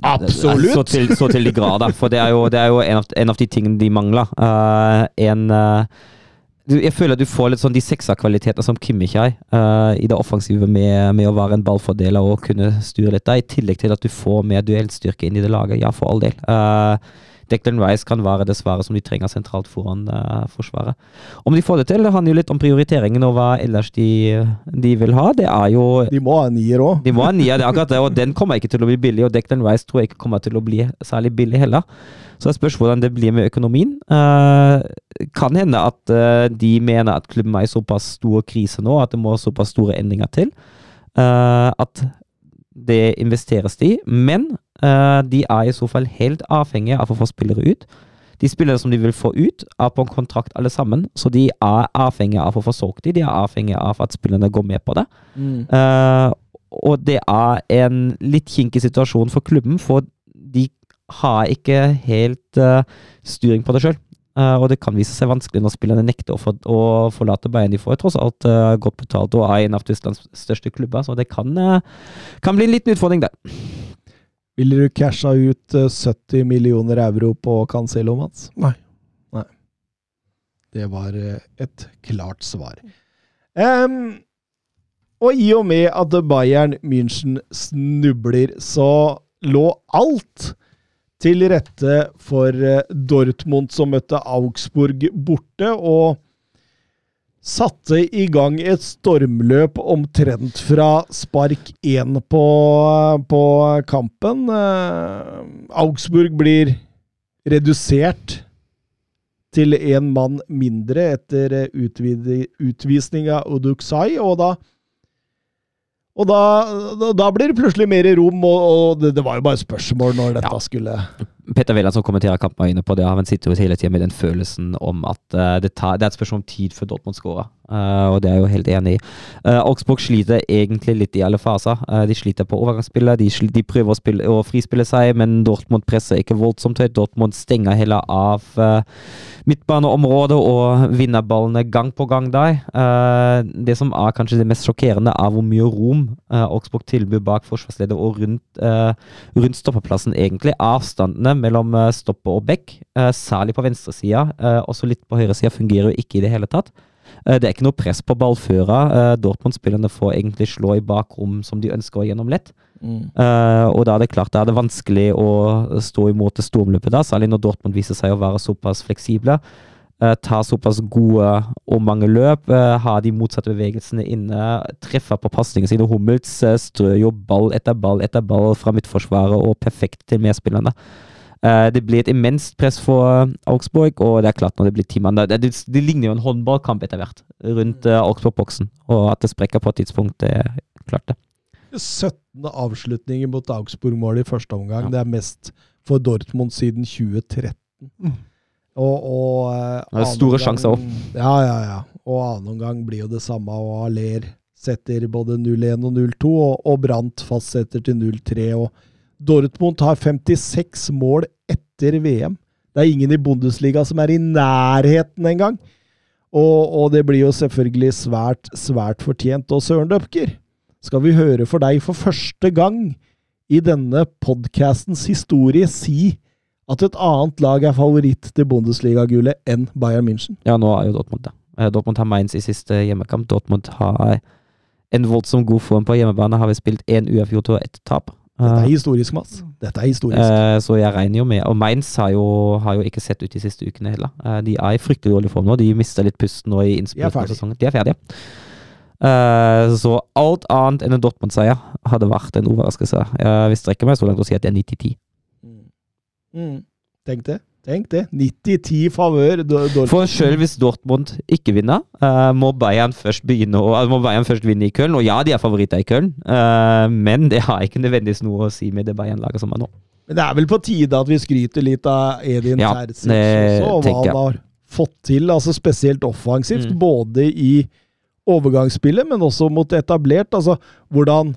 Absolutt! Så til, så til de grader. For det er jo, det er jo en, av, en av de tingene de mangler. Uh, en uh, Jeg føler du får litt sånn de sekserkvalitetene som Kimmich har uh, i det offensive med, med å være en ballfordeler og kunne styre litt der, i tillegg til at du får mer duellstyrke inn i det laget. Ja, for all del. Eh, Declan Rice kan være det svaret som de trenger sentralt foran uh, forsvaret. Om de får det til, det handler jo litt om prioriteringen og hva ellers de, de vil ha. Det er jo De må ha en nier òg. de må ha en nier, det er akkurat det, og den kommer ikke til å bli billig. Og Declan Rice tror jeg ikke kommer til å bli særlig billig heller. Så det spørs hvordan det blir med økonomien. Uh, kan hende at uh, de mener at klubben er i såpass stor krise nå at det må såpass store endringer til. Uh, at det investeres de, men de er i så fall helt avhengige av å få spillere ut. De spillere som de vil få ut, er på en kontrakt alle sammen, så de er avhengige av å få solgt de. De er avhengige av at spillerne går med på det. Eh, og det er en litt kinkig situasjon for klubben, for de har ikke helt uh, styring på det sjøl. og det kan vise seg vanskelig når spillerne nekter å, for, å forlate Bayern. De får tross alt eh, godt betalt og er en av Tysklands største klubber, så det kan, eh, kan bli en liten utfordring der. Ville du casha ut eh, 70 millioner euro på Cancelo, Mats? Nei. Nei. Det var eh, et klart svar. Um, og i og med at Bayern München snubler, så lå alt til rette for eh, Dortmund, som møtte Augsburg borte, og satte i gang et stormløp omtrent fra spark én på, på kampen. Eh, Augsburg blir redusert til én mann mindre etter utvisning av Uduksai, og da og da, da, da blir det plutselig mer rom, og, og det, det var jo bare spørsmål når dette Ja. skulle Petter Wæland som kommenterer kampen var inne på det. Han sitter jo hele tida med den følelsen om at uh, det, tar, det er et spørsmål om tid før Dortmund skårer. Uh, og det er jeg jo helt enig i. Uh, Augsburg sliter egentlig litt i alle faser. Eh, de sliter på overgangsspillet. De, de prøver å, spille, å frispille seg, men Dortmund presser ikke voldsomt høyt. Dortmund stenger heller av midtbaneområdet og vinner ballene gang på gang der. Eh, det som er kanskje det mest sjokkerende, er hvor mye rom eh, Augsburg tilbyr bak forsvarsleder og rundt, eh, rundt stoppeplassen, egentlig. Avstandene mellom eh, stopper og bekk, eh, særlig på venstresida, uh, også litt på høyresida, fungerer jo ikke i det hele tatt. Eh, det er ikke noe press på ballfører. Uh, Dortmund-spillerne får egentlig slå i bakrom som de ønsker å gjennom lett. Eh, og da er det klart da er det vanskelig å stå imot det stormløpet, da, særlig når Dortmund viser seg å være såpass fleksible. Uh, tar såpass gode og mange løp, ha har de motsatte bevegelsene inne, treffer på pasningene sine. Hummels eh, strør jo ball etter ball etter ball fra midtforsvaret og perfekt til medspillerne. Eh, det blir et immenst press for Augsburg, og det er klart når det blir ti mann det, det, det ligner jo en håndballkamp etter hvert rundt uh, Augsburg-boksen. Og at det sprekker på et tidspunkt, det er klart det. 17. avslutninger mot Augsburg-målet i første omgang. Ja. Det er mest for Dortmund siden 2013. Mm. Og, og eh, Det er store gang, sjanser òg. Ja, ja, ja. Og annen omgang blir jo det samme, og Aller setter både 0-1 og 0-2, og, og Brandt fastsetter til 0-3. og Dortmund har 56 mål etter VM. Det er ingen i Bundesliga som er i nærheten engang. Og, og det blir jo selvfølgelig svært, svært fortjent. Og Søren Døpker, skal vi høre for deg for første gang i denne podkastens historie si at et annet lag er favoritt til Bundesliga-gullet enn Bayern München? Ja, nå er jo Dortmund det. Eh, Dortmund har Mainz i siste hjemmekamp. Dortmund har en voldsomt god form på hjemmebane. Har vi spilt én uavgjort og ett tap. Dette er Eh, historisk, Mats. Dette er historisk. Uh, så jeg regner jo med Og Mainz har jo, har jo ikke sett ut de siste ukene heller. Uh, de er i fryktelig dårlig form nå. De mista litt pusten nå i innspurten av sesongen. De er ferdige. Uh, så alt annet enn en Dortmund-seier hadde vært en overraskelse. Jeg vil strekke meg så langt og si at det er 90-10. Mm. Tenk det. Tenk det. 90-10 favør Dortmund. For selv hvis Dortmund ikke vinner, eh, må Bayern først begynne altså må Bayern først vinne i Köln. Og ja, de er favoritter i Köln, eh, men det har ikke nødvendigvis noe å si med det Bayern-laget som er nå. Men det er vel på tide at vi skryter litt av Edin Ja, Terzic også, og hva han har fått til. altså Spesielt offensivt, Mm. både i overgangsspillet, men også mot etablert. altså Hvordan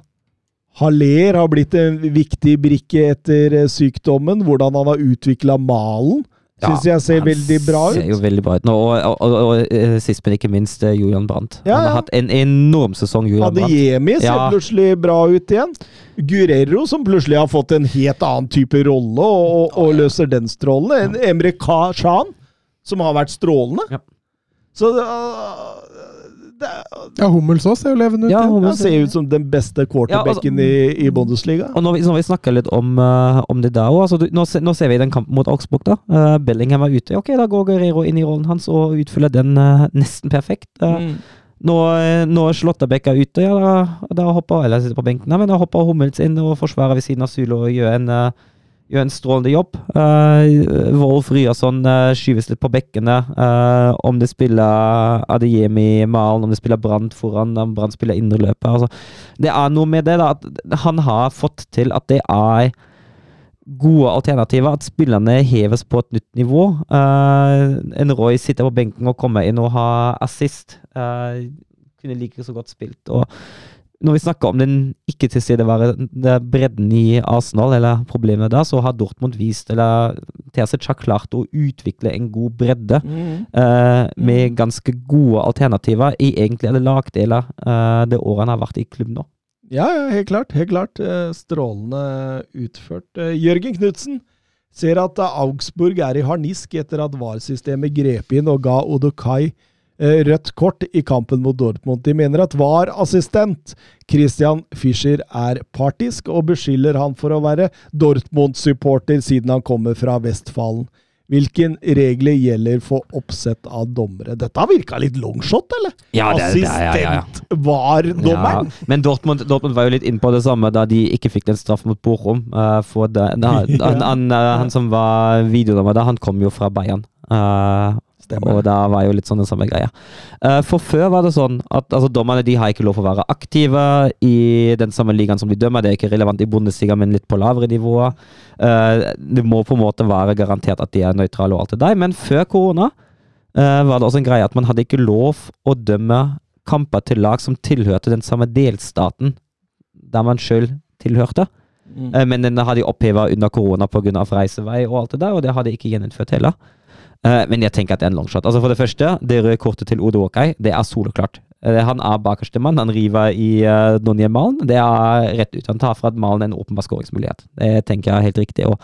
Haller har blitt en viktig brikke etter eh, sykdommen. Hvordan han har utvikla malen. Syns jeg ser veldig bra ut. Ser jo veldig bra ut nå. Og, og, og, og eh, sist, men ikke minst, eh, Julian Brandt. Ja, Han har ja. hatt en enorm sesong, Julian. Adeyemi ser Ja. plutselig bra ut igjen. Guerrero, som plutselig har fått en helt annen type rolle, og, løser den strålende. En Emre Khan, som har vært strålende. Ja. Så det, Ja, Hummels også ser jo levende ut. Ja. Hummels- han ser ut som den beste quarterbacken Ja, i, i Bundesliga. Og når vi, når vi snakker litt om, uh, om det der òg altså, nå, nå ser vi den kampen mot Augsburg. da Uh, Bellingham er ute. Ok, Da går Guerrero inn i rollen hans og utfyller den uh, nesten perfekt. Mm. Nå, eh, når Slåttabekk er ute, ja, da, da hopper eller sitter på benken, men da hopper Hummels inn og forsvarer ved siden av Zulu og gjør en, eh, gjør en strålende jobb. Uh, Wolf Ryerson uh, skyves litt på bekkene. Uh, om det spiller Adeyemi Malen, om det spiller Brandt foran, om Brandt spiller indreløpet. Altså, det er noe med det, da, at han har fått til at det er gode alternativer. At spillerne heves på et nytt nivå. Uh, en Roy sitter på benken og kommer inn og har assist. Uh, kunne like så godt spilt. Og når vi snakker om den ikke-tilstedeværende bredden i Arsenal, eller problemet der, så har Dortmund vist, eller Terzic har klart å utvikle en god bredde. Mm. eh, med ganske gode alternativer i egentlig alle lagdeler uh, det året han har vært i klubb nå. Ja, ja, helt klart. Helt klart. Eh, Strålende utført. Jørgen Knutsen ser at Augsburg er i harnisk etter at VAR-systemet grep inn og ga Odokai rødt kort i kampen mot Dortmund. De mener at VAR-assistent Christian Fischer er partisk, og beskylder han for å være Dortmund-supporter siden han kommer fra Vestfalen. Hvilken regler gjelder for oppsett av dommere? Dette virka litt longshot, eller? Ja, det er- det ja, ja. Assistent VAR-dommeren? Ja, men Dortmund, Dortmund var jo litt inne på det samme da de ikke fikk den straff mot Bochum. Uh, for det, da, han, han, eh, han som var videodommer da, han kom jo fra Bayern. Eh, Stemmer. og da var jo litt sånn den samme greia. Eh, for før var det sånn at altså, dommerne de har ikke lov å være aktive i den samme ligaen som de dømmer. Det er ikke relevant i Bundesliga, men litt på lavere nivå. Eh, det må på en måte være garantert at de er nøytrale og alt det der. Men før korona eh, var det også en greie at man hadde ikke lov å dømme kamper til lag som tilhørte den samme delstaten der man sjøl tilhørte. Mm. Men den har de oppheva under korona pga. reisevei og alt det der, og det har de ikke gjeninnført heller. Eh, Men jeg tenker at det er en longshot. Altså For det første, det røde kortet til Odo Okai, det er soleklart. Uh, Han er bakerste mann. Han river i uh, Donnie-malen. Det er rett ut. Han tar fra malen en åpenbar skåringsmulighet. Det tenker jeg er helt riktig. Og,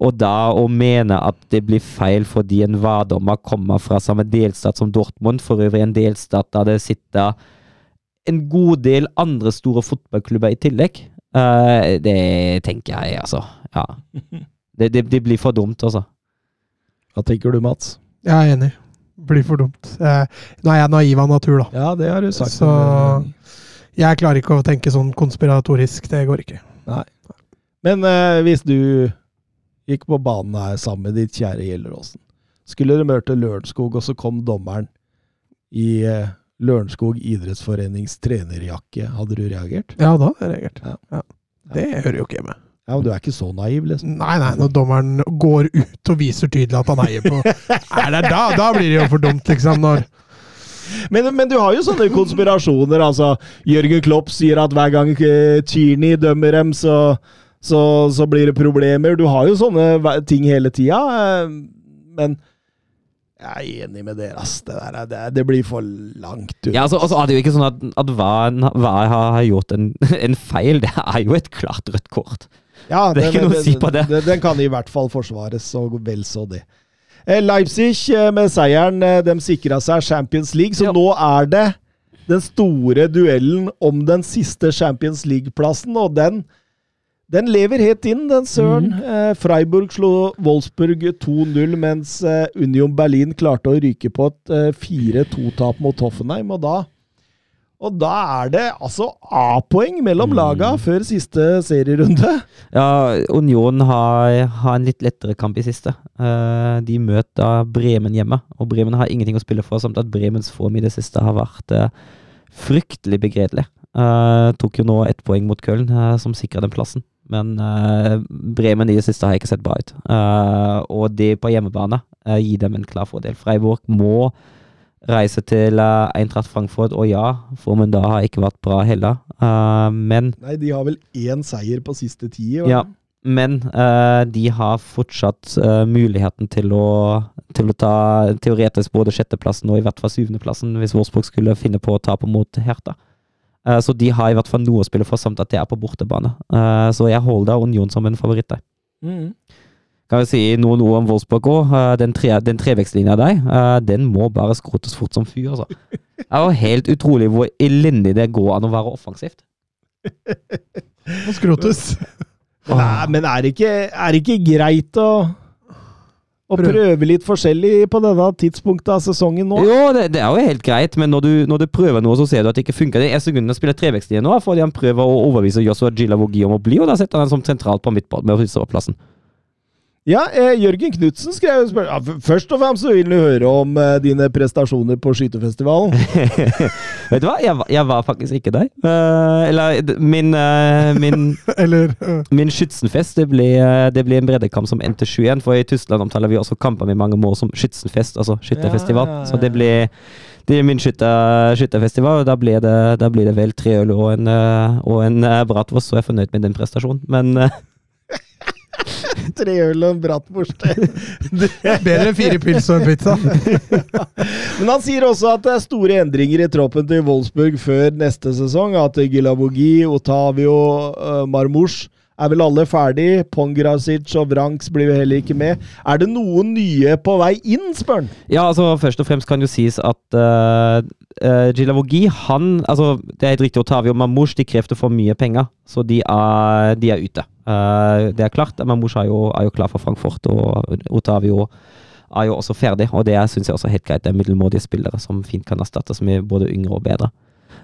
og da å mene at det blir feil fordi en VAR-dommer kommer fra samme delstat som Dortmund, for øvrig en delstat der det sitter en god del andre store fotballklubber i tillegg, eh, det tenker jeg, altså. Ja. Det, det, det blir for dumt, altså. Hva tenker du, Mats? Jeg er enig. Blir for dumt. Eh, nå er jeg naiv av natur, da. Ja, det har du sagt. Så- Jeg klarer ikke å tenke sånn konspiratorisk. Det går ikke. Men eh, hvis du gikk på banen her sammen med ditt kjære Gjelleråsen, skulle du møte Lørenskog, og så kom dommeren i eh, Lørenskog idrettsforenings trenerjakke, hadde du reagert? Ja, da hadde jeg reagert. Ja. Ja. Det hører jo ikke hjemme. Ja, men du er ikke så naiv, liksom. Nei, nei, når dommeren går ut og viser tydelig at han heier på Er det da, da blir det jo for dumt, liksom. Når Men, men du har jo sånne konspirasjoner. altså. Jørgen Klopp sier at hver gang eh, Tierney dømmer dem, så, så, så blir det problemer. Du har jo sånne ting hele tida. eh, Men jeg er enig med dere, ass. Det, der, er- det, det blir for langt. ut. Ja, altså, altså er det jo ikke sånn at, at hva, hva har har gjort en, en feil. Det er jo et klart rødt kort. Ja, Det er ikke noe å si på det. Den, den kan i hvert fall forsvares, og vel så det. Eh, Leipzig eh, med seieren, eh, de sikra seg Champions League, så Ja. nå er det den store duellen om den siste Champions League-plassen, og den den lever helt inn, den søren. Mm. Eh, Freiburg slo Wolfsburg 2-0, mens eh, Union Berlin klarte å ryke på et eh, 4-2-tap mot Hoffenheim. Og da, og da er det altså A-poeng mellom Mhm. laga før siste serierunde. Ja, Union har, har en litt lettere kamp i siste. Uh, de møter Bremen hjemme, og Bremen har ingenting å spille for, samt at Bremens form i det siste har vært uh, fryktelig begredelig. Uh, tok jo nå ett poeng mot Köln, som sikra den plassen. Men Bremen i det siste har ikke sett bra ut. Og det på hjemmebane gir dem en klar fordel. Freiburg må reise til uh, Eintracht Frankfurt, og ja, formen da har ikke vært bra heller. uh, men Nei, de har vel én seier på siste ti. ja, men uh, de har fortsatt muligheten til å, til å ta teoretisk både sjetteplassen og i hvert fall syvendeplassen hvis Wolfsburg skulle finne på å tape mot Hertha. Eh, så de har i hvert fall noe å spille for, samt at de er på bortebane. Eh, så jeg holder Union som en favoritt der. Mhm. Kan vi si noen ord om Wolfsburg òg? Den, tre, den trevekstlinja der, eh, den må bare skrotes fort som fy, altså. Det er jo helt utrolig hvor elendig det går an å være offensivt. Må skrotes. Er, men er, det ikke, er det ikke greit å, å prøve litt forskjellig på denne tidspunktet av sesongen nå? Jo, det, det er jo helt greit, men når du, når du prøver noe, så ser du at det ikke funker. Det er sekunden å spille trevekstlinje nå, fordi han prøver å overbevise Joshua Gilavogi om å bli, og da setter han som sentralt på midtbanen med plassen. Ja, eh, Jørgen Knutsen skrev spør ja, Først og fremst så vil han høre om eh, dine prestasjoner på skytefestivalen. Vet du hva, jeg, var- jeg var faktisk ikke der. Uh, eller min, uh, min Eller uh. Min Schützenfest det ble, eh, det ble en breddekamp som endte 7-1. For i Tyskland omtaler vi også kamper med mange mål som Schützenfest, altså skytterfestival. Ja, ja, ja, Så det ble det er min skytter, skytterfestival, og da blir det, da blir det vel tre øl og en, eh, og en eh, bratwurst, så jeg er fornøyd med den prestasjonen. Men eh, Tre øl og en bratwurst. bedre enn fire pils og en pizza. Men han sier også at det er store endringer i troppen til Wolfsburg før neste sesong. At Gilabogi, Otavio, uh, Marmouche er vel alle ferdig. Pongrasic og Vranks blir jo heller ikke med. Er det noen nye på vei inn, spør han? ja, altså først og fremst kan jo sies at uh, Gilavogi, han altså Det er helt riktig, Otavio Mamouche de krevde for mye penger, så de er, de er ute. Uh, det er klart, Mamouche er er jo klar for Frankfurt, og Otavio er jo også ferdig, og det syns jeg også er helt greit. Det er middelmådige spillere som fint kan erstattes med både yngre og bedre.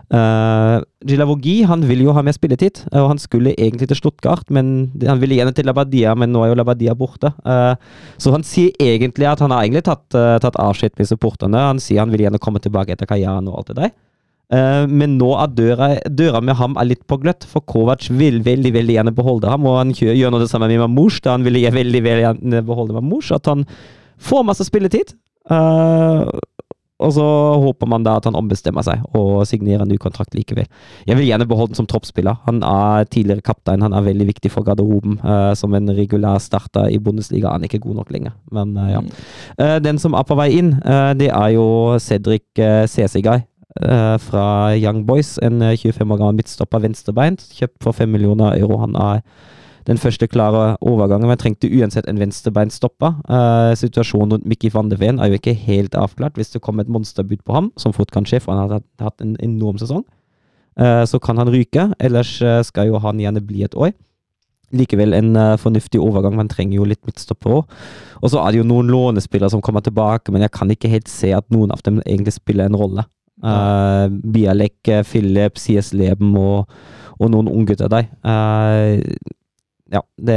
Uh, Gilavogi han vil jo ha mer spilletid, eh, og han skulle egentlig til Stuttgart. men Han ville gjerne til Labadia, men nå er jo Labadia borte. Uh, så han sier egentlig at han har egentlig tatt, uh, tatt avskjed med supporterne. Han sier han vil gjerne komme tilbake etter Kajan og alt det der. Uh, men nå er døra, døra med ham er litt på gløtt, for Kovac vil veldig veldig gjerne beholde ham. Og han gjør, nå det samme med Mamouche, da han vil veldig, veldig gjerne beholde Mamouche. At han får masse spilletid. Eh, og så håper man da at han ombestemmer seg og signerer en ny kontrakt likevel. Jeg vil gjerne beholde den som troppsspiller. Han er tidligere kaptein, han er veldig viktig for garderoben. Uh, som en regulær starter i Bundesliga er han ikke god nok lenger, men uh, ja. Uh, den som er på vei inn, det er jo Cedric uh, Cesigay fra Young Boys. En eh, 25 år gammel midtstopper venstrebeint, kjøpt for 5 millioner euro. Han er den første klare overgangen. Man trengte uansett en venstrebeinstopper. Uh, situasjonen rundt Mickey van de Ven er jo ikke helt avklart. Hvis det kommer et monsterbud på ham, som fort kan skje, for han har hatt, en enorm sesong, uh, så kan han ryke. Ellers eh, skal jo han gjerne bli et år. Likevel en uh, fornuftig overgang. Man trenger jo litt midtstopper òg. Og så er det jo noen lånespillere som kommer tilbake, men jeg kan ikke helt se at noen av dem egentlig spiller en rolle. Uh, Bialek, eh, Philip, CS Leben og, og noen unggutter der. Eh, ja, det,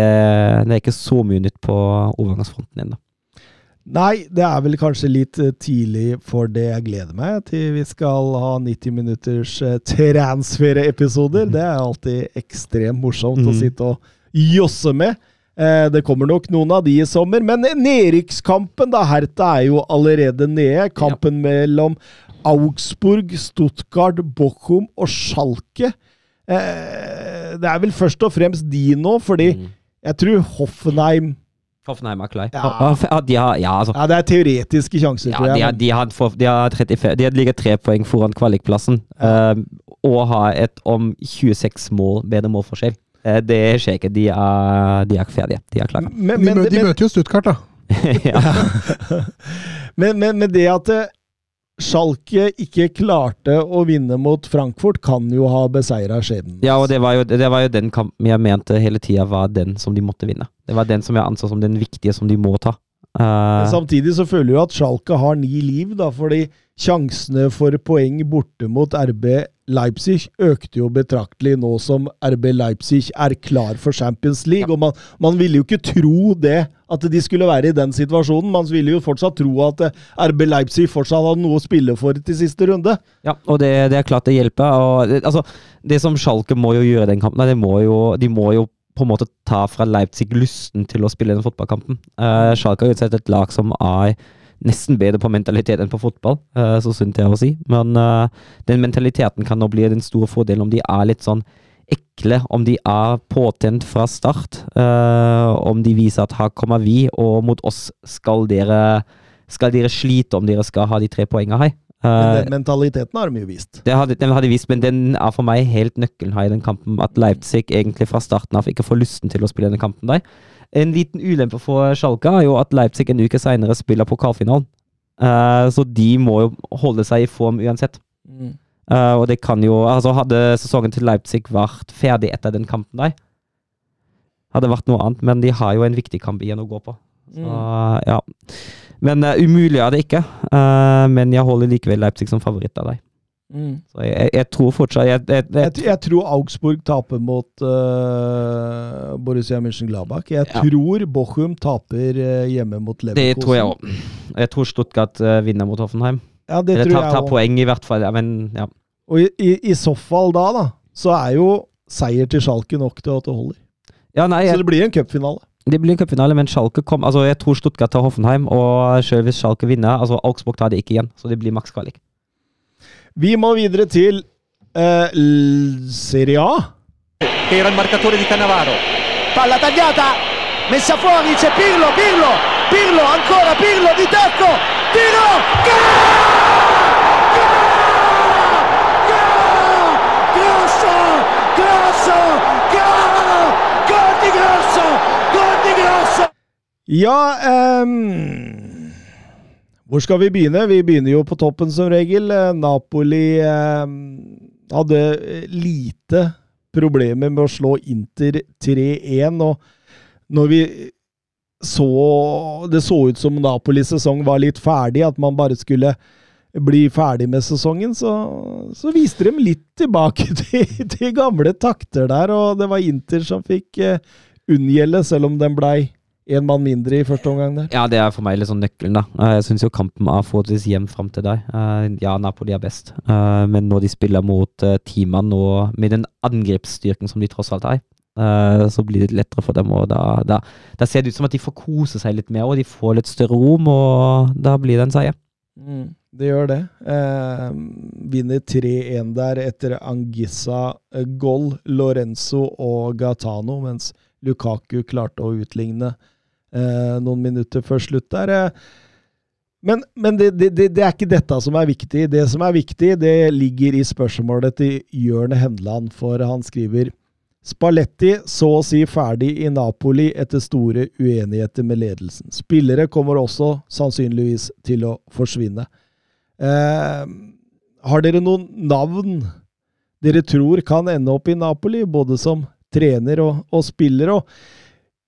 det er ikke så mye nytt på overgangsfronten ennå. Nei, det er vel kanskje litt eh, tidlig for det. Jeg gleder meg til vi skal ha 90 minutters eh, transferepisoder. Det er alltid ekstremt morsomt å Mhm. sitte og josse med. Eh, Det kommer nok noen av de i sommer, men nedrykkskampen, da. Hertha er jo allerede nede. Kampen mellom Augsburg, Stuttgart, Bochum og Schalke. Eh, det er vel først og fremst de nå, fordi Mm. jeg tror Hoffenheim Hoffenheim er klar. Ja. Ja, de har, ja, altså, Ja, det er teoretiske sjanser, ja, tror jeg. de, har, de, har, de har 35 De ligger tre poeng foran kvalikplassen eh, og har et om 26 mål bedre målforskjell. Eh, det skjer ikke. De er, de er ferdige. De er klare. men, men, de møter jo Stuttgart, da. men, men, men det at eh, Schalke ikke klarte å vinne mot Frankfurt, kan jo ha beseira skjebnen. ja, og det var, jo, det var jo den kampen jeg mente hele tida var den som de måtte vinne. Det var den som jeg anså som den viktige som de må ta. Uh... Men Samtidig så føler jeg at Schalke har ni liv, da, fordi sjansene for poeng borte mot RB Leipzig økte jo betraktelig nå som RB Leipzig er klar for Champions League. Og man, man ville jo ikke tro det, at de skulle være i den situasjonen. Man ville jo fortsatt tro at eh, RB Leipzig fortsatt hadde noe å spille for til siste runde. Ja, og det, det er klart det hjelper. Og altså, det som Schalke må jo gjøre i den kampen, det må jo, de må jo på en måte ta fra Leipzig lysten til å spille den fotballkampen. Uh, Schalke har utsett et lag som er nesten bedre på mentalitet enn på fotball, eh, så synd er å si. Men eh, den mentaliteten kan nå bli den store fordelen om de er litt sånn ekle, om de er påtent fra start. eh, om de viser at her kommer vi, og mot oss skal dere, skal dere slite om dere skal ha de tre poengene her. Men den mentaliteten har de jo vist. det hadde, den hadde vist, men den er for meg helt nøkkelen her i den kampen. At Leipzig egentlig fra starten av ikke får lysten til å spille denne kampen der. En liten ulempe for Schalke er jo at Leipzig en uke senere spiller pokalfinalen. Uh, så de må jo holde seg i form uansett. Eh, og det kan jo Altså, hadde sesongen til Leipzig vært ferdig etter den kampen der, hadde det vært noe annet, men de har jo en viktig kamp igjen å gå på. Så, ja. Men uh, umulig er det ikke. Uh, men jeg holder likevel Leipzig som favoritt av deg. Så jeg, jeg, jeg tror fortsatt jeg, jeg, jeg, Jeg, jeg tror Augsburg taper mot uh, Borussia Mönchengladbach. Jeg Ja. tror Bochum taper uh, hjemme mot Det tror jeg òg. Jeg tror Stuttgart uh, vinner mot Hoffenheim. Ja, det Eller tror tar, jeg tar også. poeng, i hvert fall. Ja, men ja. Og i, i, i så fall da, da, så er jo seier til Schalke nok til at det holder. ja, nei, Så det blir en cupfinale. det blir en cupfinale, men Schalke kom Altså, jeg tror Stuttgart tar Hoffenheim, og selv hvis Schalke vinner Altså, Augsburg tar det ikke igjen, så det blir maks kvalik. Vi må videre til eh, Serie A. che era il marcatore di Cannavaro. Palla tagliata, messa fuori, c'è Pirlo, Pirlo, Pirlo, ancora Pirlo di tacco, tiro, gol. Ja ehm, Hvor skal vi begynne? Vi begynner jo på toppen som regel. Eh, Napoli eh, hadde eh, lite problemer med å slå Inter 3-1. Og når vi så Det så ut som Napolis sesong var litt ferdig, at man bare skulle bli ferdig med sesongen, så, så viste de litt tilbake til, til gamle takter der. Og det var Inter som fikk eh, unngjelde, selv om den blei én mann mindre i første omgang der. Ja, det er for meg litt sånn nøkkelen, da. Eh, Jeg syns jo kampen er forholdsvis jevn fram til deg. Eh, Ja, Napoli er best, Eh, men når de spiller mot teamene nå, med den angrepsstyrken som de tross alt har, så blir det lettere for dem. Og da, da, da ser det ut som at de får kose seg litt mer, og de får litt større rom, og da blir det en seier. Det gjør det. Eh, vinner 3-1 der etter Angissa, Goll, Lorenzo og Gatano, mens Lukaku klarte å utligne eh, noen minutter før slutt der. Eh, men men det, det, det er ikke dette som er viktig. Det som er viktig, det ligger i spørsmålet til Jørn Henland, for han skriver Spalletti så å si ferdig i Napoli etter store uenigheter med ledelsen. Spillere kommer også sannsynligvis til å forsvinne. Eh, har dere noen navn dere tror kan ende opp i Napoli, både som trener og, og spiller? Og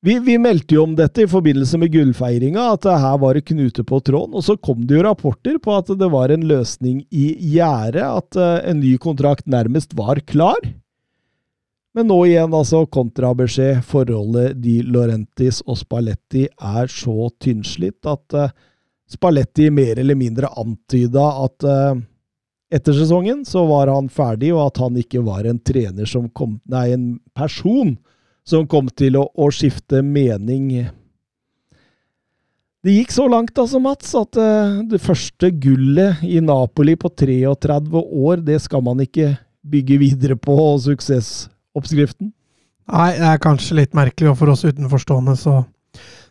vi, vi meldte jo om dette i forbindelse med gullfeiringa, at her var det knute på tråden. Og så kom det jo rapporter på at det var en løsning i gjære, at eh, en ny kontrakt nærmest var klar. Men nå igjen, altså, kontrabeskjed. Forholdet Di Laurentis og Spalletti er så tynnslitt at eh, Spalletti mer eller mindre antyda at eh, etter sesongen så var han ferdig, og at han ikke var en trener som kom Nei, en person som kom til å, å skifte mening. Det gikk så langt altså, Mats, at uh, det første gullet i Napoli på 33 år, det skal man ikke bygge videre på suksessoppskriften. Nei, det er kanskje litt merkelig, og for oss utenforstående så,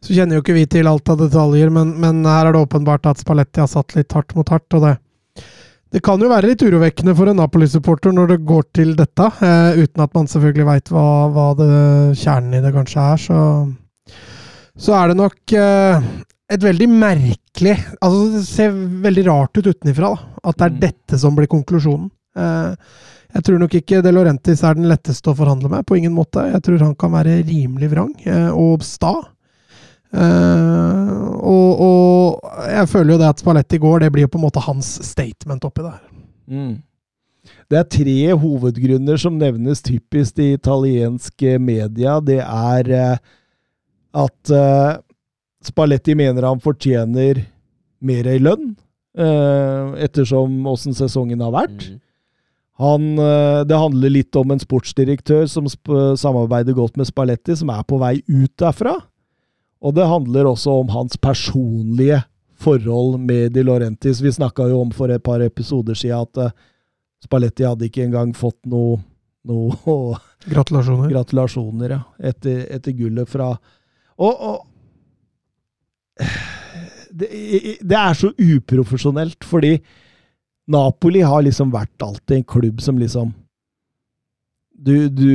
så kjenner jo ikke vi til alt av detaljer, men, men her er det åpenbart at Spalletti har satt litt hardt mot hardt, og det, det kan jo være litt urovekkende for en Napoli-supporter når det går til dette, eh, uten at man selvfølgelig veit hva, hva det, kjernen i det kanskje er. Så, så er det nok eh, et veldig merkelig Altså, det ser veldig rart ut utenifra. At det er Mm. dette som blir konklusjonen. Eh, jeg tror nok ikke De Laurentiis er den letteste å forhandle med, på ingen måte. Jeg tror han kan være rimelig vrang eh, og sta. Eh, og, og jeg føler jo det at Spalletti går, det blir jo på en måte hans statement oppi der. Mm. Det er tre hovedgrunner som nevnes typisk i italienske media. Det er uh, at uh, Spalletti mener han fortjener mer i lønn, eh, ettersom åssen sesongen har vært. Mm. Han, eh, det handler litt om en sportsdirektør som sp samarbeider godt med Spalletti, som er på vei ut derfra. Og det handler også om hans personlige forhold med Di Laurentis. Vi snakka jo om for et par episoder siden at eh, Spalletti hadde ikke engang fått noe, noe Gratulasjoner. gratulasjoner ja, etter, etter gullet fra Og, og det, det er så uprofesjonelt, fordi Napoli har liksom vært alltid en klubb som liksom du, du,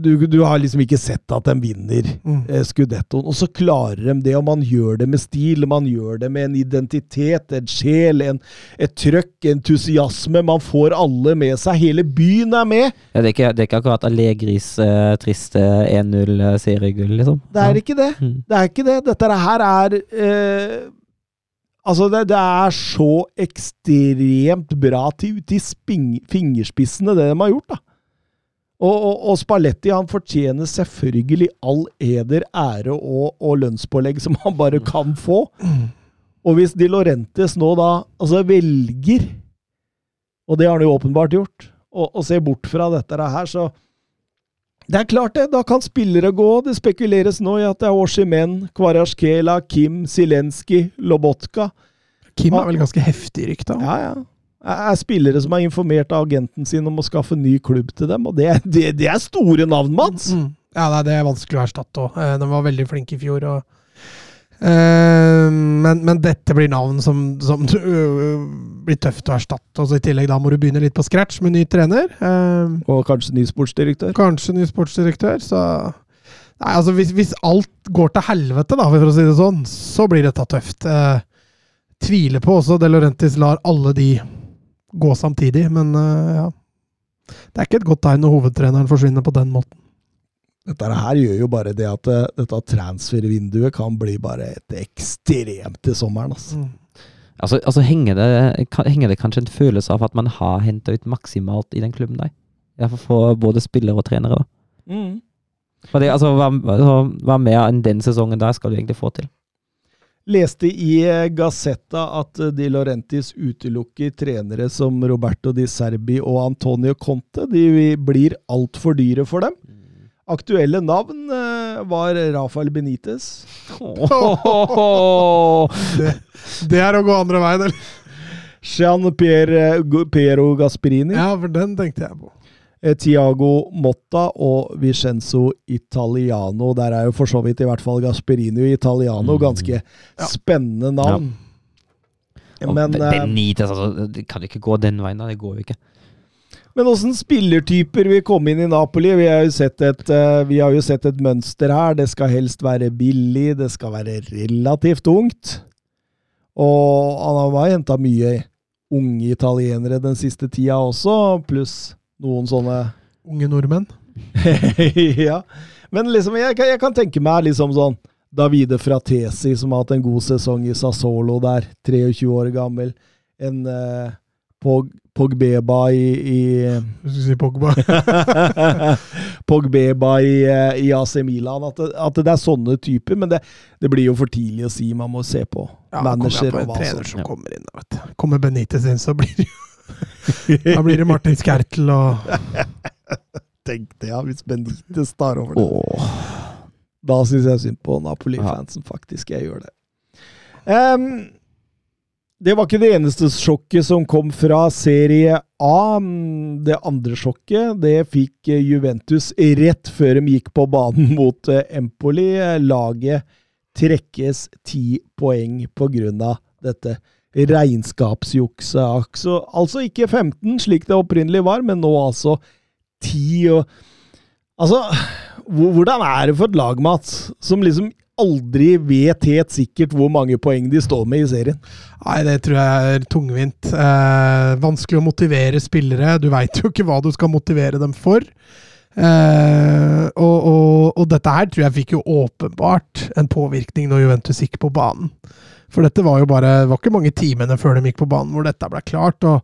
du, du har liksom ikke sett at de vinner Mm. eh, skudettoen. Og så klarer de det, og man gjør det med stil, man gjør det med en identitet, en sjel, en, et trøkk, entusiasme. Man får alle med seg. Hele byen er med! Ja, det, er ikke, det er ikke akkurat Allegris eh, triste 1-0-seriegull, liksom. Det er ikke det. Mm. Det er ikke det. Dette her er eh, Altså, det, det er så ekstremt bra til, til sping, fingerspissene, det de har gjort, da. Og, og, og Spalletti han fortjener selvfølgelig all eder, ære og, og lønnspålegg som han bare kan få. Og hvis De Lorentes nå da altså velger, og det har han jo åpenbart gjort, å se bort fra dette her, så det er klart det, da kan spillere gå. Det spekuleres nå i at det er Oshimen, Kvarasjkela, Kim, Zelenskyj, Lobotka. Kim er vel ganske heftig rykta. Ja, ja. Er er spillere som er informert av agenten sin om å skaffe ny klubb til dem, og det, det, det er store navn, Mats! Mm. Ja, nei, det er vanskelig å erstatte òg. De var veldig flinke i fjor. Og, Uh, men, men dette blir navn som, som øh, blir tøft å erstatte. Og så I tillegg da må du begynne litt på scratch med ny trener. Uh, Og kanskje ny sportsdirektør. kanskje ny sportsdirektør. Så Nei, altså hvis, hvis alt går til helvete, da, for å si det sånn, så blir dette tøft. Eh, tviler på også De Laurentis lar alle de gå samtidig, men eh, ja. Det er ikke et godt tegn når hovedtreneren forsvinner på den måten. Dette her gjør jo bare det at eh, dette transfervinduet kan bli bare et ekstremt til sommeren. Altså. Mm. Altså, altså henger, det, henger det kanskje en følelse av at man har henta ut maksimalt i den klubben der? Iallfall for både spillere og trenere. da. Mm. Fordi, altså, hva, altså, hva mer enn den sesongen der skal du egentlig få til? Leste i eh, Gazzetta at eh, De Laurentis utelukker trenere som Roberto Di Serbi og Antonio Conte. De blir altfor dyre for dem. Aktuelle navn eh, var Rafael Benitez. Det, det er å gå andre veien, eller? Jean-Pierre Piero Gasperini. Ja, for den tenkte jeg på. Eh, Tiago Motta og Vicenzo Italiano. Der er jo for så vidt i hvert fall Gasperino Italiano Mm. ganske spennende navn. Ja. Men, Be- eh, Benitez, altså, det kan ikke gå den veien. Det går jo ikke. Men åssen spillertyper vil komme inn i Napoli? Vi har, jo sett et, eh, vi har jo sett et mønster her. Det skal helst være billig, det skal være relativt ungt. Og han har henta mye unge italienere den siste tida også, pluss noen sånne Unge nordmenn. ja. Men liksom, jeg, kan- jeg kan tenke meg liksom sånn Davide Fratesi, som har hatt en god sesong i Sassolo der, 23 år gammel. En eh, Pog, Pogbeba i, i Du skulle si Pogba. Pogbeba i, eh, i AC Milan. At det, at det er sånne typer. Men det, det blir jo for tidlig å si. Man må se på Ja, manager på og hva som kommer inn, vet du. Kommer Benitez inn, så blir det jo Da blir det Martin Skertel og Tenk det, ja, hvis Benitez tar over det. Åh. Da syns jeg synd på Napoli-fansen, faktisk. Jeg gjør det. Um, det var ikke det eneste sjokket som kom fra Serie A. Det andre sjokket det fikk eh, Juventus rett før de gikk på banen mot eh, Empoli. Laget trekkes ti poeng på grunn av dette regnskapsjukset. Altså, altså ikke 15, slik det opprinnelig var, men nå altså 10. Og, altså, hvordan er det for et lag, Mats, som liksom aldri vet helt sikkert hvor mange poeng de står med i serien? Nei, det tror jeg er tungvint. Eh, vanskelig å motivere spillere. Du veit jo ikke hva du skal motivere dem for. Eh, og, og, og dette her tror jeg fikk jo åpenbart en påvirkning når Juventus gikk på banen. For dette var jo bare Det var ikke mange timene før de gikk på banen hvor dette ble klart. og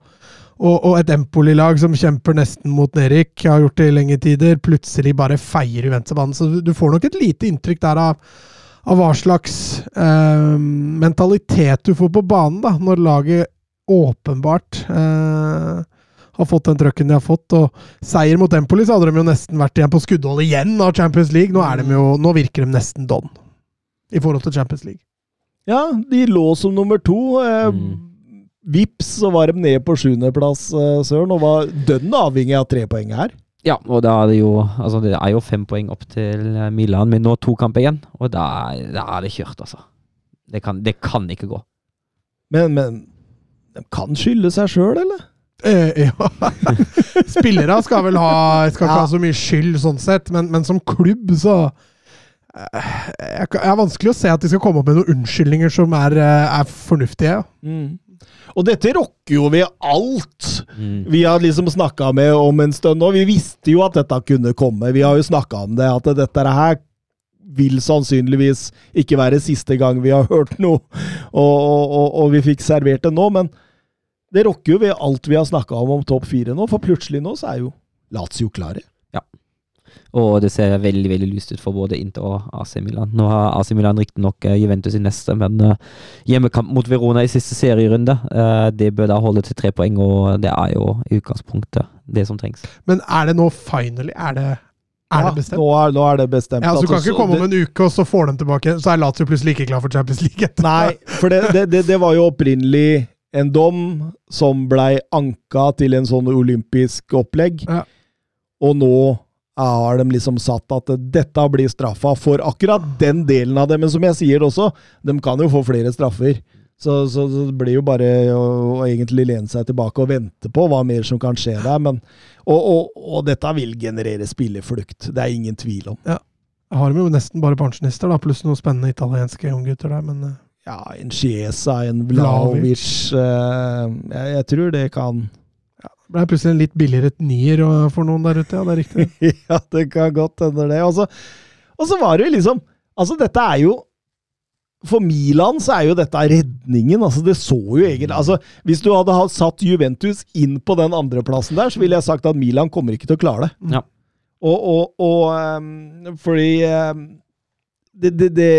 og, og et Empoli-lag som kjemper nesten mot nedrykk, har gjort det i lenge tider, plutselig bare feier Juventus av banen. Så du, får nok et lite inntrykk der av, av hva slags eh, mentalitet du får på banen, da, når laget åpenbart eh, har fått den trøkken de har fått. Og seier mot Empoli, så hadde de jo nesten vært igjen på skuddhold igjen av Champions League. Nå, de jo, nå virker de nesten don i forhold til Champions League. Ja, de lå som nummer to. Eh, Mm. Vips, så var de nede på sjuendeplass, eh, Søren, og var dønn avhengig av tre poeng her. Ja, og da er det jo Altså, det er jo fem poeng opp til eh, Milan, men nå to kamper igjen, og da, da er det kjørt, altså. Det kan, det kan ikke gå. Men, men de kan skylde seg sjøl, eller? Eh, ja. Spillere skal vel ha Skal ikke Ja. ha så mye skyld, sånn sett, men, men som klubb, så jeg har vanskelig å se at de skal komme opp med noen unnskyldninger som er, eh, er fornuftige. Og dette rokker jo ved alt Mm. vi har liksom snakka med om en stund nå. Vi visste jo at dette kunne komme. Vi har jo snakka om det, at dette her vil sannsynligvis ikke være siste gang vi har hørt noe, og, og, og, og vi fikk servert det nå. Men det rokker jo ved alt vi har snakka om om topp fire nå, for plutselig nå så er jo Lazio klare. Og det ser veldig veldig lyst ut for både Inter og AC Milan. Nå har AC Milan riktignok uh, Juventus i neste, men eh, hjemmekamp mot Verona i siste serierunde, eh, det bør da holde til tre poeng, og det er jo i utgangspunktet det som trengs. Men er det nå finally? Er det, er Ja, det bestemt? Nå er, nå er det bestemt. Ja, så Du kan ikke komme om en uke, og så får de tilbake, så er Lazio plutselig ikke klar for Champions League. etter. Nei, for det, det, det, det var jo opprinnelig en dom som blei anka til en sånn olympisk opplegg. Ja. Og nå har de liksom satt at dette blir straffa for akkurat den delen av det. Men som jeg sier også, de kan jo få flere straffer. Så, så, så det blir jo bare å, å egentlig lene seg tilbake og vente på hva mer som kan skje der. Men, og, og, og dette vil generere spilleflukt. Det er ingen tvil om. Jeg har jo nesten bare pensjonister, da, pluss noen spennende italienske unggutter der, men eh, Ja, en Chiesa, en Vlaovic eh, jeg, jeg tror det kan det ble plutselig en litt billigere nier for noen der ute, ja, det er riktig. ja, det kan godt hende det. Og så, og så var det jo liksom Altså, dette er jo For Milan så er jo dette redningen. altså Det så jo egentlig altså Hvis du hadde satt Juventus inn på den andreplassen der, så ville jeg sagt at Milan kommer ikke til å klare det. Ja. Og, og, og um, fordi um, det, det, det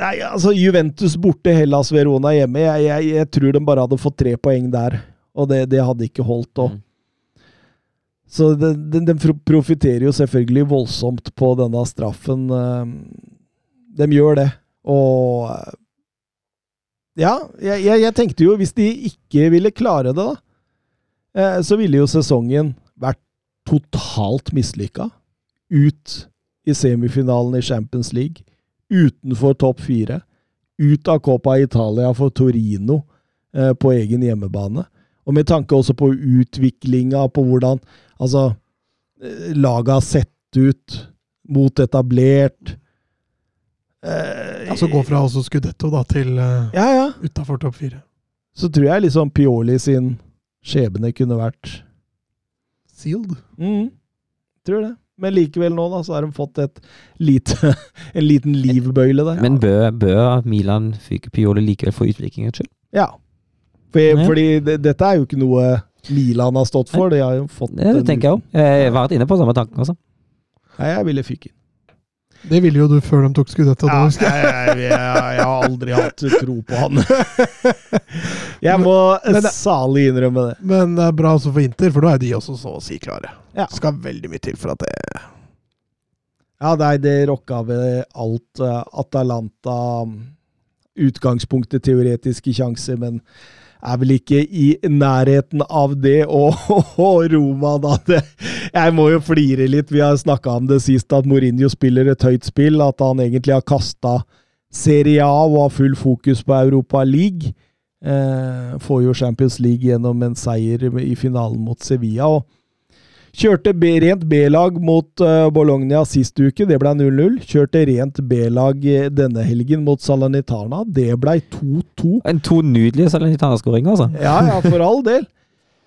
Nei, altså Juventus borte, Hellas Verona hjemme. Jeg, jeg, jeg tror de bare hadde fått tre poeng der, og det, det hadde ikke holdt. Og. Mm. Så den, den, den profitterer jo selvfølgelig voldsomt på denne straffen. eh, De gjør det. Og eh, Ja, jeg, jeg, jeg tenkte jo hvis de ikke ville klare det, da, eh, så ville jo sesongen vært totalt mislykka. Ut i semifinalen i Champions League. Utenfor topp fire. Ut av Copa Italia for Torino eh, på egen hjemmebane. Og med tanke også på utviklinga, på hvordan altså, eh, laget har sett ut mot etablert eh, Altså gå fra også Scudetto da, til eh, Ja, ja. utafor topp fire. Så tror jeg liksom Pioli sin skjebne kunne vært Sealed. mm, Tror det. Men likevel nå, da, så har de fått et lite, en liten livbøyle der. Men bør, bør Milan fyke Pioli likevel for utviklingens skyld? Ja. For. Fordi det, dette er jo ikke noe Milan har stått for. De har jo fått Det, det tenker jeg òg. Jeg har vært inne på samme tanken, altså. Nei, jeg ville fyke inn. Det ville jo du før de tok skuddet. Ja, Ja, jeg, jeg, jeg, jeg har aldri hatt tro på han. Jeg må Men salig innrømme det. Men det er bra også for Inter, for da er de også så å si klare. Ja. Skal veldig mye til for at det Ja, nei, det rocka ved alt. eh, Atalanta Utgangspunktet teoretiske sjanser, men er vel ikke i nærheten av det. Og, og Roma, da. Det, jeg må jo flire litt. Vi har snakka om det sist, at Mourinho spiller et høyt spill. At han egentlig har kasta Serie A og har full fokus på Europa League. Eh, får jo Champions League gjennom en seier i finalen mot Sevilla. og Kjørte B, rent B-lag mot uh, Bologna sist uke, det ble 0-0. Kjørte rent B-lag eh, denne helgen mot Salernitana, det ble 2-2. En to nydelige Salernitana-skåringer, altså. Ja, ja, for all del.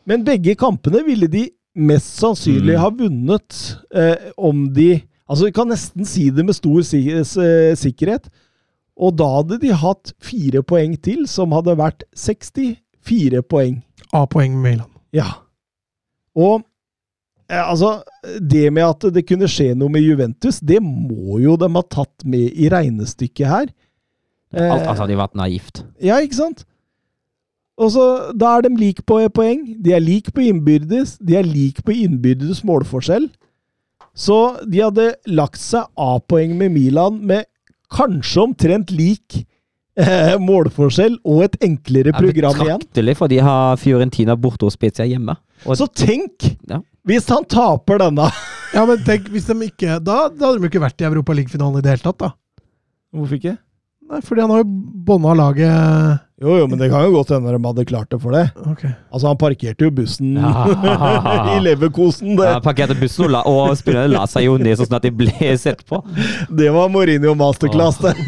Men begge kampene ville de mest sannsynlig Mm. ha vunnet eh, om de Altså, vi kan nesten si det med stor si sikkerhet. Og da hadde de hatt fire poeng til, som hadde vært 64 poeng. A-poeng med Milan. Ja. Og eh, altså, det med at det kunne skje noe med Juventus, det må jo de ha tatt med i regnestykket her. Eh, Alt altså, hadde jo vært naivt. ja, ikke sant? Og så, Da er de like på poeng. De er like på innbyrdes. De er like på innbyrdes målforskjell. Så de hadde lagt seg A-poeng med Milan med kanskje omtrent lik eh, målforskjell og et enklere program igjen. Betraktelig, for de har Fiorentina borte hos Spezia hjemme. Og Så tenk Ja. Hvis han taper denne! Ja, men tenk, hvis de ikke Da, da hadde de ikke vært i Europaliga-finalen i det hele tatt, da. Hvorfor ikke? Nei, fordi han har jo bånda laget Jo, jo, men det kan jo godt hende de hadde klart det for det. Ok. Altså, han parkerte jo bussen Ja. i Leverkosen. Det, ja, parkerte bussen og, la, og spillerne la seg jo ned sånn at de ble sett på. det var Mourinho masterclass, det.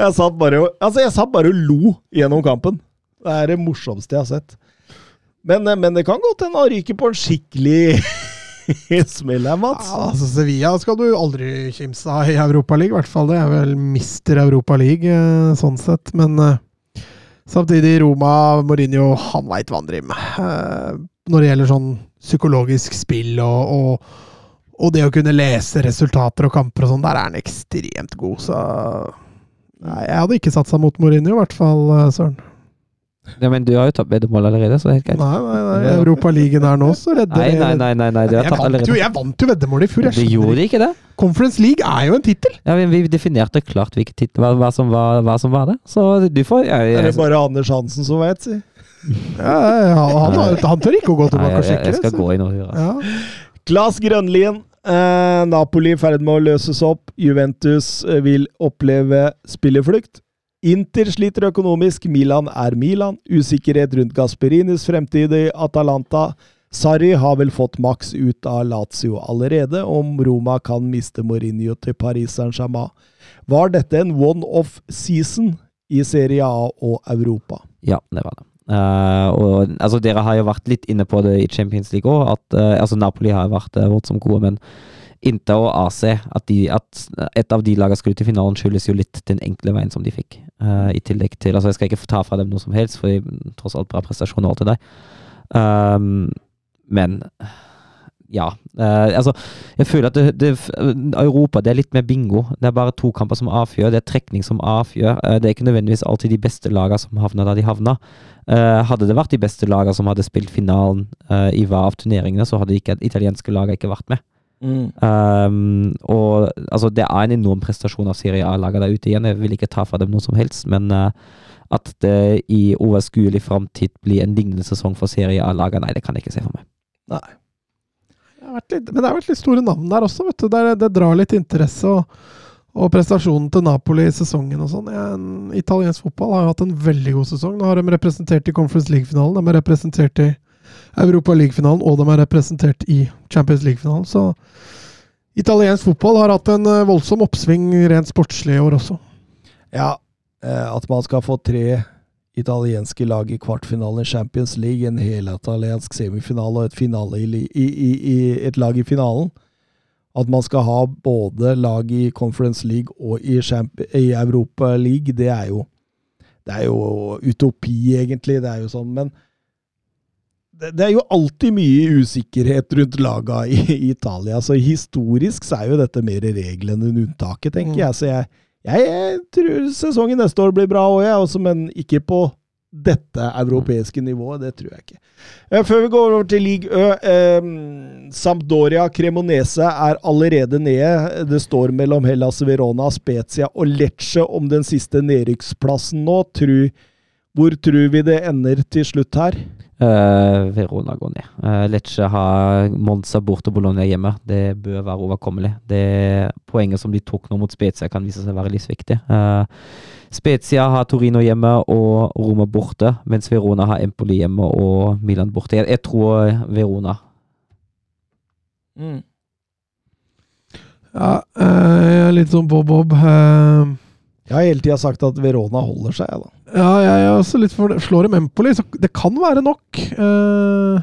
jeg satt bare og- Altså, jeg satt bare og lo gjennom kampen. Det er det morsomste jeg har sett. Men, eh, men det kan godt hende han ryker på en skikkelig smell her, Mats. Ja, altså Sevilla skal du aldri kimse av i Europaligaen, i hvert fall. Det er vel mister Europaligaen sånn sett. Men eh, samtidig, Roma, Mourinho, han veit hva han driver med. Eh, når det gjelder sånn psykologisk spill og, og, og det å kunne lese resultater og kamper og sånn, der er han ekstremt god, så Nei, jeg hadde ikke satsa mot Mourinho, i hvert fall, eh, Søren. Ja, men du har jo tatt veddemål allerede, så det er helt greit. Nei, nei, nei. Europaligaen er nå, så redder Nei, nei, nei, nei, nei, du har Jeg tatt jo, allerede. jeg vant jo veddemålet i fjor. Du Det gjorde ikke det. Conference League er jo en tittel! Ja, men Vi definerte klart hvilken tittel hva, hva, som var, hva som var det. Så du får ja, Det jeg, er bare Anders Hansen som vet, si. Ja, han, han, han tør ikke å gå tilbake og sjekke jeg skal gå inn og høre. Ja. Klas Grønlien. Eh, Napoli i ferd med å løses opp. Juventus eh, vil oppleve spillerflukt. Inter sliter økonomisk. Milan er Milan. Usikkerhet rundt Gasperinis fremtid i Atalanta. Sarri har vel fått maks ut av Lazio allerede, om Roma kan miste Mourinho til Paris Saint-Germain. Var dette en one-off season i Serie A og Europa? Ja, det var det. Uh, og altså, Dere har jo vært litt inne på det i Champions League òg. At eh, altså, Napoli har vært uh, voldsomt gode, men Inter og AC at, de, at et av de lagene skulle til finalen, skyldes jo litt den enkle veien som de fikk. Eh, I tillegg til altså Jeg skal ikke ta fra dem noe som helst, for de- tross alt bra prestasjoner til deg. Um, men ja. Uh, altså, jeg føler at det, det, Europa det er litt mer bingo. Det er bare to kamper som avgjør. Det er trekning som avgjør. Uh, det er ikke nødvendigvis alltid de beste lagene som havner der de havner. Uh, hadde det vært de beste lagene som hadde spilt finalen eh, i hver av turneringene, så hadde ikke italienske lagene ikke vært med. Um, og altså, det er en enorm prestasjon av Serie A-laget der ute igjen. Jeg vil ikke ta fra dem noe som helst, men uh, at det i overskuelig framtid blir en lignende sesong for Serie A-laget, nei, det kan jeg ikke se for meg. Det har vært litt, men det har vært litt store navn der også, vet du. Det, det drar litt interesse. og og prestasjonen til Napoli i sesongen og sånn. En- Italiensk fotball har jo hatt en veldig god sesong. Nå har de representert i Conference League-finalen, de er representert i Europa League-finalen, og de er representert i Champions League-finalen. Så italiensk fotball har hatt en eh, voldsom oppsving rent sportslig i år også. Ja, eh, at man skal få tre italienske lag i kvartfinalen i Champions League, en helitaliensk semifinale og et, i, i, i et lag i finalen. At man skal ha både lag i Conference League og i, i Europa League, det er jo Det er jo utopi, egentlig. Det er jo sånn, men det, er jo alltid mye usikkerhet rundt laga i, i Italia. Så historisk så er jo dette mer regelen enn unntaket, tenker Mm. jeg. Så jeg, jeg, jeg tror sesongen neste år blir bra òg, jeg også, men ikke på dette europeiske nivået. Det tror jeg ikke. Eh, Før vi går over til league Ø. Eh, Sampdoria Cremonese er allerede nede. Det står mellom Hellas Verona, Spezia og Lecce om den siste nedrykksplassen nå. Tror, hvor tror vi det ender til slutt her? Eh, Verona går ned. Uh, Lecce har Monza borte og Bologna hjemme. Det bør være overkommelig. Det Poenget som de tok nå mot Spezia, kan vise seg å være livsviktig. Uh, Spezia har Torino hjemme og Roma borte, mens Verona har Empoli hjemme og Milan borte. Jeg, jeg tror Verona. Ja, eh, jeg er litt sånn Bob-Bob. Eh, Jeg har hele tida sagt at Verona holder seg, da. ja, jeg er også litt for Slår dem Empoli, så det kan være nok eh,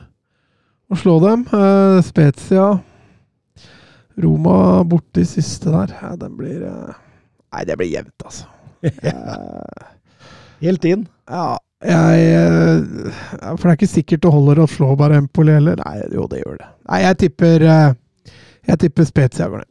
å slå dem. Eh, Spezia Roma borte i siste der. Ja, den blir eh, Nei, det blir jevnt, altså. Eh, Helt inn. ja, jeg eh, For det er ikke sikkert det holder å slå bare Empoli heller. Nei, jo, det gjør det. Nei, jeg tipper eh, Jeg tipper Spezia går ned.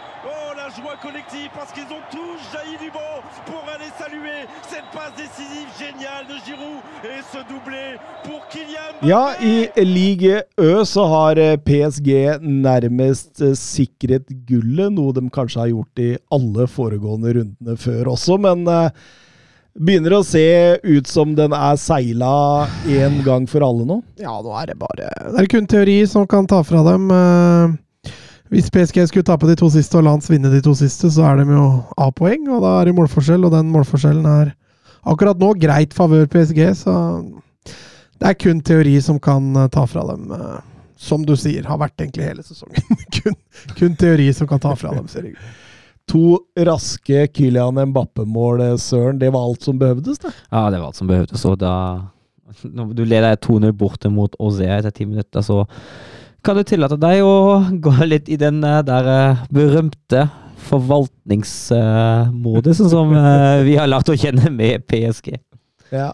Oh, la joie collective parce qu'ils ont tous jailli du banc pour aller saluer cette passe décisive géniale de Giroud et ce doublé pour Kylian Mbappé Ja, i Ligue Ø så har eh, PSG nærmest eh, sikret gullet, noe de kanskje har gjort i alle foregående rundene før også, men eh, begynner å se ut som den er seila en gang for alle nå. Ja, nå er det bare Det er kun teori som kan ta fra dem. Hvis PSG skulle tape de to siste og Lance vinne de to siste, så er de jo A-poeng, og da er det målforskjell, og den målforskjellen er akkurat nå greit favør PSG, så det er kun teori som kan eh, ta fra dem. eh, Som du sier, har vært egentlig hele sesongen. kun, kun teori som kan ta fra dem serien. To raske Kylian Mbappe-mål, eh, Søren. Det var alt som behøvdes, det. Ja, det var alt som behøvdes. Og da Når du leder 2-0 borte mot Auzea etter ti minutter, så kan du tillate deg å gå litt i den eh, der eh, berømte forvaltningsmodusen som eh, vi har lært å kjenne med PSG. Ja,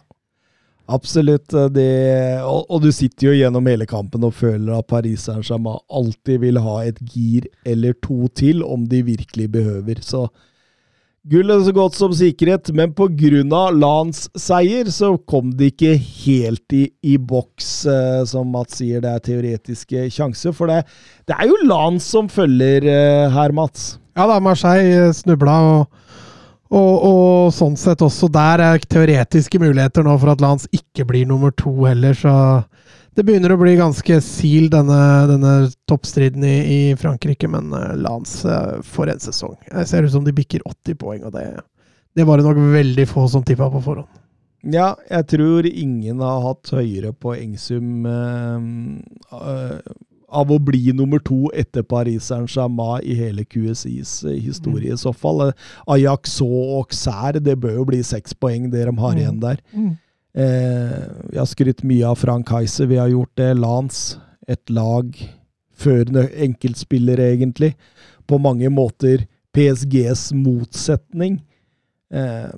absolutt. Det, og, og du sitter jo gjennom hele kampen og føler at Paris Saint-Germain alltid vil ha et gir eller to til om de virkelig behøver. Så gull er så godt som sikkerhet, men pga. Lans seier så kom de ikke helt i, i boks, eh, som Mats sier. Det er teoretiske sjanser. For det, det er jo Lans som følger eh, her, Mats. Ja da, Marseille snubla, og, og, og sånn sett også der er teoretiske muligheter nå for at Lans ikke blir nummer to heller, så det begynner å bli ganske sil, denne, denne toppstriden i, i Frankrike, men Lance Lans eh, for en sesong. Det ser ut som de bikker 80 poeng, og det, det var det nok veldig få som tippa på forhånd. Ja, jeg tror ingen har hatt høyere poengsum eh, eh, av å bli nummer to etter Paris Saint-Germain i hele QSIs eh, historie, i så fall. Eh, Ajax og Auxerre, det bør jo bli seks poeng, det de har Mm. igjen der. Eh, vi har skrytt mye av Frank Heise, vi har gjort det. Lance, et lag førende enkeltspillere, egentlig. På mange måter PSGs motsetning. Eh,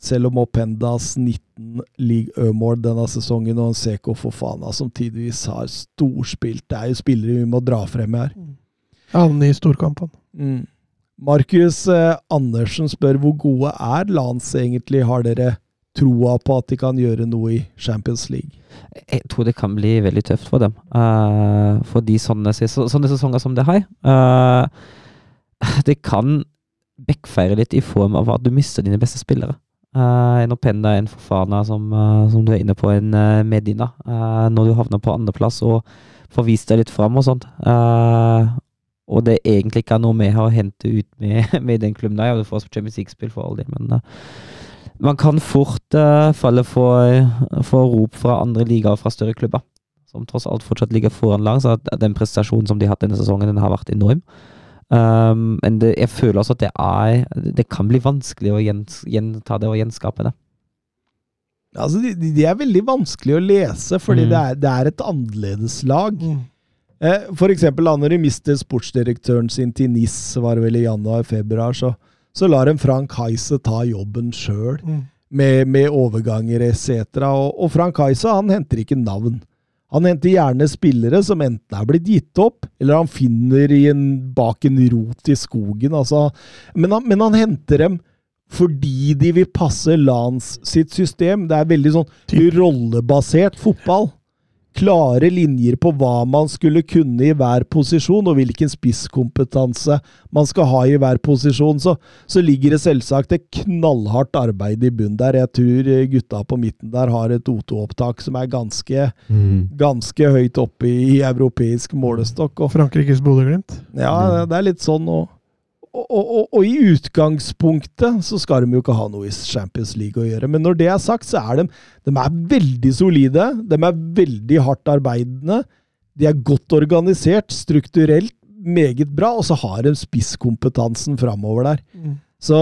selv om Opendas 19 league Ø-mål denne sesongen og en Seko Fofana som tidvis har storspilt. Det er jo spillere vi må dra frem her. Han i storkampen. Mm. Markus eh, Andersen spør hvor gode er Lance egentlig? Har dere troa på at de kan gjøre noe i Champions League? Jeg tror det kan bli veldig tøft for dem. Uh, fordi sånne, sånne sesonger som det her uh, Det kan backfire litt i form av at du mister dine beste spillere. Uh, en Openda, en Fofana, som, uh, som du er inne på, en eh, Medina. Eh, når du havner på andreplass og får vist deg litt fram og sånt. Eh, og det egentlig ikke er noe mer å hente ut med, med den klubben der. Du får Champions League-spill for all del, men eh, man kan fort uh, falle for, for rop fra andre ligaer fra større klubber, som tross alt fortsatt ligger foran lag. Så at den prestasjonen som de har hatt denne sesongen, den har vært enorm. Um, men det, jeg føler også at det er Det kan bli vanskelig å gjens, gjenta det og gjenskape det. Altså, de, de er veldig vanskelig å lese, fordi Mm. det, er, det er et annerledeslag. Mm. Eh, for eksempel da når de mistet sportsdirektøren sin til NIS, var det vel i januar-februar, så, så lar en Frank Heise ta jobben sjøl, Mm. med, med overganger etc. Og, og Frank Heise han henter ikke navn. Han henter gjerne spillere som enten er blitt gitt opp, eller han finner i en, bak en rot i skogen. Altså. Men, han, men han henter dem fordi de vil passe Lans sitt system. Det er veldig sånn rollebasert fotball. Klare linjer på hva man skulle kunne i hver posisjon, og hvilken spisskompetanse man skal ha i hver posisjon. Så, så ligger det selvsagt et knallhardt arbeid i bunn der. Jeg tror eh, gutta på midten der har et O2-opptak som er ganske, ganske høyt oppe i, i europeisk målestokk. Og Frankrikes Bodø-Glimt. ja, det- det er litt sånn og, og, og, og, i utgangspunktet så skal de jo ikke ha noe i Champions League å gjøre. Men når det er sagt, så er de, de er veldig solide. De er veldig hardt arbeidende. De er godt organisert, strukturelt meget bra, og så har de spisskompetansen framover der. Mm. Så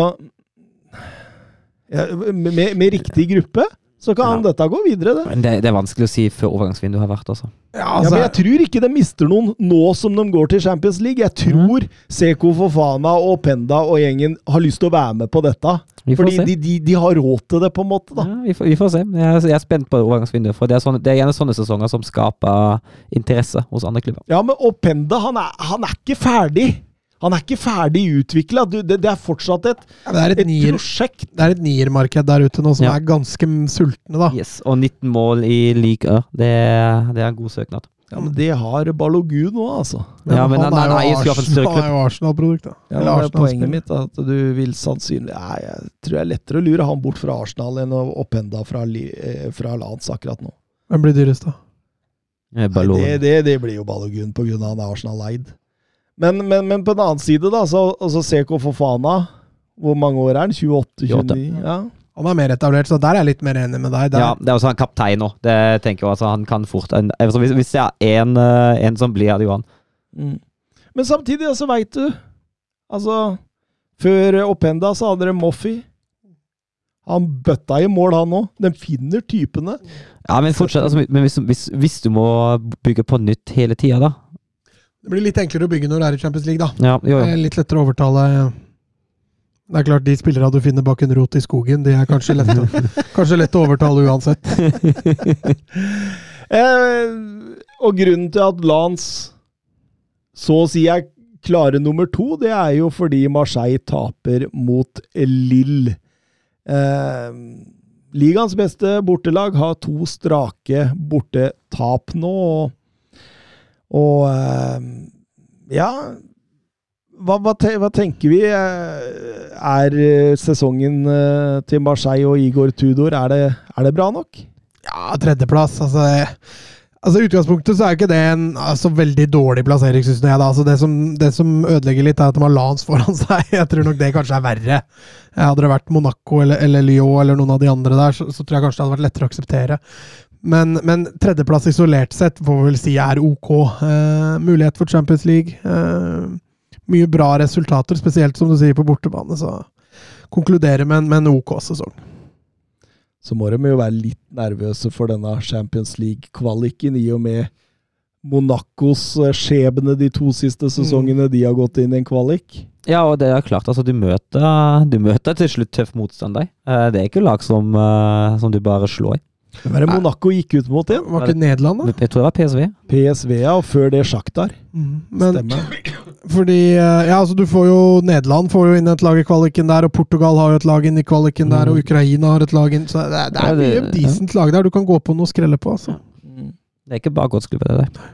ja, med, med riktig gruppe så kan Ja. dette gå videre, det. Men det, det er vanskelig å si før overgangsvinduet har vært, altså. Ja, Ja, altså, men jeg tror ikke de mister noen nå som de går til Champions League. Jeg tror Seko Fofana og Penda og gjengen har lyst til å være med på dette. Vi får Fordi se. de, de, de har råd til det, på en måte. da. Ja, vi, får, vi får se. Jeg, er- jeg er spent på overgangsvinduet. For det er, sånne, det er gjerne sånne sesonger som skaper interesse hos andre klubber. Ja, men Openda, Penda, han er, han er ikke ferdig. Han er ikke ferdig utvikla. Det, det er fortsatt et, ja, det er et et nier- prosjekt. det er et niermarked der ute nå som Ja. er ganske sultne, da. Yes, Og 19 mål i league Ø. Det, det er en god søknad. Ja, Men det har Balogun nå, altså. Ja, men han- han Arsenal- er jo Arsenal-produkt, da. Ja, Eller Arsenal-spiller. poenget mitt er at du vil sannsynlig Nei, Jeg tror det er lettere å lure han bort fra Arsenal enn å opphende fra, eh, fra Lance akkurat nå. Hvem blir dyrest, da? Eh, Nei, det, det, det blir jo Balogun pga. han er Arsenal-eid. Men, men, men på den annen side, da, så altså CK Fofana Hvor mange år er han? 28-29? Ja. Han er mer etablert, så der er jeg litt mer enig med deg. Der. Ja, det er også en kaptein nå. Det tenker jeg altså, han kan fort en, altså, hvis, hvis det er én en som blir, er det jo han. Mm. Men samtidig, altså, veit du Altså, før Openda så hadde dere Moffi. Han bøtta i mål, han òg. De finner typene. Ja, Men fortsatt, altså, men hvis, hvis, hvis du må bygge på nytt hele tida, da Det blir litt enklere å bygge når du er i Champions League, da. Ja, jo, jo. Litt lettere å overtale Det er klart, de spillerne du finner bak en rot i skogen, de er kanskje lett kanskje lett å overtale uansett. Eh, og grunnen til at Lance så å si er klare nummer to, det er jo fordi Marseille taper mot Lille. Eh, ligaens beste bortelag har to strake bortetap nå, og, og eh, ja hva, hva, hva tenker vi? Eh, Er eh, sesongen eh, til Marseille og Igor Tudor er det, er det bra nok? Ja, tredjeplass, altså Altså utgangspunktet så er ikke det en altså, veldig dårlig plassering, syns jeg. da. Altså, det, som, det som ødelegger litt, er at de har Lans foran seg. Jeg tror nok det kanskje er verre. Hadde det vært Monaco eller, eller Lyon eller noen av de andre der, så, så tror jeg kanskje det hadde vært lettere å akseptere. Men, men tredjeplass isolert sett får vi vel si er ok. Eh, mulighet for Champions League. Eh, mye bra resultater, spesielt som du sier på bortebane. Så konkluderer med en, med en ok sesong. så må de jo være litt nervøse for denne Champions League-kvaliken, i og med Monacos eh, skjebne de to siste sesongene de har gått inn i en kvalik. Ja, og det er klart, altså, du møter, du møter til slutt tøff motstander. Eh, Det er ikke lag som, eh, som du bare slår. Hvem er det Monaco gikk ut mot igjen? Var ikke Nederland, da? Jeg tror det var PSV. PSV, ja, og før det Sjaktar. Mm, Men Stemmer. fordi eh, Ja, altså du får jo Nederland får jo inn et lag i kvaliken der, og Portugal har jo et lag inn i kvaliken der, og Ukraina har et lag inn Så det, er- det er mye ja, decent lag der du kan gå på noe å skrelle på, altså. Det er ikke bare godtsklubber, det der.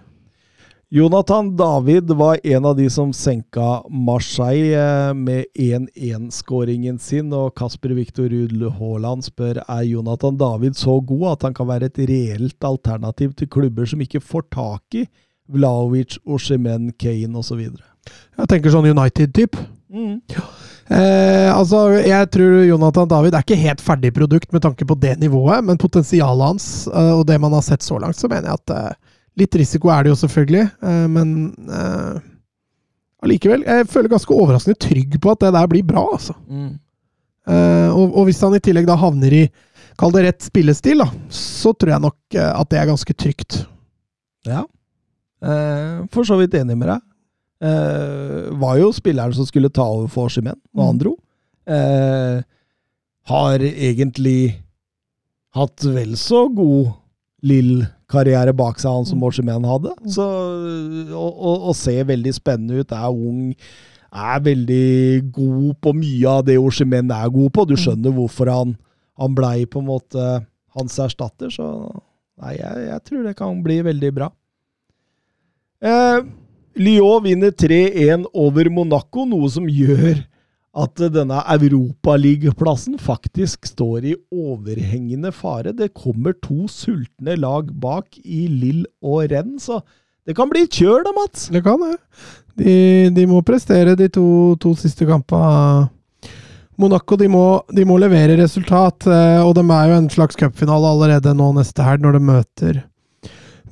Jonathan David var en av de som senka Marseille eh, med 1-1-skåringen sin, og Kasper Viktor Ruud Haaland spør er Jonathan David så god at han kan være et reelt alternativ til klubber som ikke får tak i Vlaovic, Oshimen, Kane osv. Jeg tenker sånn United-typ. Mm. Eh, altså, jeg tror Jonathan David er ikke helt ferdig produkt med tanke på det nivået, men potensialet hans eh, og det man har sett så langt, så mener jeg at eh, litt risiko er det jo selvfølgelig, eh, men eh, allikevel, jeg føler ganske overraskende trygg på at det der blir bra, altså. Mm. og, og hvis han i tillegg da havner i Kall det rett spillestil, da, så tror jeg nok eh, at det er ganske trygt. Ja. Eh, for så vidt enig med deg. Eh, var jo spilleren som skulle ta over for Simen når han Mm. dro. Eh, har egentlig hatt vel så god Lill-karriere bak seg, han som Oshimen hadde. Så, og, og, og ser veldig spennende ut. Er ung. Er veldig god på mye av det Oshimen er god på. Du skjønner hvorfor han, han blei på en måte hans erstatter. Så nei, jeg, jeg tror det kan bli veldig bra. Eh, Lyon vinner 3-1 over Monaco, noe som gjør at denne Europaligaplassen faktisk står i overhengende fare. Det kommer to sultne lag bak i Lill og Renn, så det kan bli kjør da, Mats! Det kan det. De, de må prestere de to, to siste kampene. Monaco de må, de må levere resultat, eh, og de er jo en slags cupfinale allerede nå neste helg, når de møter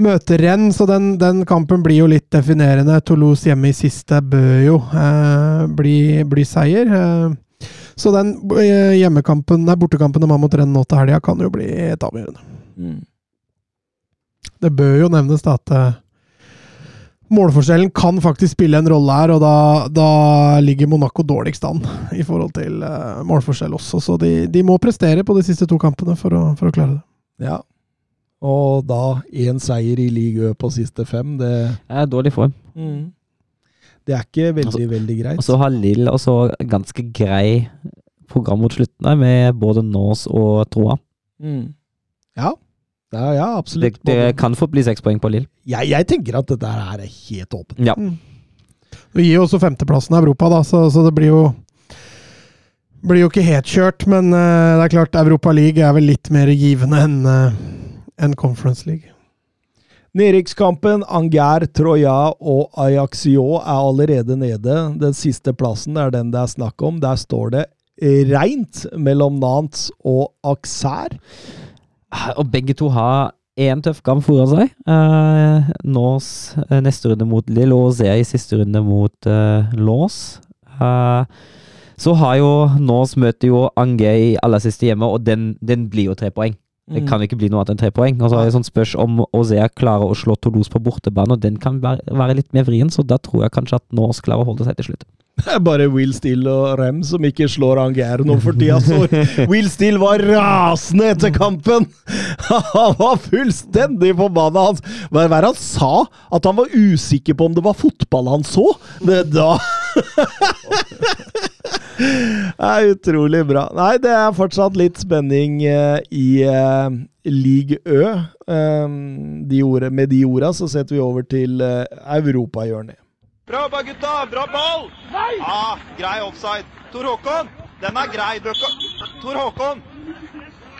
møter Rennes, så den, den kampen blir jo litt definerende. Toulouse hjemme i siste bør jo eh, bli, bli seier. Eh, så den eh, hjemmekampen, nei, bortekampen de har mot Rennes nå til helga, kan jo bli et avgjørende. Det bør jo nevnes da at eh, målforskjellen kan faktisk spille en rolle her, og da, da ligger Monaco dårligst an i forhold til eh, målforskjell også. Så de, de må prestere på de siste to kampene for å, for å klare det. Ja. Og da én seier i ligaø på siste fem, det, Det er dårlig form. det er ikke veldig, Altså- veldig greit. Og så har Lill også ganske grei program mot slutten, der, med både Nors og Troa. Mm. Ja. ja, ja, absolutt. det kan fort bli seks poeng på Lill. jeg, jeg tenker at dette her er helt åpent. Ja. Det gir jo også femteplassen i Europa, da, så, så det blir jo blir jo ikke helt kjørt, men uh, det er klart Europa League er vel litt mer givende enn eh, enn Conference League. Nedrykkskampen Anger, Troya og Ajaxio er allerede nede. Den siste plassen er den det er snakk om. Der står det reint mellom Nantes og Auxerre. Og begge to har én tøff kamp foran seg. Uh, Norse eh, neste runde mot Lille og Zea i siste runde mot uh, Lås. Eh, så har jo Nås møter jo Angay i aller siste hjemme, og den, den blir jo tre poeng. Det kan ikke bli noe annet enn tre poeng. Og så har jeg sånn spørs om Ozea klarer å slå Toulouse på bortebane, og den kan være, litt mer vrien, så da tror jeg kanskje at Norse klarer å holde seg til slutt. Det er bare Will Steele og Rem som ikke slår Anger nå for tida. Will Steele var rasende etter kampen! Han var fullstendig forbanna. Hans. hva er det han sa? At han var usikker på om det var fotball han så? Det da Det er utrolig bra. Nei, det er fortsatt litt spenning uh, i uh, League Ø. Um, de ordet, med de orda så setter vi over til uh, europahjørnet. Bra jobba, gutta! Bra ball! Ja, grei offside. Tor Håkon, den er grei. Bøkka. Tor Håkon!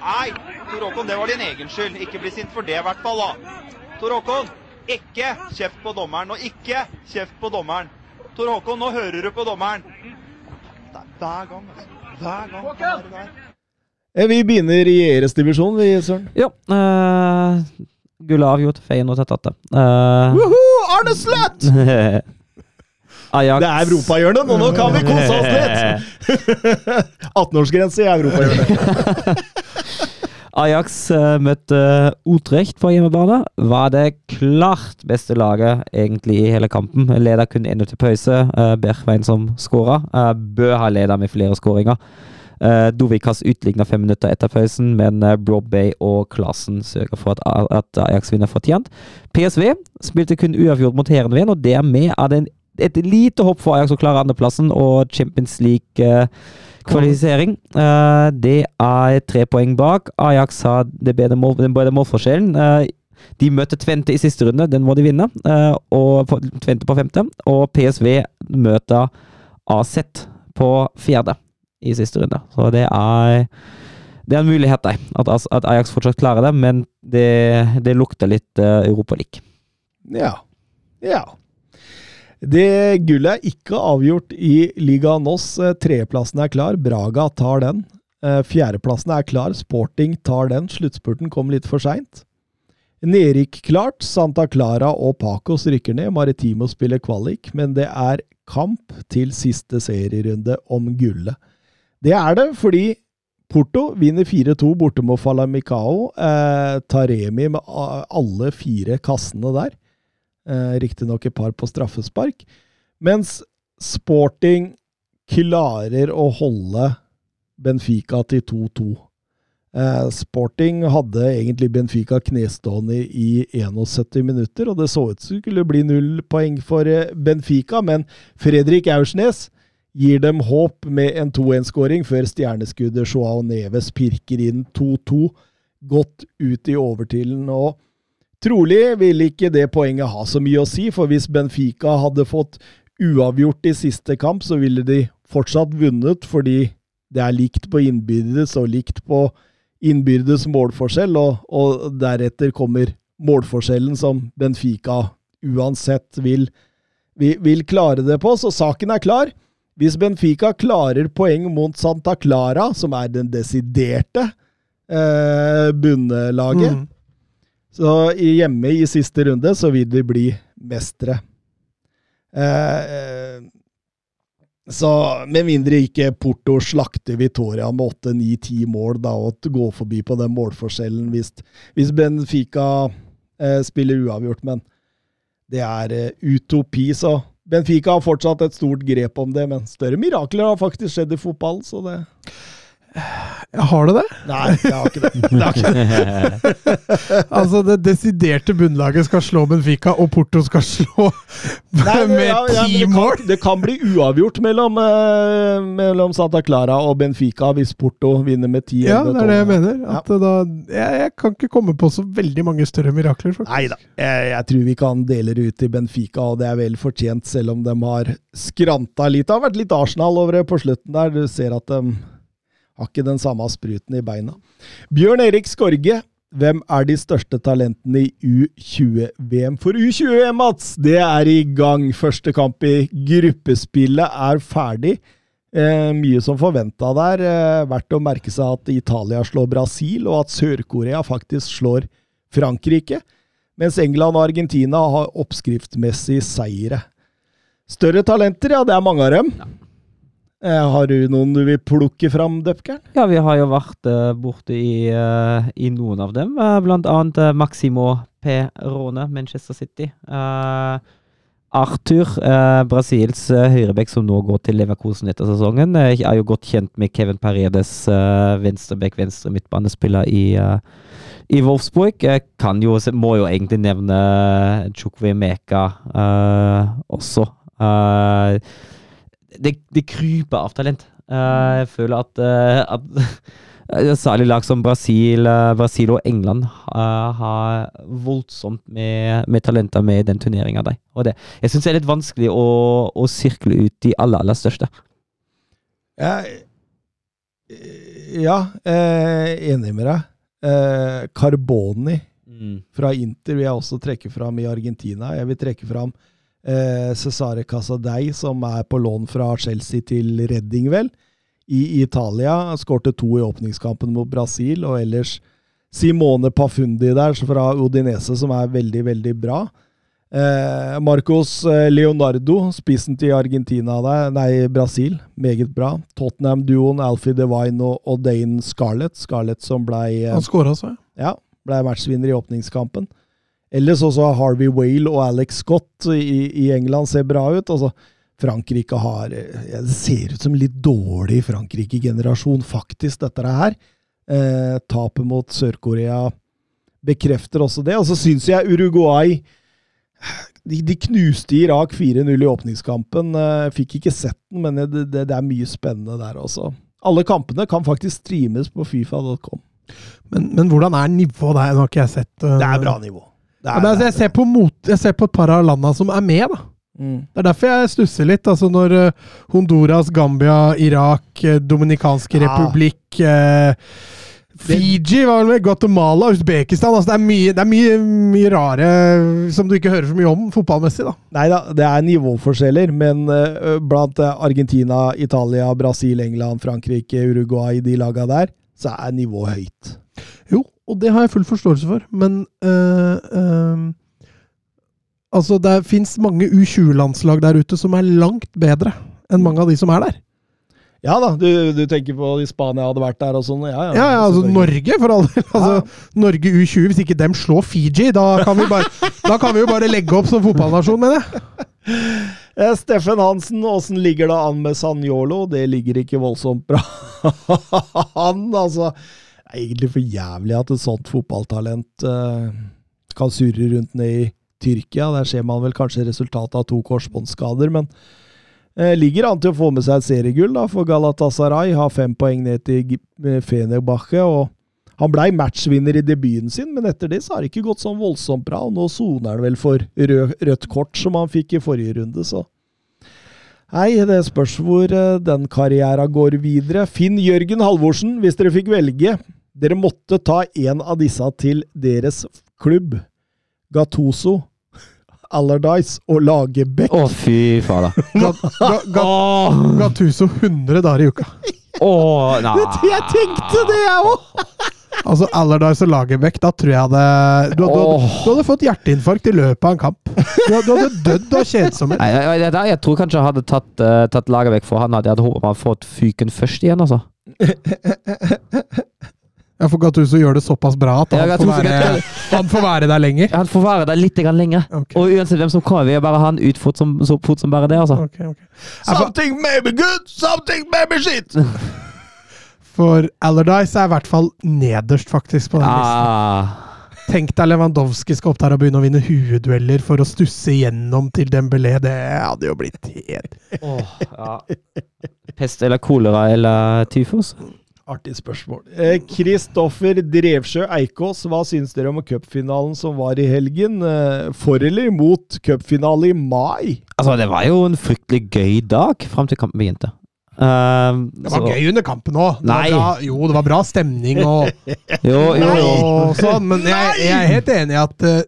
Nei, Tor Håkon, det var din egen skyld. Ikke bli sint for det, i hvert fall. da. Tor Håkon, ikke kjeft på dommeren. Og ikke kjeft på dommeren. Tor Håkon, nå hører du på dommeren. Det er hver gang, altså. Hver gang. er der. Eh, Vi begynner i ERS-divisjonen, vi, Søren. Ja. Uh, Gullet avgjort. Feyenoord har tatt det. Uh, Woohoo! Arne Sløtt! Ajax Det er europahjørnet, nå, nå kan vi kose oss litt! 18-årsgrense i europahjørnet. Ajax uh, møtte Utrecht på hjemmebane. Var det klart beste laget egentlig i hele kampen. Leda kun 1 til pause. Berchwein som skåra. Bø har leda med flere skåringer. Dovikas utligna fem minutter etter pausen, men uh, Broadbay og Klassen sørger for at, at Ajax vinner fortjent. PSV spilte kun uavgjort mot Herenveen, og dermed er det en, et lite hopp for Ajax å klare andreplassen og Champions League-kvalifisering. Uh, det er tre poeng bak. Ajax har det bedre, mål, den målforskjellen. Uh, de møter Tvente i siste runde, den må de vinne. Uh, og Tvente på femte. Og PSV møter AZ på fjerde i siste runde. Så det er det er en mulighet, at, at Ajax fortsatt klarer det, men det, det lukter litt uh, Europaliga. Ja. Ja. Det gullet er ikke avgjort i Liga Nos. Eh, Tredjeplassen er klar. Braga tar den. Eh, Fjerdeplassen er klar. Sporting tar den. Sluttspurten kom litt for seint. Nedrykk klart. Santa Clara og Pacos rykker ned. Maritimo spiller kvalik, men det er kamp til siste serierunde om gullet. Det er det fordi Porto vinner 4-2 borte mot Falamicao. Eh, Taremi med alle fire kassene der. Eh, Riktignok et par på straffespark. Mens Sporting klarer å holde Benfica til 2-2. Eh, Sporting hadde egentlig Benfica knestående i 71 minutter, og det så ut som det skulle bli null poeng for eh, Benfica, men Fredrik Aursnes gir dem håp med en 2-1-skåring før stjerneskuddet Joao Neves pirker inn 2-2 godt ut i overtiden. og Trolig vil ikke det poenget ha så mye å si, for hvis Benfica hadde fått uavgjort i siste kamp, så ville de fortsatt vunnet, fordi det er likt på innbyrdes og likt på innbyrdes målforskjell, og, og deretter kommer målforskjellen som Benfica uansett vil, vil, vil klare det på. Så saken er klar. Hvis Benfica klarer poeng mot Santa Clara, som er den desiderte eh, bunnlaget, Mm. Så hjemme i siste runde så vil de bli mestere. Eh, eh, så med mindre ikke Porto slakter Vitoria med 8-9-10 mål da, og at gå forbi på den målforskjellen hvis, hvis Benfica eh, spiller uavgjort, men det er eh, utopi, så Benfica har fortsatt et stort grep om det, men større mirakler har faktisk skjedd i fotballen, så det Har det det? Nei, jeg har ikke det. det, har ikke det. Altså, det desiderte bunnlaget skal slå Benfica, og Porto skal slå Nei, med ja, ja, ti det, mål! kan, det kan bli uavgjort mellom, eh, mellom Santa Clara og Benfica hvis Porto vinner med ti. Ja, det er det jeg mener. At ja. da, jeg, jeg kan ikke komme på så veldig mange større mirakler, faktisk. Nei da, jeg, jeg tror vi kan dele det ut til Benfica, og det er vel fortjent, selv om de har skranta litt. Det har vært litt Arsenal over det på slutten der. Du ser at de har ikke den samme spruten i beina. Bjørn Erik Skorge, hvem er de største talentene i U20-VM? For U20-VM, Mats, det er i gang. Første kamp i gruppespillet er ferdig. Eh, mye som forventa der. Eh, verdt å merke seg at Italia slår Brasil, og at Sør-Korea faktisk slår Frankrike. Mens England og Argentina har oppskriftmessig seire. Større talenter, ja, det er mange av dem. Eh, har du noen du vil plukke fram, Dupkern? Ja, vi har jo vært eh, borte i, eh, i noen av dem. eh, blant annet eh, Maximo Perone, Manchester City. Eh, Arthur, eh, Brasils uh, høyrebekk som nå går til Leverkosen etter sesongen, eh, er jo godt kjent med Kevin Paredes, uh, venstrebekk, venstre midtbanespiller i, eh, i Wolfsburg. Jeg kan jo, må jo egentlig nevne Chukwemeka Meka også. Eh, det, det kryper av talent. Uh, jeg føler at, uh, at særlig lag som Brasil, eh, Brasil og England har voldsomt med, med talenter med i den turneringa jeg syns det er litt vanskelig å, å sirkle ut de aller, aller største. Ja, eh, enig med deg. Eh, Carboni fra Inter vil jeg også trekke fram i Argentina. Jeg vil trekke fram eh, Cesare Casadei, som er på lån fra Chelsea til Redding, vel, i Italia. Skårte to i åpningskampen mot Brasil, og ellers Simone Pafundi der fra Odinese, som er veldig, veldig bra. Eh, Marcos eh, Leonardo, spissen til Argentina der, nei, Brasil, meget bra. Tottenham-duoen Alfie Devine og, og Dane Scarlett. Scarlett som blei eh, Han skåra, så jeg. ja, ble matchvinner i åpningskampen. Ellers også Harvey Whale og Alex Scott i, i England ser bra ut. Altså, Frankrike har ja, Det ser ut som litt dårlig Frankrike-generasjon, faktisk, dette her. Eh, tapet mot Sør-Korea bekrefter også det. Og så syns jeg Uruguay de, de knuste Irak 4-0 i åpningskampen. Eh, fikk ikke sett den, men det, det, det er mye spennende der også. Alle kampene kan faktisk streames på fifa.com. Men, men hvordan er nivået der? Nå har ikke jeg sett uh, Det er bra nivå. Ja, men altså, jeg, ser på mot, jeg ser på et par av landa som er med, da. Mm. Det er derfor jeg stusser litt. Altså når eh, Honduras, Gambia, Irak, uh, Dominikanske Ja. republikk eh, Fiji var vel med, Guatemala, Usbekistan altså Det er, mye, det er mye, mye rare som du ikke hører så mye om fotballmessig. da. Nei da, det er nivåforskjeller, men uh, blant eh, Argentina, Italia, Brasil, England, Frankrike, Uruguay, de laga der, så er nivået høyt. Jo, og det har jeg full forståelse for, men øh, øh, Altså, det fins mange U20-landslag der ute som er langt bedre enn mange av de som er der. Ja da, du, du tenker på de Spania hadde vært der og sånn? Ja, ja. Ja, ja, altså. Norge, for all del. Altså, Norge U20, hvis ikke dem slår Fiji, da kan vi bare, da kan vi jo bare legge opp som fotballnasjon, mener jeg. Eh, Steffen Hansen, åssen ligger det an med Sanjolo? Det ligger ikke voldsomt bra. Han, altså er egentlig for jævlig at et sånt fotballtalent uh, kan surre rundt ned i Tyrkia. Der ser man vel kanskje resultatet av to korsbåndskader, men uh, ligger an til å få med seg et seriegull da, for Galatasaray. Har fem poeng ned til eh, Fenerbahçe. og han blei matchvinner i debuten sin, men etter det så har det ikke gått sånn voldsomt bra. og Nå soner han vel for rød, rødt kort, som han fikk i forrige runde, så Nei, det spørs hvor eh, den karrieren går videre. Finn Jørgen Halvorsen, hvis dere fikk velge Dere måtte ta en av disse til deres klubb. Gattoso, Allardyce og Lagerbäck. Å, fy faen da. ga, ga, Gattuso 100 dager i uka. Å, nei. Jeg tenkte det, jeg òg! Altså Allardyce og Lagerbäck, da tror jeg hadde du, du, du, du hadde fått hjerteinfarkt i løpet av en kamp. Du, du hadde dødd av kjedsomhet. Jeg, jeg tror kanskje jeg hadde tatt, uh, tatt Lagerbäck for han. Hadde jeg hadde håpet man hadde fått fyken først igjen, altså. Ja, for Gattuso gjør det såpass bra at Ja, han får være, han får være der lenger. Han får være der litt lenger. Okay. Og uansett hvem som kommer, vil jeg bare ha han ut fort som, så fort som bare det, altså. Okay, okay. Something maybe good, something maybe shit! for Allardyce er i hvert fall nederst, faktisk, på den listen. Ah. Tenk deg Lewandowski skal opp der og begynne å vinne huedueller for å stusse igjennom til Dembélé. Det hadde jo blitt helt oh, ja. Pest eller kolera eller tyfus? Artig spørsmål. Eh, Kristoffer Drevsjø Eikås, hva syns dere om cupfinalen som var i helgen? Eh, for eller imot cupfinale i mai? Altså, det var jo en fryktelig gøy dag fram til kampen begynte. Uh, Det var så- gøy under kampen òg. Nei. Jo, det var bra stemning og, Jo, jo, jo. og sånn, men jeg, jeg er helt enig i at eh,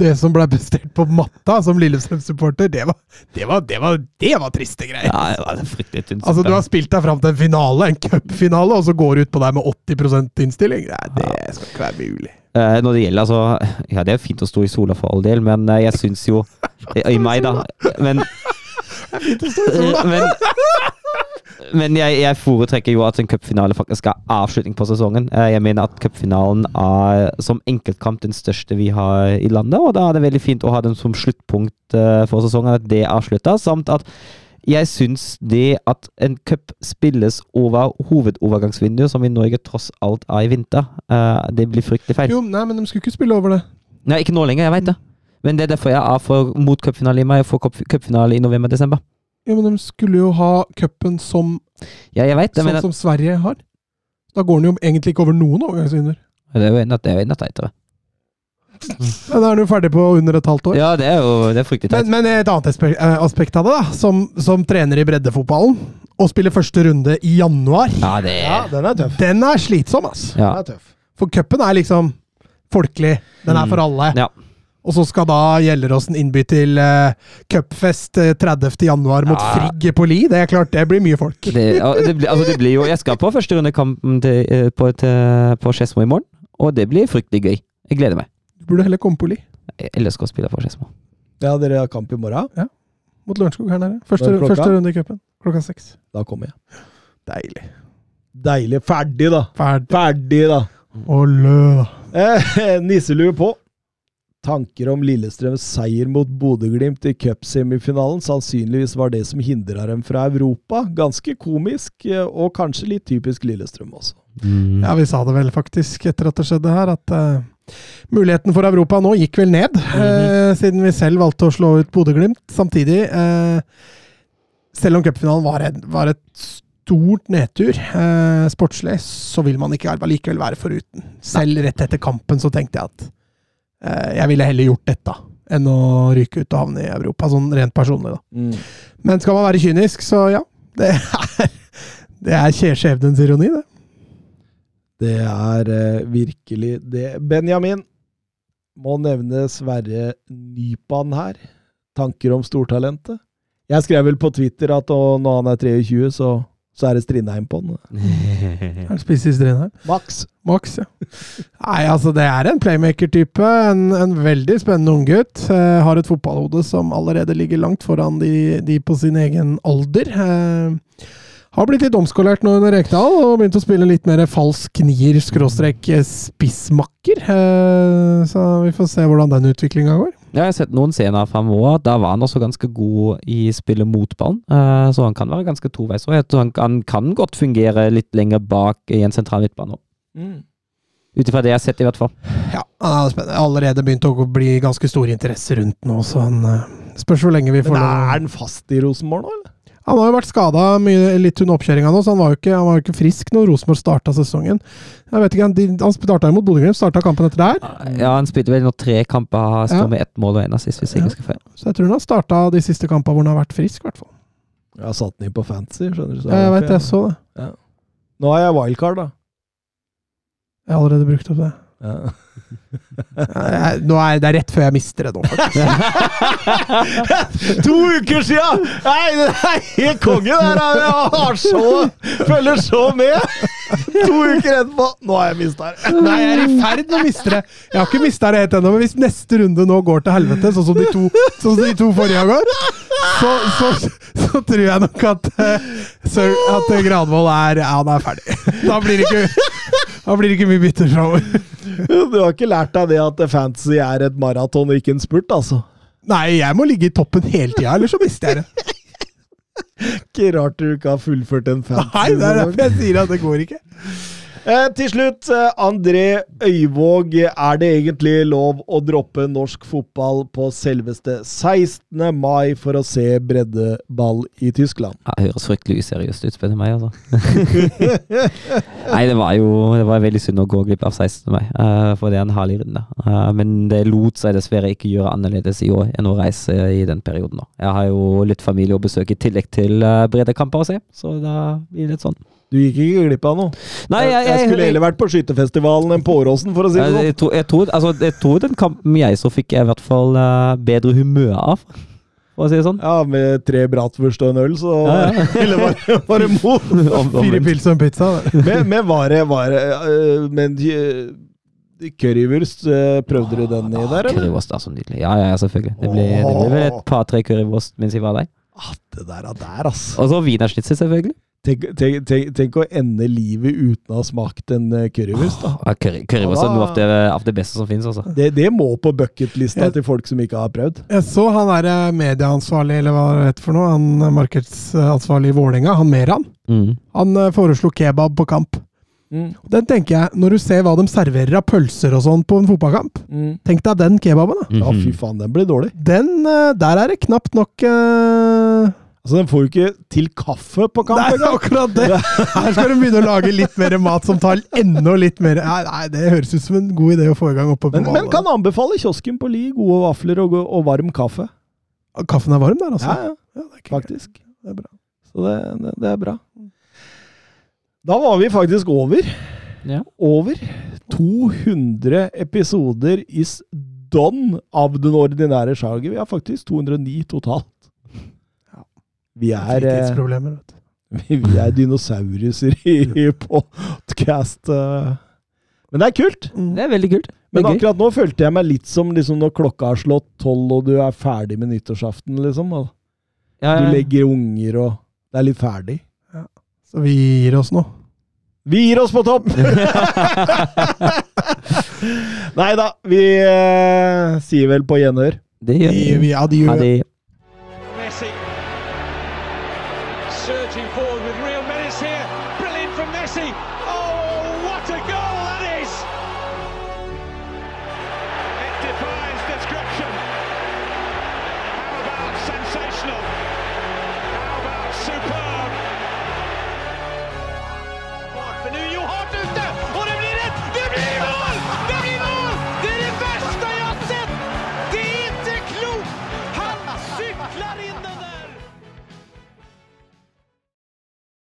det som ble prestert på matta som Lillestrøm-supporter, det, var- det, det, det var triste greier. Ja, det var fryktelig tynt. Altså, Du har spilt deg fram til en finale, en cupfinale, og så går du ut på deg med 80 innstilling. Nei, det skal ikke være mulig. Uh, når det gjelder altså Ja, det er fint å stå i sola for all del, men uh, jeg syns jo I i meg, da. Men Eh, Men, men jeg, jeg foretrekker jo at en cupfinale faktisk er avslutning på sesongen. Eh, Jeg mener at cupfinalen er som enkeltkamp den største vi har i landet, og da er det veldig fint å ha den som sluttpunkt eh, for sesongen, at det avslutter, samt at jeg syns det at en cup spilles over hovedovergangsvinduet, som i Norge tross alt er i vinter, eh, det blir fryktelig feil. Jo, nei, men de skulle ikke spille over det. Nei, ikke nå lenger, jeg veit det. Men det er derfor jeg er for mot cupfinale i mai og for cup- cupfinale i november-desember. Jo, men de skulle jo ha cupen som, Ja, jeg vet det, sånn men som Sverige har. Da går den jo egentlig ikke over noen overgangsvinner. det er jo enda, det er jo enda teitere. Men Da er den jo ferdig på under et halvt år. Ja, det er jo det er fryktelig teit. Men, men et annet aspe- eh, aspekt av det, da, som, som trener i breddefotballen, og spiller første runde i januar, Ja, det Ja, den er tøff. den er slitsom, ass. ja. Den er tøff. For cupen er liksom folkelig. Den er Mm. for alle. Ja. Og så skal da Gjelleråsen innby til uh, cupfest eh, 30. januar mot Ja. Frigg på Li. Det er klart, det blir mye folk. Det, det, blir, altså det blir jo Jeg skal på første rundekampen til, eh, på, til, på Skedsmo i morgen, og det blir fryktelig gøy. Jeg gleder meg. Du burde heller komme på Li. LSK spiller for Skedsmo. Ja, dere har kamp i morgen? Mot Lørenskog her nede. Første, første runde i cupen. Klokka seks. Da kommer jeg. Deilig. Deilig. Ferdig, da. Ferdig. Ferdig, da. Og lø. Eh, Nisselue på. Tanker om Lillestrøms seier mot Bodø-Glimt i cupsemifinalen sannsynligvis var det som hindra dem fra Europa. Ganske komisk, eh, og kanskje litt typisk Lillestrøm også. Mm. Ja, vi sa det vel faktisk etter at det skjedde her, at uh, muligheten for Europa nå gikk vel ned. eh, siden vi selv valgte å slå ut Bodø-Glimt. Samtidig, Uh, selv om cupfinalen var, var et stort nedtur eh, sportslig, så vil man ikke allikevel være foruten. Selv rett etter kampen så tenkte jeg at jeg ville heller gjort dette enn å ryke ut og havne i Europa, sånn rent personlig, da. Men skal man være kynisk, så ja. Det er, det er skje- skjebnens ironi, det. Det er eh, virkelig det. Benjamin, må nevne Sverre Nypan her. Tanker om stortalentet? Jeg skrev vel på Twitter at å, når han er 23, så Så er det Strindheim på den. Er spiser Strindheim. Max. Max, ja. Nei, altså det er en playmaker-type. En, en veldig spennende unggutt. Eh, har et fotballhode som allerede ligger langt foran de, de på sin egen alder. Eh, har blitt litt omskolert nå under Rekdal og begynt å spille litt mer falsk nier, skråstrek eh. Eh, så vi får se hvordan den utviklinga går. Ja, jeg har sett noen scener framover. Da var han også ganske god i spillet mot ballen. Eh, så han kan være ganske toveis. Han, han kan godt fungere litt lenger bak i en sentral midtbane òg. Ut ifra det jeg har sett, i hvert fall. Ja, han har spennende. allerede begynt å bli ganske stor interesse rundt nå, så han eh, spørs hvor lenge vi får Men lov. er han fast i Rosenborg nå, eller? Han har jo vært skada litt under oppkjøringa nå, så han var jo ikke, han var jo ikke frisk når Rosenborg starta sesongen. Jeg vet ikke, Han, han starta imot Bodø-Glimt, starta kampen etter der. Ja, han spilte vel nå tre kamper, står Ja. med ett mål og én assist, hvis jeg ikke husker feil. Så jeg tror han har starta de siste kampene hvor han har vært frisk, i hvert fall. Jeg har satt den inn på fantasy, skjønner du. så Ja, jeg vet det, jeg så det. Nå har jeg wildcard, da. Jeg har allerede brukt opp det. Ja. Jeg, er det er rett før jeg mister det nå, faktisk. to uker sia! Nei, det er helt konge! Det her er- Jeg har så Følger så med! To uker etterpå Nå har jeg mista det. Nei, jeg er i ferd med å miste det. Jeg har ikke mista det helt ennå, men hvis neste runde nå går til helvete, sånn som de to, sånn som de to forrige går, så, så, så tror jeg nok at, uh, Sir, at Granvoll er Ja, han er ferdig. Da blir det ikke, da blir det ikke mye bytter framover. Du har ikke lært deg det at fantasy er et maraton og ikke en spurt, altså? Nei, jeg må ligge i toppen hele tida, ellers så mister jeg det. Ikke rart du ikke har fullført en fantasy. Nei, det er derfor jeg sier at det går ikke. Eh, til slutt, eh, André Øyvåg. Er det egentlig lov å droppe norsk fotball på selveste 16. mai for å se breddeball i Tyskland? Ja, det høres fryktelig useriøst ut, spør du meg, altså. Nei, det var jo det var veldig synd å gå glipp av 16. mai, eh, for det er en herlig runde. Men det lot seg dessverre ikke gjøre annerledes i år enn å reise i den perioden. nå. Jeg har jo litt familie å besøke i tillegg til uh, breddekamper å se, så da blir det litt sånn. Du gikk ikke glipp av noe? Nei, jeg, jeg skulle heller vært på skytefestivalen enn på Åråsen, for å si det sånn. jeg, tror, jeg, tror, altså, jeg tror den kampen jeg så fikk jeg i hvert fall uh, bedre humør av, for å si det sånn. Ja, med tre bratwurst og en øl, så Ja, ja. Eller var, det- var det mot? Fire pils og en pizza. Med Men, men var det, var det uh, Men uh, currywurst, prøvde du den i der, eller? Currywurst er så nydelig. Ja, ja, ja, selvfølgelig. Det ble, det ble vel et par-tre currywurst mens jeg var der. Ah, det der er der, altså. Og så wienerschnitzel, selvfølgelig. Tenk, tenk, tenk, tenk å ende livet uten å ha smakt en øh, currywurst, da. Ja, curry, currywurst er noe av det, av det beste som finnes, altså. Det, det må på bucketlista til folk som ikke har prøvd. Jeg så han der eh, medieansvarlig, eller hva det heter for noe, han eh, markedsansvarlig i Vålerenga, han Meran. Mm. Han eh, foreslo kebab på kamp. Den tenker jeg, når du ser hva de serverer av pølser og sånn på en fotballkamp, tenk deg den kebaben, da. Ja, Mhm. fy faen, den blir dårlig. Den, eh, der er det knapt nok eh, Altså, Den får jo ikke til kaffe på kamp er akkurat det! Her skal de begynne å lage litt mer mat som tar enda litt mer Nei, nei det høres ut som en god idé å få i gang oppe på Men, men kan anbefale kiosken på Li gode vafler og, og varm kaffe. Kaffen er varm der, altså? Ja, ja, Ja, det er faktisk. Det er bra. Så det, det, det er bra. Da var vi faktisk over. Ja. Over 200 episoder is done av den ordinære sjaget. Vi har faktisk 209 totalt. Vi er, eh, Fritidsproblemer, vet du. vi er dinosauruser i, podcast. eh. Men det er kult! Mm. Det er veldig kult. Men akkurat nå følte jeg meg litt som liksom når klokka har slått tolv og du er ferdig med nyttårsaften, liksom. og Ja, Du legger unger og Det er litt ferdig. Så vi gir oss nå. Vi gir oss på topp! Nei da, vi eh, sier vel på gjenhør. Det gjør Vi, Ja, det gjør Ha